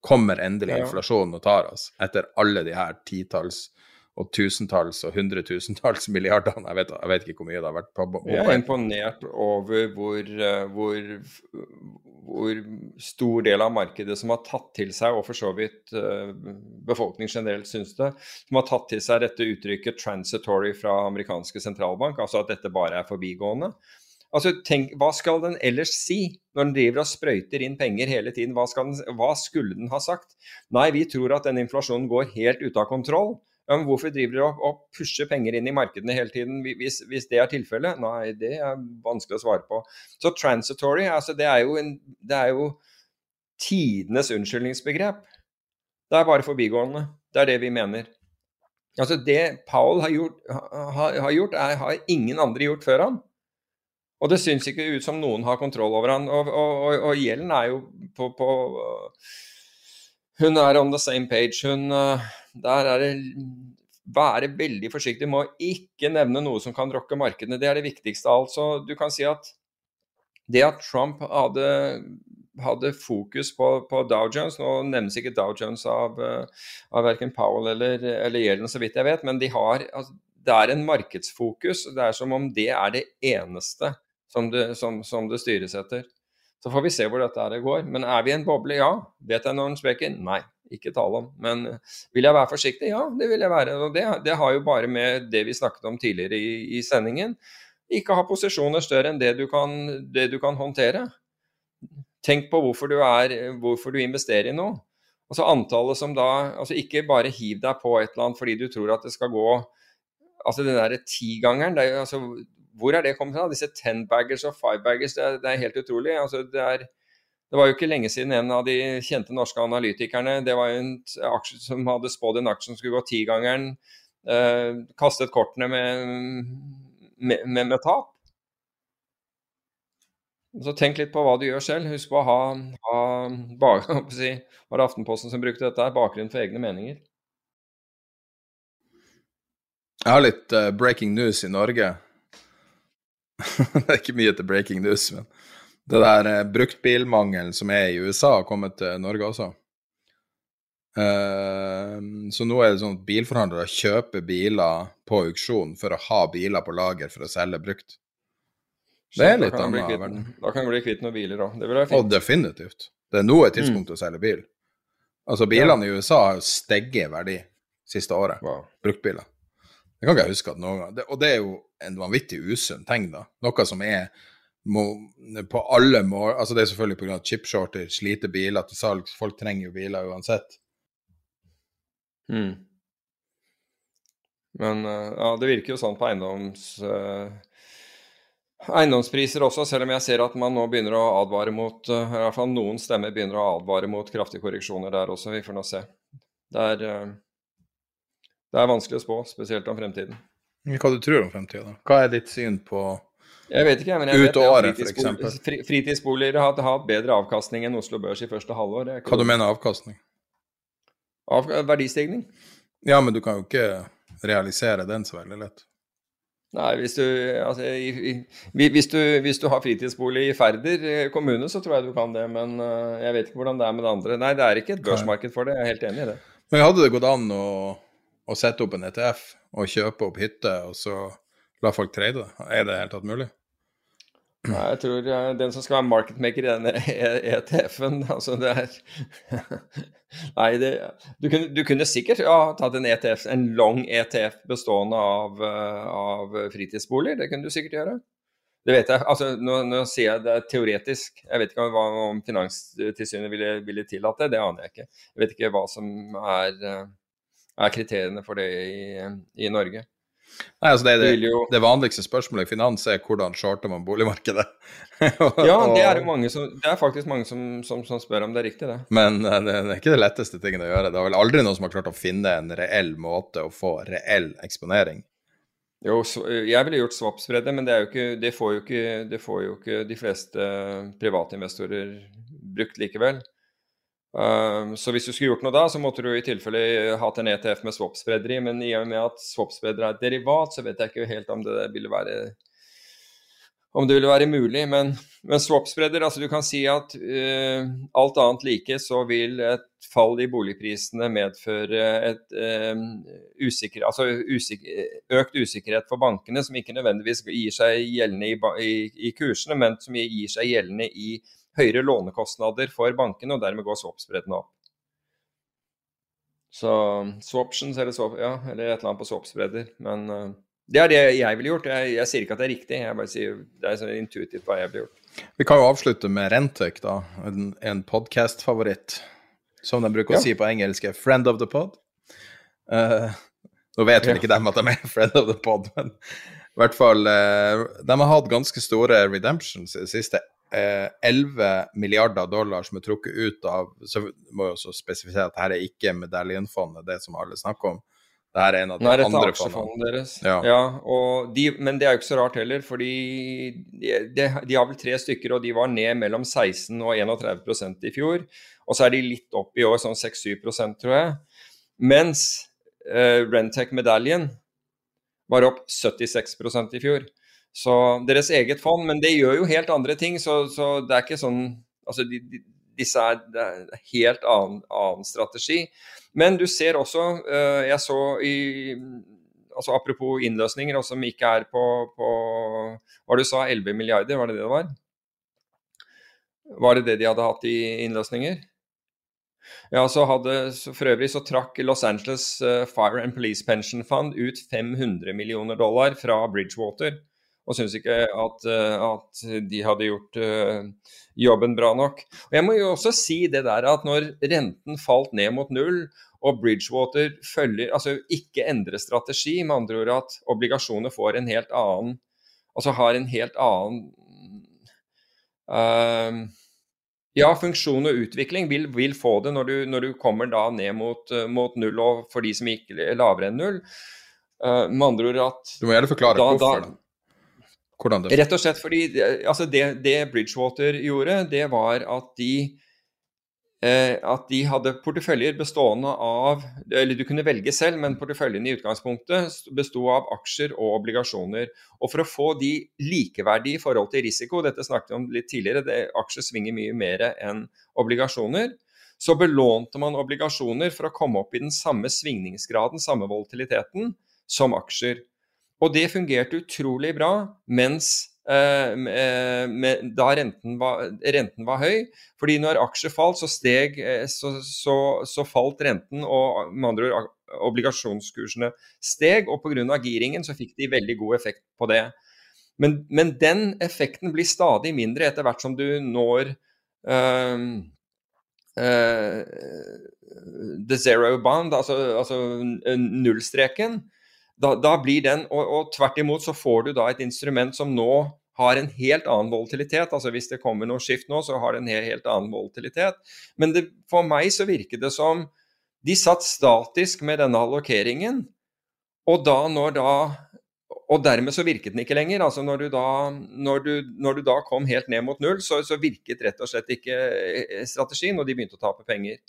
Kommer endelig inflasjonen og tar oss, etter alle de her titalls og tusentalls og hundretusentalls milliarder. Jeg vet, jeg vet, ikke hvor mye det har vært. på. jeg er imponert over hvor, eh, hvor, hvor, stor del av markedet som har tatt til seg, og for så vidt befolkning befolkningen generelt syns det, som har tatt til seg dette uttrykket transitory fra amerikanske sentralbank, altså at dette bare er forbigående. Altså, tenk, Hva skal den ellers si når den driver og sprøyter inn penger hele tiden? Hva, den, hva skulle den ha sagt? Nei, vi tror at den inflasjonen går helt ut av kontroll. Ja, men hvorfor driver dere og, og pusher penger inn i markedene hele tiden hvis, hvis det er tilfellet? Nei, det er vanskelig å svare på. Så transitory, altså det er jo, en, det er jo tidenes unnskyldningsbegrep. Det er bare forbigående. Det er det vi mener. Altså Det Paul har gjort, har, har, gjort er, har ingen andre gjort før han. Og det syns ikke ut som noen har kontroll over han. Og, og, og, og gjelden er jo på, på, Hun er on the same page. Hun Der er det Være veldig forsiktig med å ikke nevne noe som kan rokke markedene. Det er det viktigste av alt. Så du kan si at det at Trump hadde hadde fokus på, på, Dow Jones. Nå nevnes ikke Dow Jones av, av verken Powell eller, eller Yellen, så vidt jeg vet, men de har, altså, det er en markedsfokus. Det er som om det er det eneste som det, som, som det styres etter. Så får vi se hvor dette her går. Men er vi i en boble? Ja. Vet jeg når den sprekker? Nei, ikke tale om. Men vil jeg være forsiktig? Ja, det vil jeg være. Og det, det har jo bare med det vi snakket om tidligere i, i sendingen. Ikke ha posisjoner større enn det du kan, det du kan håndtere. Tenk på hvorfor du, er, hvorfor du investerer i noe. Altså antallet som da altså Ikke bare hiv deg på et eller annet fordi du tror at det skal gå Altså den derre tigangeren, altså, hvor er det kommet fra? Disse ten baggers og five baggers, det det er helt utrolig. Altså, det, er, det, var jo ikke lenge siden en av de kjente norske analytikerne Det var jo en aksje som hadde spådd en aksje som skulle gå tigangeren, eh, kastet kortene med, med, med, med tap. Så tenk litt på hva du gjør selv. Husk på å ha, ha bak, si, Var det Aftenposten som brukte dette? Bakgrunn for egne meninger. Jeg har litt uh, breaking news i Norge. det er ikke mye til breaking news, men det der uh, bruktbilmangelen som er i USA, har kommet til Norge også. Uh, så nå er det sånn at bilforhandlere kjøper biler på auksjon for å ha biler på lager for å selge brukt. Det er litt verden. Da kan du bli kvitt noen biler òg. Det vil være fint. Og definitivt. Det er nå et tidspunkt mm. å selge bil. Altså, bilene ja. i USA har jo steget i verdi siste året. Wow. Bruktbiler. Det kan ikke jeg huske at noen gang. Og det er jo en vanvittig usunn ting, da. Noe som er må, på alle mål Altså, det er selvfølgelig pga. chipshorter, slite biler til salgs. Folk trenger jo biler uansett. Mm. Men eh, ja, det virker jo sånn på eiendoms... Eh, eiendomspriser også, selv om jeg ser at man nå begynner å advare mot uh, i hvert fall noen stemmer begynner å advare mot kraftige korreksjoner der også. Vi får nå se. Det er, uh, det er vanskelig å spå, spesielt om fremtiden. Hva du tror om fremtiden? Hva er ditt syn på jeg vet ikke, men jeg vet at fritidsboliger, fritidsboliger har hatt bedre avkastning enn Oslo Børs i første halvår. Hva du mener avkastning? Av verdistigning. Ja, men du kan jo ikke realisere den så veldig lett. Nei, hvis du, altså, i, i, hvis, du, hvis du, har fritidsbolig i Færder eh, kommune, så tror jeg du kan det. Men uh, jeg vet ikke hvordan det er med det andre. Nei, det er ikke et børsmarked for det. Jeg er helt enig i det. Men hadde det gått an å, å sette opp en ETF og kjøpe opp hytte, og så la folk trade det? Er det helt tatt mulig? Nei, jeg tror den som skal være marketmaker i denne ETF-en Altså, det er Nei, det, du, kunne, du, kunne, sikkert ja, tatt en ETF, en long ETF bestående av, uh, av, fritidsboliger. Det kunne du sikkert gjøre. Det vet jeg. Altså, nå, nå sier jeg det er teoretisk. Jeg vet ikke om, om Finanstilsynet ville, ville tillatt det. Det aner jeg ikke. Jeg vet ikke hva som er, uh, er kriteriene for det i, i Norge. Nei, altså det, det, det, vanligste spørsmålet i finans er hvordan shorter man boligmarkedet? ja, det er, som, det er, faktisk mange som, som, som, spør om det er riktig, det. Men uh, det, er ikke det letteste tingen å gjøre. Det er vel aldri noen som har klart å finne en reell måte å få reell eksponering? Jo, jeg ville gjort swap-spredde, men det, ikke, det, får ikke, det, får jo ikke, de fleste private investorer brukt likevel. Um, så hvis du skulle gjort noe da, så måtte du i tilfelle hatt en ETF med swap-spredder i. Men i og med at swap-spredder er et derivat, så vet jeg ikke helt om det ville være det ville være mulig. Men, men swap-spredder, altså du kan si at uh, alt annet like, så vil et fall i boligprisene medføre et, uh, usikker, altså usikker, økt usikkerhet for bankene, som ikke nødvendigvis gir seg gjeldende i, i, i kursene, men som gir seg gjeldende i høyere lånekostnader for bankene, og dermed går swap-spredene opp. Så swaptions eller, swap, ja, eller et eller annet på swap-spreder. Men uh, det er det jeg ville gjort. Jeg, jeg, sier ikke at det er riktig, jeg bare sier det er sånn intuitivt hva jeg ville gjort. Vi kan jo avslutte med Rentek, da. En, en podkast-favoritt. Som de bruker ja. å si på engelsk, 'friend of the pod'. Uh, Nå vet vel ikke dem at de er friend of the pod, men i hvert fall eh, De har hatt ganske store redemptions i det siste. Eh, 11 milliarder dollar som er trukket ut av Så må jeg også spesifisere at dette er ikke medaljenfondet, det som alle snakker om. Det er en av de Nei, andre fondene. deres. Ja. Ja, de, men det er jo ikke så rart heller, fordi de, de, de har vel tre stykker, og de var ned mellom 16 og 31% i fjor. Og så er de litt opp i år, sånn 6-7% tror jeg. Mens eh, Rentec Medallion var opp 76% i fjor. Så deres eget fond, men det gjør jo helt andre ting, så, så det er ikke sånn Altså, de, de, disse er, en helt annen, annen strategi. Men du ser også, uh, jeg så i altså Apropos innløsninger, og som ikke er på, på Hva du sa, 11 milliarder, var det det det var? Var det det de hadde hatt i innløsninger? Ja, så hadde, så For øvrig så trakk Los Angeles eh, Fire and Police Pension Fund ut 500 millioner dollar fra Bridgewater. Og syns ikke at, eh, at de hadde gjort eh, jobben bra nok. Og Jeg må jo også si det der at når renten falt ned mot null, og Bridgewater følger, altså ikke endrer strategi, med andre ord at obligasjoner får en helt annen Altså har en helt annen uh, ja, funksjon og utvikling vil, vil få det når du, når du kommer da ned mot, eh, mot null, og for de som gikk lavere enn null. Uh, med andre ord at Du må gjerne forklare Da- hvorfor. da- da. Hvordan det Rett og slett fordi det- altså det, det Bridgewater gjorde, det var at de eh, at de hadde porteføljer bestående av Eller du kunne velge selv, men porteføljen i utgangspunktet besto av aksjer og obligasjoner. Og for å få de likeverdige i forhold til risiko, dette snakket vi om litt tidligere, det, aksjer svinger mye mer enn obligasjoner, så belånte man obligasjoner for å komme opp i den samme svingningsgraden, samme volatiliteten, som aksjer. Og det fungerte utrolig bra mens eh, med, med, da renten var, renten var høy. Fordi når aksjer falt, så steg eh, så, så, så falt renten, og med andre ord obligasjonskursene steg. Og pga. giringen så fikk de veldig god effekt på det. Men, men den effekten blir stadig mindre etter hvert som du når eh, eh, the zero bond, altså, altså nullstreken da, da blir den, og, og tvert imot så får du da et instrument som nå har en helt annen volatilitet. altså Hvis det kommer noe skift nå, så har det en helt, annen volatilitet. Men det, for meg så virker det som de satt statisk med denne allokeringen, og da når da og dermed så virket den ikke lenger. altså Når du da, når du, når du da kom helt ned mot null, så, så virket rett og slett ikke eh, strategien, og de begynte å tape penger.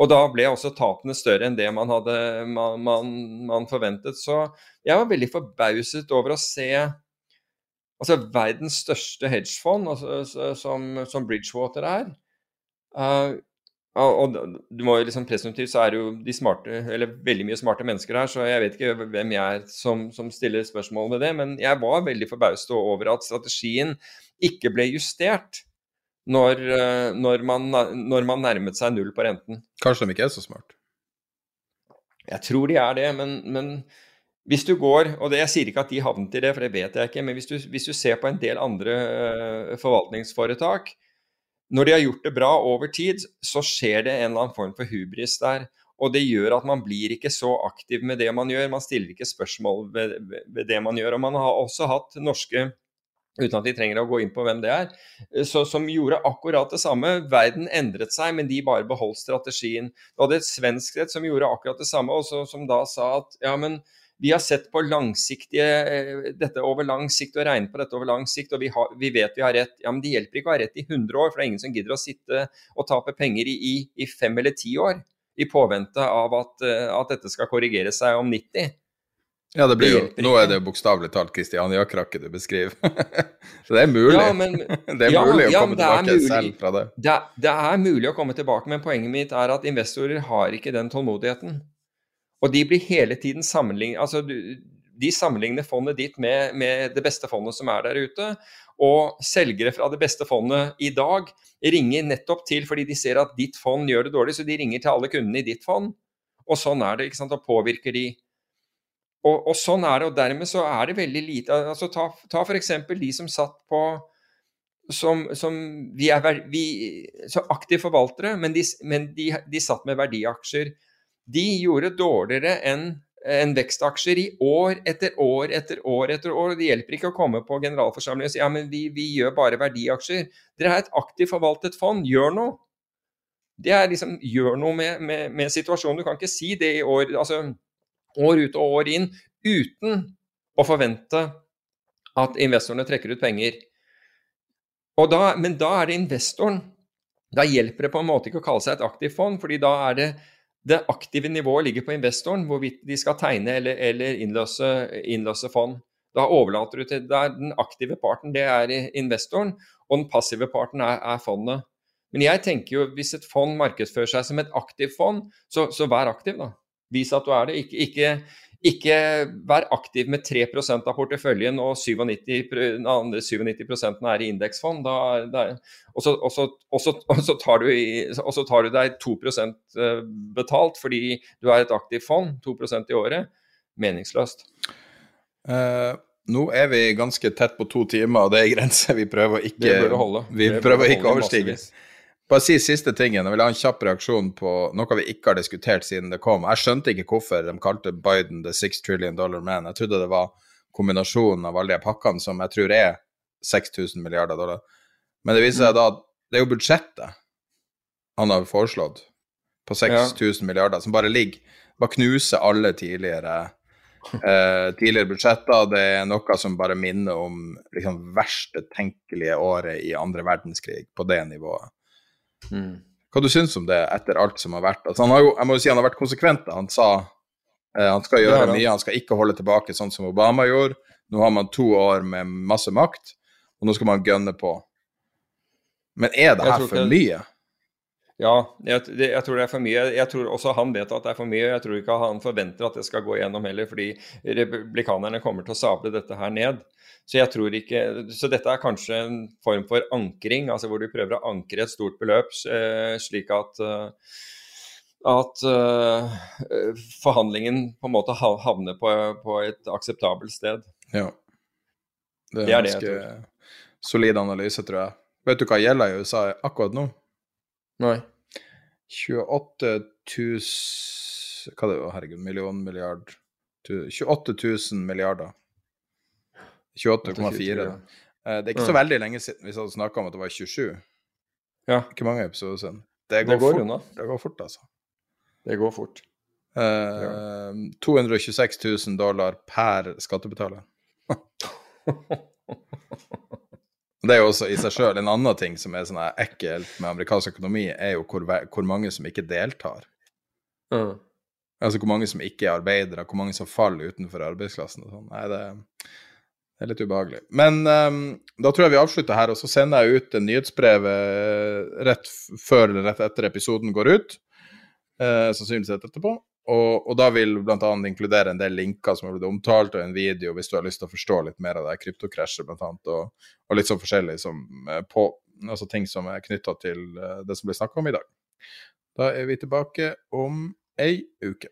Og da ble også tapene større enn det man hadde man, man, man forventet. Så jeg var veldig forbauset over å se altså verdens største hedgefond, altså, som, som, Bridgewater er. Uh, og du må jo liksom presumptivt så er det jo de smarte, eller veldig mye smarte mennesker her, så jeg vet ikke hvem jeg er som, som stiller spørsmål ved det. Men jeg var veldig forbauset over at strategien ikke ble justert når, når, man, når, man, nærmet seg null på renten. Kanskje de ikke er så smart? Jeg tror de er det, men, men hvis du går og det, Jeg sier ikke at de havnet i det, for det vet jeg ikke. Men hvis du, hvis du ser på en del andre uh, forvaltningsforetak, når de har gjort det bra over tid, så skjer det en eller annen form for hubris der. Og det gjør at man blir ikke så aktiv med det man gjør. Man stiller ikke spørsmål ved, ved det man gjør. Og man har også hatt norske uten at de trenger å gå inn på hvem det er, så, som gjorde akkurat det samme. Verden endret seg, men de bare beholdt strategien. Du hadde et svensk rett som gjorde akkurat det samme, og som da sa at ja, men vi har sett på langsiktige, dette over lang sikt og regnet på dette over lang sikt, og vi, har, vi, vet vi har rett. Ja, men Det hjelper ikke å ha rett i 100 år, for det er ingen som gidder å sitte og tape penger i, i, i fem eller ti år i påvente av at, at dette skal korrigere seg om 90. Ja, det blir jo, Det nå er det jo bokstavelig talt Kristiania-krakket du beskriver. så det er mulig. Ja, men- det er ja, mulig å ja, komme tilbake mulig. selv fra det. Det, det er mulig å komme tilbake, men poenget mitt er at investorer har ikke den tålmodigheten. Og de blir hele tiden sammenlignet altså, du- De sammenligner fondet ditt med, med det beste fondet som er der ute. Og selgere fra det beste fondet i dag ringer nettopp til fordi de ser at ditt fond gjør det dårlig, så de ringer til alle kundene i ditt fond. Og sånn er det, ikke sant, og påvirker de. Og, og sånn er det, og dermed så er det veldig lite altså Ta, ta f.eks. de som satt på som, som vi er vi, så aktive forvaltere, men, de, men de, de satt med verdiaksjer. De gjorde dårligere enn en vekstaksjer i år etter år etter år etter år. og Det hjelper ikke å komme på generalforsamling og si ja, men vi, vi gjør bare verdiaksjer. Dere er et aktivt forvaltet fond, gjør noe. Det er liksom, Gjør noe med, med, med situasjonen. Du kan ikke si det i år, altså, år ut og år inn uten å forvente at investorene trekker ut penger. Da, men da er det investoren. Da hjelper det på en måte ikke å kalle seg et aktivt fond, fordi da er det det aktive nivået ligger på investoren, hvorvidt de skal tegne eller, eller innløse, innløse, fond. Da overlater du til Den aktive parten det er investoren, og den passive parten er, er, fondet. Men jeg tenker jo hvis et fond markedsfører seg som et aktivt fond, så, så vær aktiv, da. Vis at du er det. Ikke, ikke, ikke vær aktiv med 3% av porteføljen og 97, den andre 97 er i indeksfond. Og så, tar tar du deg 2 eh, betalt fordi du er et aktivt fond, 2% i året. Meningsløst. Uh, nå er vi ganske tett på to timer, og det er grenser vi prøver å ikke, vi prøver å ikke overstige. Bare si siste tingen. Jeg vil ha en kjapp reaksjon på noe vi ikke har diskutert siden det kom. Jeg skjønte ikke hvorfor de kalte Biden the six trillion dollar man. Jeg trodde det var kombinasjonen av alle de pakkene som jeg tror er 6000 milliarder dollar. Men det viser seg da at det er jo budsjettet han har foreslått på 6000 ja. milliarder, som bare ligger Bare knuser alle tidligere eh, tidligere budsjetter. Det er noe som bare minner om liksom, verste tenkelige året i andre verdenskrig, på det nivået. Mm. Hva du syns om det etter alt som har vært? Altså, han har jo, jeg må jo si han har vært konsekvent. Han sa eh, han skal gjøre ja, mye, han skal ikke holde tilbake sånn som Obama gjorde. Nå har man to år med masse makt, og nå skal man gønne på. Men er det her for mye? Ja, jeg, det, jeg, tror det er for mye. Jeg tror også han vet at det er for mye. Jeg tror ikke han forventer at det skal gå gjennom heller, fordi republikanerne kommer til å sable dette her ned. Så jeg tror ikke, så dette er kanskje en form for ankring, altså hvor du prøver å ankre et stort beløp eh, slik at, eh, at uh, forhandlingen på en måte havner på, på et akseptabelt sted. Ja. Det er, det er ganske solid analyse, tror jeg. Vet du hva gjelder i USA akkurat nå? Nei. 28 000 Hva det var, herregud, million, milliard 28 000 milliarder. 28,4. Ja. Eh, det er ikke så veldig lenge siden vi hadde snakka om at det var 27. Ja. Ikke mange episoder siden. Det går, det går fort. Det går fort, altså. Det går fort. Uh, 226 000 dollar per skattebetaler. det er jo også i seg sjøl en annen ting som er sånn ekkelt med amerikansk økonomi, er jo hvor, hvor mange som ikke deltar. Mm. Altså hvor mange som ikke er arbeidere, hvor mange som faller utenfor arbeidsklassen og sånn. Nei, det det er litt ubehagelig. Men um, da tror jeg vi avslutter her, og så sender jeg ut nyhetsbrev rett før eller rett etter episoden går ut. Uh, sannsynligvis etterpå. Og, og, da vil bl.a. inkludere en del linker som har blitt omtalt, og en video hvis du har lyst til å forstå litt mer av det kryptokrasjet, bl.a., og, og litt sånn forskjellig som uh, på, altså ting som er knytta til det som ble snakka om i dag. Da er vi tilbake om ei uke.